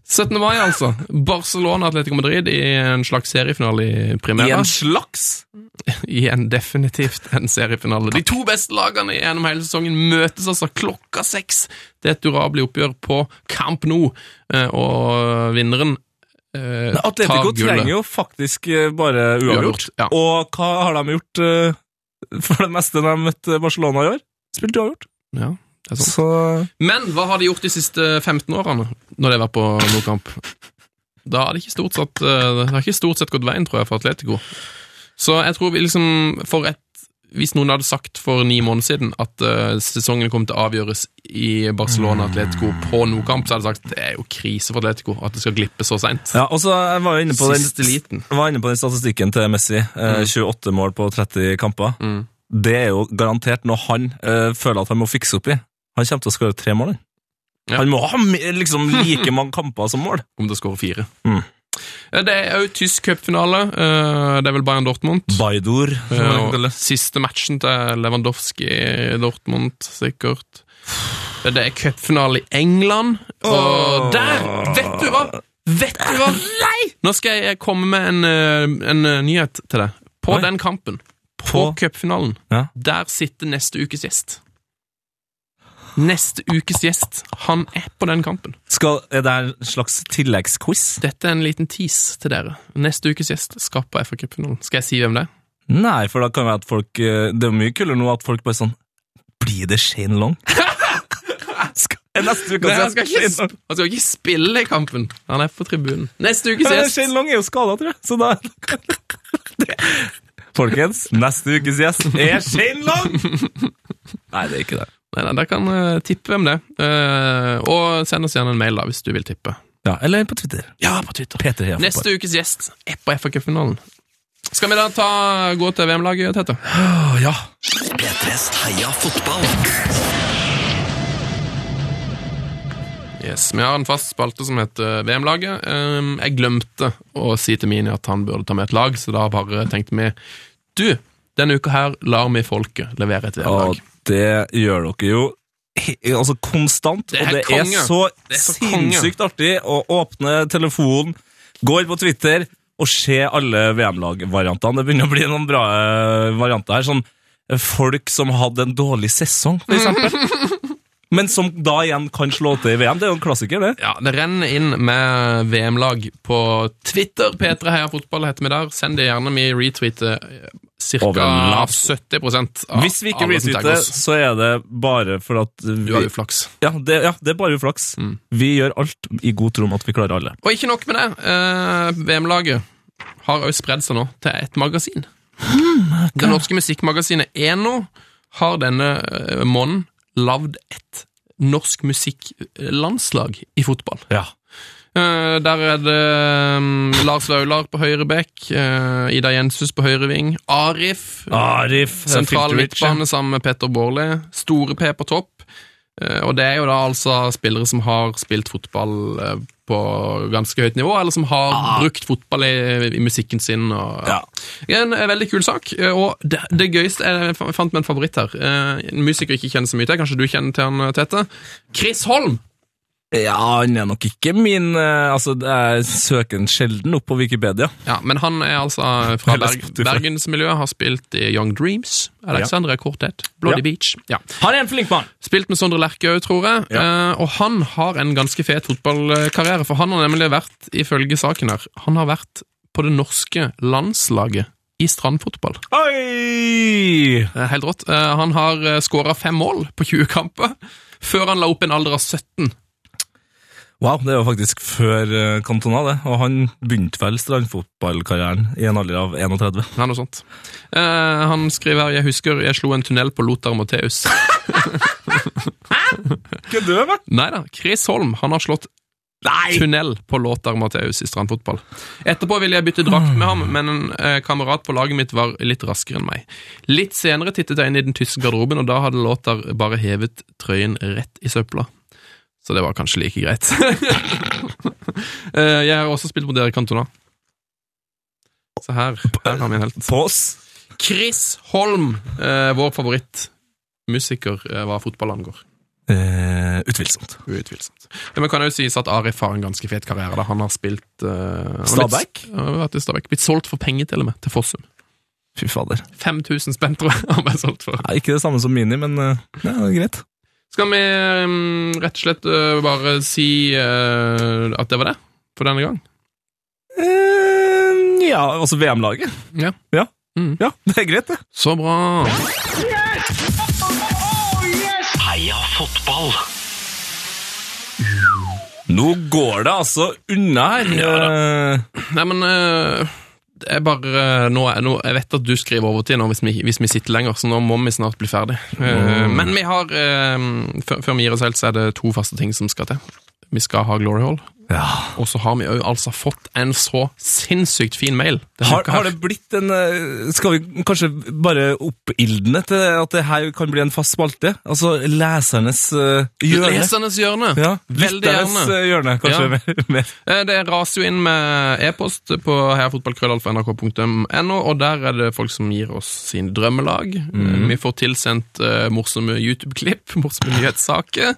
17. mai, altså. Barcelona Atletico Madrid i en slags seriefinale i I en slags *laughs* I en definitivt en seriefinale. De to beste lagene gjennom hele sesongen møtes altså klokka seks. Det er et durabelig oppgjør på Camp Nou, eh, og vinneren eh, Atletico tar gullet. trenger jo faktisk eh, bare uavgjort. Uavgjort, ja. Og hva har de gjort eh, for det meste når de møtte Barcelona i år? Spilt uavgjort. Ja. Så Men hva har de gjort de siste 15 årene, når de har vært på Nordkamp? Da har det ikke stort sett, eh, det har ikke stort sett gått veien, tror jeg, for Atletico. Så jeg tror vi liksom For et hvis noen hadde sagt for ni måneder siden at uh, sesongen kom til å avgjøres i Barcelona Atletico på Nordkamp, kamp, så hadde jeg sagt det er jo krise for Atletico at det skal glippe så seint. Ja, og så var jeg inne på den, Siste liten. jeg var inne på den statistikken til Messi. Uh, 28 mål på 30 kamper. Mm. Det er jo garantert noe han uh, føler at han må fikse opp i. Han kommer til å skåre tre mål. Ja. Han må ha liksom like mange kamper som mål. Om det skårer fire. Mm. Eh, Det er jo tysk cupfinale. eh, Det er vel Bayern Dortmund. Baidor. Eh. Siste matchen til Lewandowski i Dortmund, sikkert. Det er cupfinale i England, og der Vet du hva? Vet du hva? Nei! Nå skal jeg komme med en, en nyhet til deg. På Nei. den kampen, på På- cupfinalen, Ja. der sitter neste ukes gjest. Neste ukes gjest, han er på den kampen. Skal, er det en slags tilleggsquiz? Dette er en liten tease til dere. Neste ukes gjest skal på FA Cup-finalen. Skal jeg si hvem det er? Nei, for da kan det være at folk eh, Det er mye kulere nå at folk bare sånn Blir det Shane Long? *laughs* skal, neste uke Nei, han, skal ikke, han skal ikke spille i kampen. Han er på tribunen. Neste ukes gjest. Shane Long er jo skada, tror jeg. Så da *laughs* Folkens, neste ukes gjest er Shane Long! *laughs* Nei, det er ikke det. Nei, nei, Dere kan uh, tippe hvem det er. Eh, og send oss gjerne en mail da, hvis du vil tippe. Ja, Eller på Twitter. Ja, på Twitter. Peter Heia Neste ukes gjest er på FA-cupfinalen. Skal vi da ta, gå til VM-laget, Tete? Å, ja. P3s Heia fotball. Yes, Vi har en fast spalte som heter VM-laget. Um, jeg glemte å si til Mini at han burde ta med et lag, så da bare tenkte vi Du, denne uka her lar vi folket levere et VM-lag. Det gjør dere jo altså konstant, Det og det er så, Det er så konge. sinnssykt artig å åpne telefonen, gå inn på Twitter og se alle VM-lagvariantene. Det begynner å bli noen bra eh, varianter her. Sånn eh, folk som hadde en dårlig sesong, for eksempel. *laughs* Men som da igjen kan slå til i VM. Det er jo en klassiker, det. Ja, Det renner inn med VM-lag på Twitter. P3 Heia Fotball heter vi der. Send det gjerne. Vi retweeter ca. 70% av Hvis vi ikke retweeter, så er det bare for at Du har uflaks. ja, det, ja, det er bare uflaks. Mm. Vi gjør alt i god tro om at vi klarer alle. Og ikke nok med det. Eh, VM-laget har også spredd seg nå til et magasin. Det norske musikkmagasinet Eno har denne eh, måneden lagd et norsk musikklandslag i fotball. Ja. Eh, der er det um, Lars Vaular på høyre bekk, eh, Ida Jenshus på høyre ving, Arif Arif, Sentral midtbane sammen med Petter Baarli. Store P på topp. Eh, Og det er jo da altså spillere som har spilt fotball eh, på ganske høyt nivå, eller som har brukt fotball i, i musikken sin. Og, Ja. Er en eh, veldig kul sak. eh, Og det, det gøyeste Jeg fant en favoritt her. Eh, En musiker jeg ikke kjenner så mye til. Kanskje du kjenner til han, Tete? Chris Holm! Ja, han er nok ikke min eh, Altså, jeg søker den sjelden opp på Wikipedia. Ja, Men han er altså fra Berg, bergensmiljøet, har spilt i Young Dreams, Alexandra Korthet, Bloody Ja. Beach. Ja. Han er en flink mann! Spilt med Sondre Lerche òg, tror jeg. Eh, og han har en ganske fet fotballkarriere, for han har nemlig vært, ifølge saken her, han har vært på det norske landslaget i strandfotball. Oi! Helt rått. Eh, han har skåra fem mål på 20 kamper, før han la opp en alder av 17. Wow, det var faktisk før eh, Cantona, det. Og han begynte vel strandfotballkarrieren i en alder av 31. Ja, noe sånt. Eh, han skriver her Jeg husker jeg slo en tunnel på Lothar Matheus. *laughs* Kødder du? Nei da, Chris Holm han har slått tunnel på Lothar Matheus i strandfotball. Etterpå ville jeg bytte drakt med ham, men en eh, kamerat på laget mitt var litt raskere enn meg. Litt senere tittet jeg inn i den tyske garderoben, og da hadde Lothar bare hevet trøyen rett i søpla. Så det var kanskje like greit. *laughs* Eh, jeg har også spilt mot Erik Cantona. Se her. Her har vi en helt. Pås. Chris Holm, eh, vår favorittmusiker eh, hva fotball angår. Uh, utvilsomt. Utvilsomt. Ja, men kan jo sies at Arif har en ganske fet karriere. da. Han har spilt uh, Stabæk? I Stabæk. Blitt solgt for penger, til og med, til Fossum. Fy fader. 5000 spenn, tror jeg *laughs* han ble solgt for. Ja, ikke det samme som Mini, men uh, det er greit. Skal vi um, rett og slett uh, bare si uh, at det var det for denne gang? Uh, ja, altså VM-laget. Ja. Ja. Mm. ja, det er greit, det. Så bra. Heia fotball. Nå går det altså unna her. Ja, Nei, men eh, er bare nå, er- nå, Jeg vet at du skriver overtid nå hvis vi, hvis vi sitter lenger, så nå må vi snart bli ferdig. Mm. Men vi har eh, før vi gir oss helt, så er det to faste ting som skal til. Vi skal ha Glory Hall, Ja. og så har vi jo altså fått en så sinnssykt fin mail. Har, har det blitt en eh, Skal vi kanskje bare oppildne til at det her kan bli en fast spalte? Altså lesernes uh, hjørne? Lesernes hjørne. Ja, Veldig gjerne. eh, hjørne, kanskje. Ja. mer- Det raser jo inn med e-post på heiafotballkrøllalfa.nrk.no, og der er det folk som gir oss sin drømmelag. Mm. Vi får tilsendt uh, morsomme YouTube-klipp, *laughs* morsomme nyhetssaker.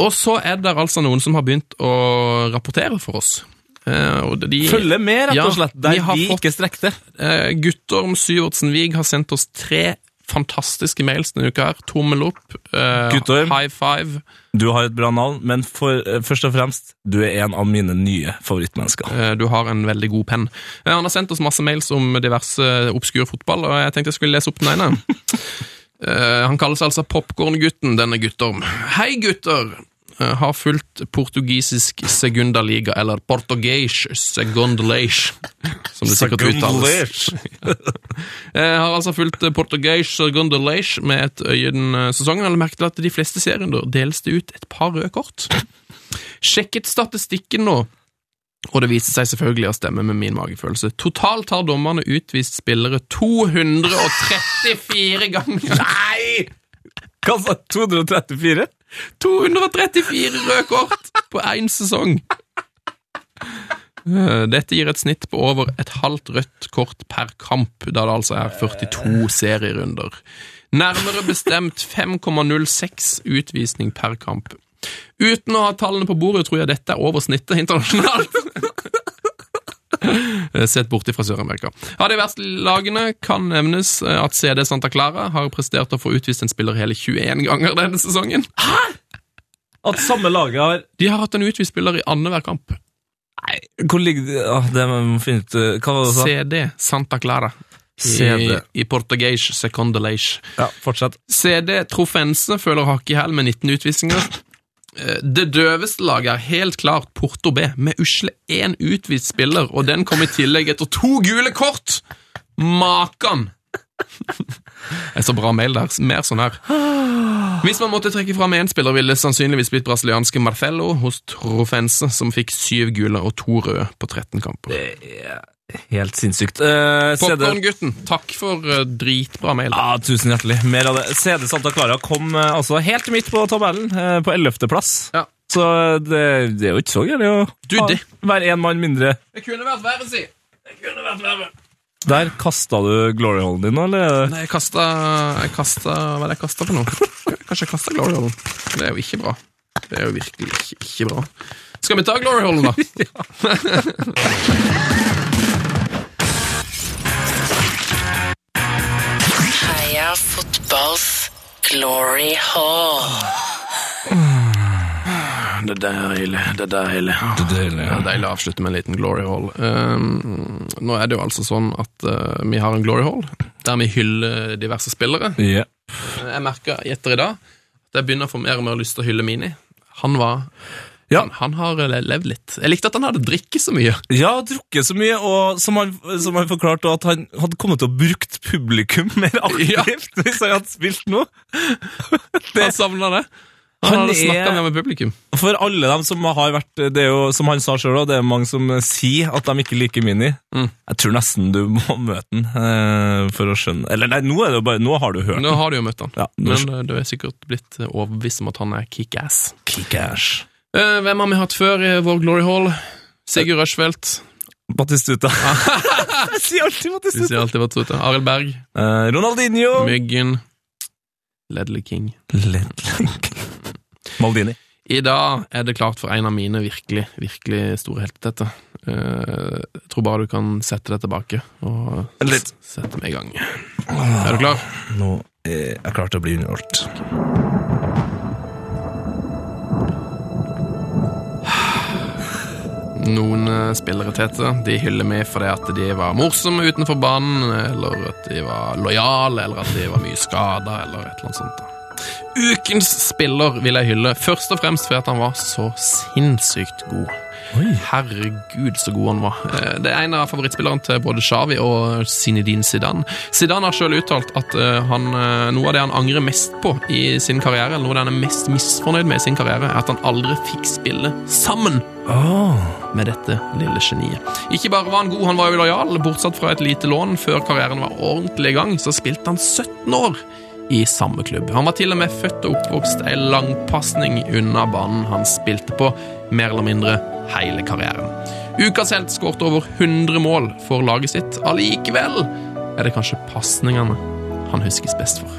Og så er det altså noen som har begynt å rapportere for oss. Eh, de, Følge med, rett og slett, der vi vi, de fått- ikke strekte. Eh, Guttorm Syvertsen Wiig har sendt oss tre fantastiske mails denne uka her. Tommel opp, uh, Guttorm. high five. Du har et bra navn, men for, uh, først og fremst, du er en av mine nye favorittmennesker. Uh, Du har en veldig god penn. Han har sendt oss masse mails om diverse obskur fotball, og jeg tenkte jeg skulle lese opp den ene. *laughs* Eh, Han kalles altså Popkorngutten, denne Guttorm. Hei, gutter! Eh, Har fulgt portugisisk segundaliga, eller portugais segundalage, som det sikkert uttales. Jeg *laughs* har altså fulgt portugais segundalage med et øye den eh, sesongen, og merket at de fleste serierunder deles det ut et par røde kort. Sjekket statistikken nå, og det viste seg selvfølgelig å stemme med min magefølelse. Totalt har dommerne utvist spillere 234 ganger. Nei! Hva sa 234? 234 røde kort på én sesong! Eh, Dette gir et snitt på over et halvt rødt kort per kamp, da det altså er 42 serierunder. Nærmere bestemt 5,06 utvisning per kamp. Uten å ha tallene på bordet tror jeg dette er over snittet internasjonalt. Eh, Sett bort fra Sør-Amerika. Av de verste lagene kan nevnes eh, at CD Santa Clara har prestert å få utvist en spiller hele 21 ganger denne sesongen. Hæ? At samme laget har De har hatt en utvist spiller i annenhver kamp. Nei, hvor ligger det ah, Det må vi finne ut. eh, Hva var det du sa? CD Santa Clara. CD. I, i portugais secondalage. Ja, fortsett. CD Trofense føler hakk i hæl med 19 utvisninger. Eh, Det døveste laget er helt klart Porto B, med usle én utvist spiller, og den kom i tillegg etter to gule kort! Makan! *laughs* Det er så bra mail der. Mer sånn her. Hvis man måtte trekke fram én spiller, ville det sannsynligvis blitt brasilianske Marcello hos Trofense, som fikk syv gule og to røde på 13 kamper. Helt sinnssykt. Uh, Popkorngutten, takk for uh, dritbra mail. Ja, Tusen hjertelig. Mer av det. CD Santa Clara kom uh, altså helt midt på tabellen, uh, på 11. plass. Ja. Så det, det er jo ikke så gærent å Du, ha- være én mann mindre. Det kunne vært verre, si. Det kunne vært verre. Der kasta du glory holen din eller? Nei, jeg kasta Jeg kasta Hva er det jeg kasta for noe? Kanskje jeg kasta Glory Hallen? Det er jo ikke bra. Det er jo virkelig ikke, ikke bra. Skal vi ta Glory Hallen, da? *laughs* *laughs* Heia fotballs glory hall. Det er deilig. Det er deilig. Det er deilig å avslutte med en liten Glory Hall. Um, nå er det jo altså sånn at uh, vi har en Glory Hall der vi hyller diverse spillere. Yeah. Jeg merka etter i dag at jeg begynner å få mer og mer lyst til å hylle Mini. Han var Ja. han, han har levd litt. Jeg likte at han hadde drikket så mye. Ja, drukket så mye, og som han, som han forklarte, at han hadde kommet til å brukt publikum *laughs* mer aktivt hvis han hadde spilt nå. *laughs* Han savna det. Han, Han hadde snakka mer med publikum. For alle dem som har vært Det er jo, som han sa sjøl, det er mange som sier at de ikke liker Mini. Mm. Jeg tror nesten du må *laughs* møte den eh, for å skjønne Eller nei, nå, er det bare, nå har du hørt Nå har du jo møtt han, Ja, men eh, du er sikkert blitt eh, overbevist om at han er kickass. Kickash. Eh, hvem har vi hatt før i vår Glory Hall? Sigurd Rushfeldt. Batistuta. *laughs* Jeg sier alltid Batistuta. sier alltid vært ute. Arild Berg. Eh, Ronaldinho. Myggen. Ledley King. Ledlink. Maldini. I dag er det klart for en av mine virkelig, virkelig store heltetetter. Eh, jeg tror bare du kan sette deg tilbake og Litt. sette meg i gang. Er du klar? Nå er jeg klar til å bli underholdt. Noen eh, spillere, Tete, de hyller meg fordi at de var morsomme utenfor banen, eller at de var lojale, eller at de var mye skada, eller et eller annet sånt. da. Ukens spiller vil jeg hylle, først og fremst fordi at han var så sinnssykt god. Herregud, så god han var. Eh, Det er en av favorittspillerne til både Xavi og Zinedine Zidane. Zidane har selv uttalt at eh, han, noe av det han angrer mest på i sin karriere, eller noe av det han er mest misfornøyd med i sin karriere, er at han aldri fikk spille sammen med dette lille geniet. Ikke bare var han god, han var jo lojal. Bortsatt fra et lite lån før karrieren var ordentlig i gang, så spilte han 17 år i samme klubb. Han var til og med født og oppvokst ei langpasning unna banen han spilte på, mer eller mindre hele karrieren. Ukas helt skåret over 100 mål for laget sitt. Allikevel er det kanskje pasningene han huskes best for.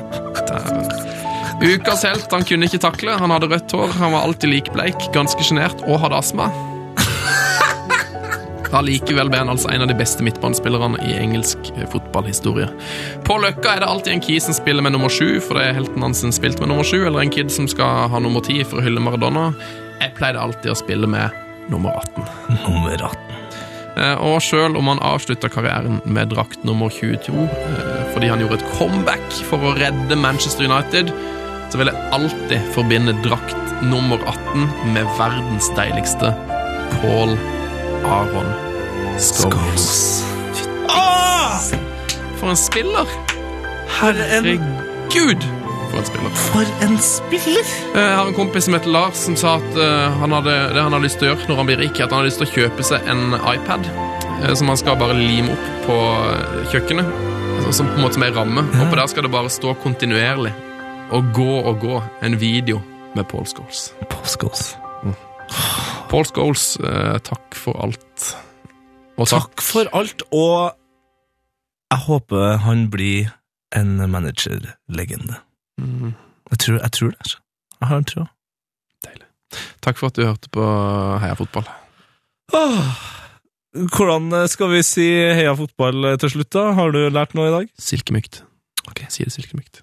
*laughs* Dæven. Ukas helt han kunne ikke takle. Han hadde rødt hår, han var alltid likbleik, ganske sjenert og hadde astma. Allikevel ble han altså en av de beste midtbanespillerne i engelsk eh, fotballhistorie. På Løkka er det alltid en kid som spiller med nummer sju, for det er helten hans som spilte med nummer sju, eller en kid som skal ha nummer ti for å hylle Maradona. Jeg pleide alltid å spille med nummer 18. Nummer 18. Eh, Og selv om han avslutta karrieren med drakt nummer 22 eh, fordi han gjorde et comeback for å redde Manchester United, så vil jeg alltid forbinde drakt nummer 18 med verdens deiligste Paul Aron Scholes. For en spiller! Herregud, for en spiller. For en spiller! Eh, Jeg har en kompis som heter Lars, som sa at eh, han hadde, det han har lyst til å gjøre når han blir rik, at han har lyst til å kjøpe seg en iPad eh, som han skal bare lime opp på kjøkkenet. Altså, Som på en måte som ei ramme. Og på der skal det bare stå kontinuerlig. Og gå og gå. En video med Paul Scholes. Påskås. Paul Scholes, eh, takk for alt. Og takk. Takk for alt, og jeg håper han blir en managerlegende. Mm, Jeg tror, jeg tror det. altså. Jeg har en tro. deilig. Takk for at du hørte på Heia fotball. Åh, Hvordan skal vi si heia fotball til slutt, da? Har du lært noe i dag? Silkemykt. Ok, si det silkemykt.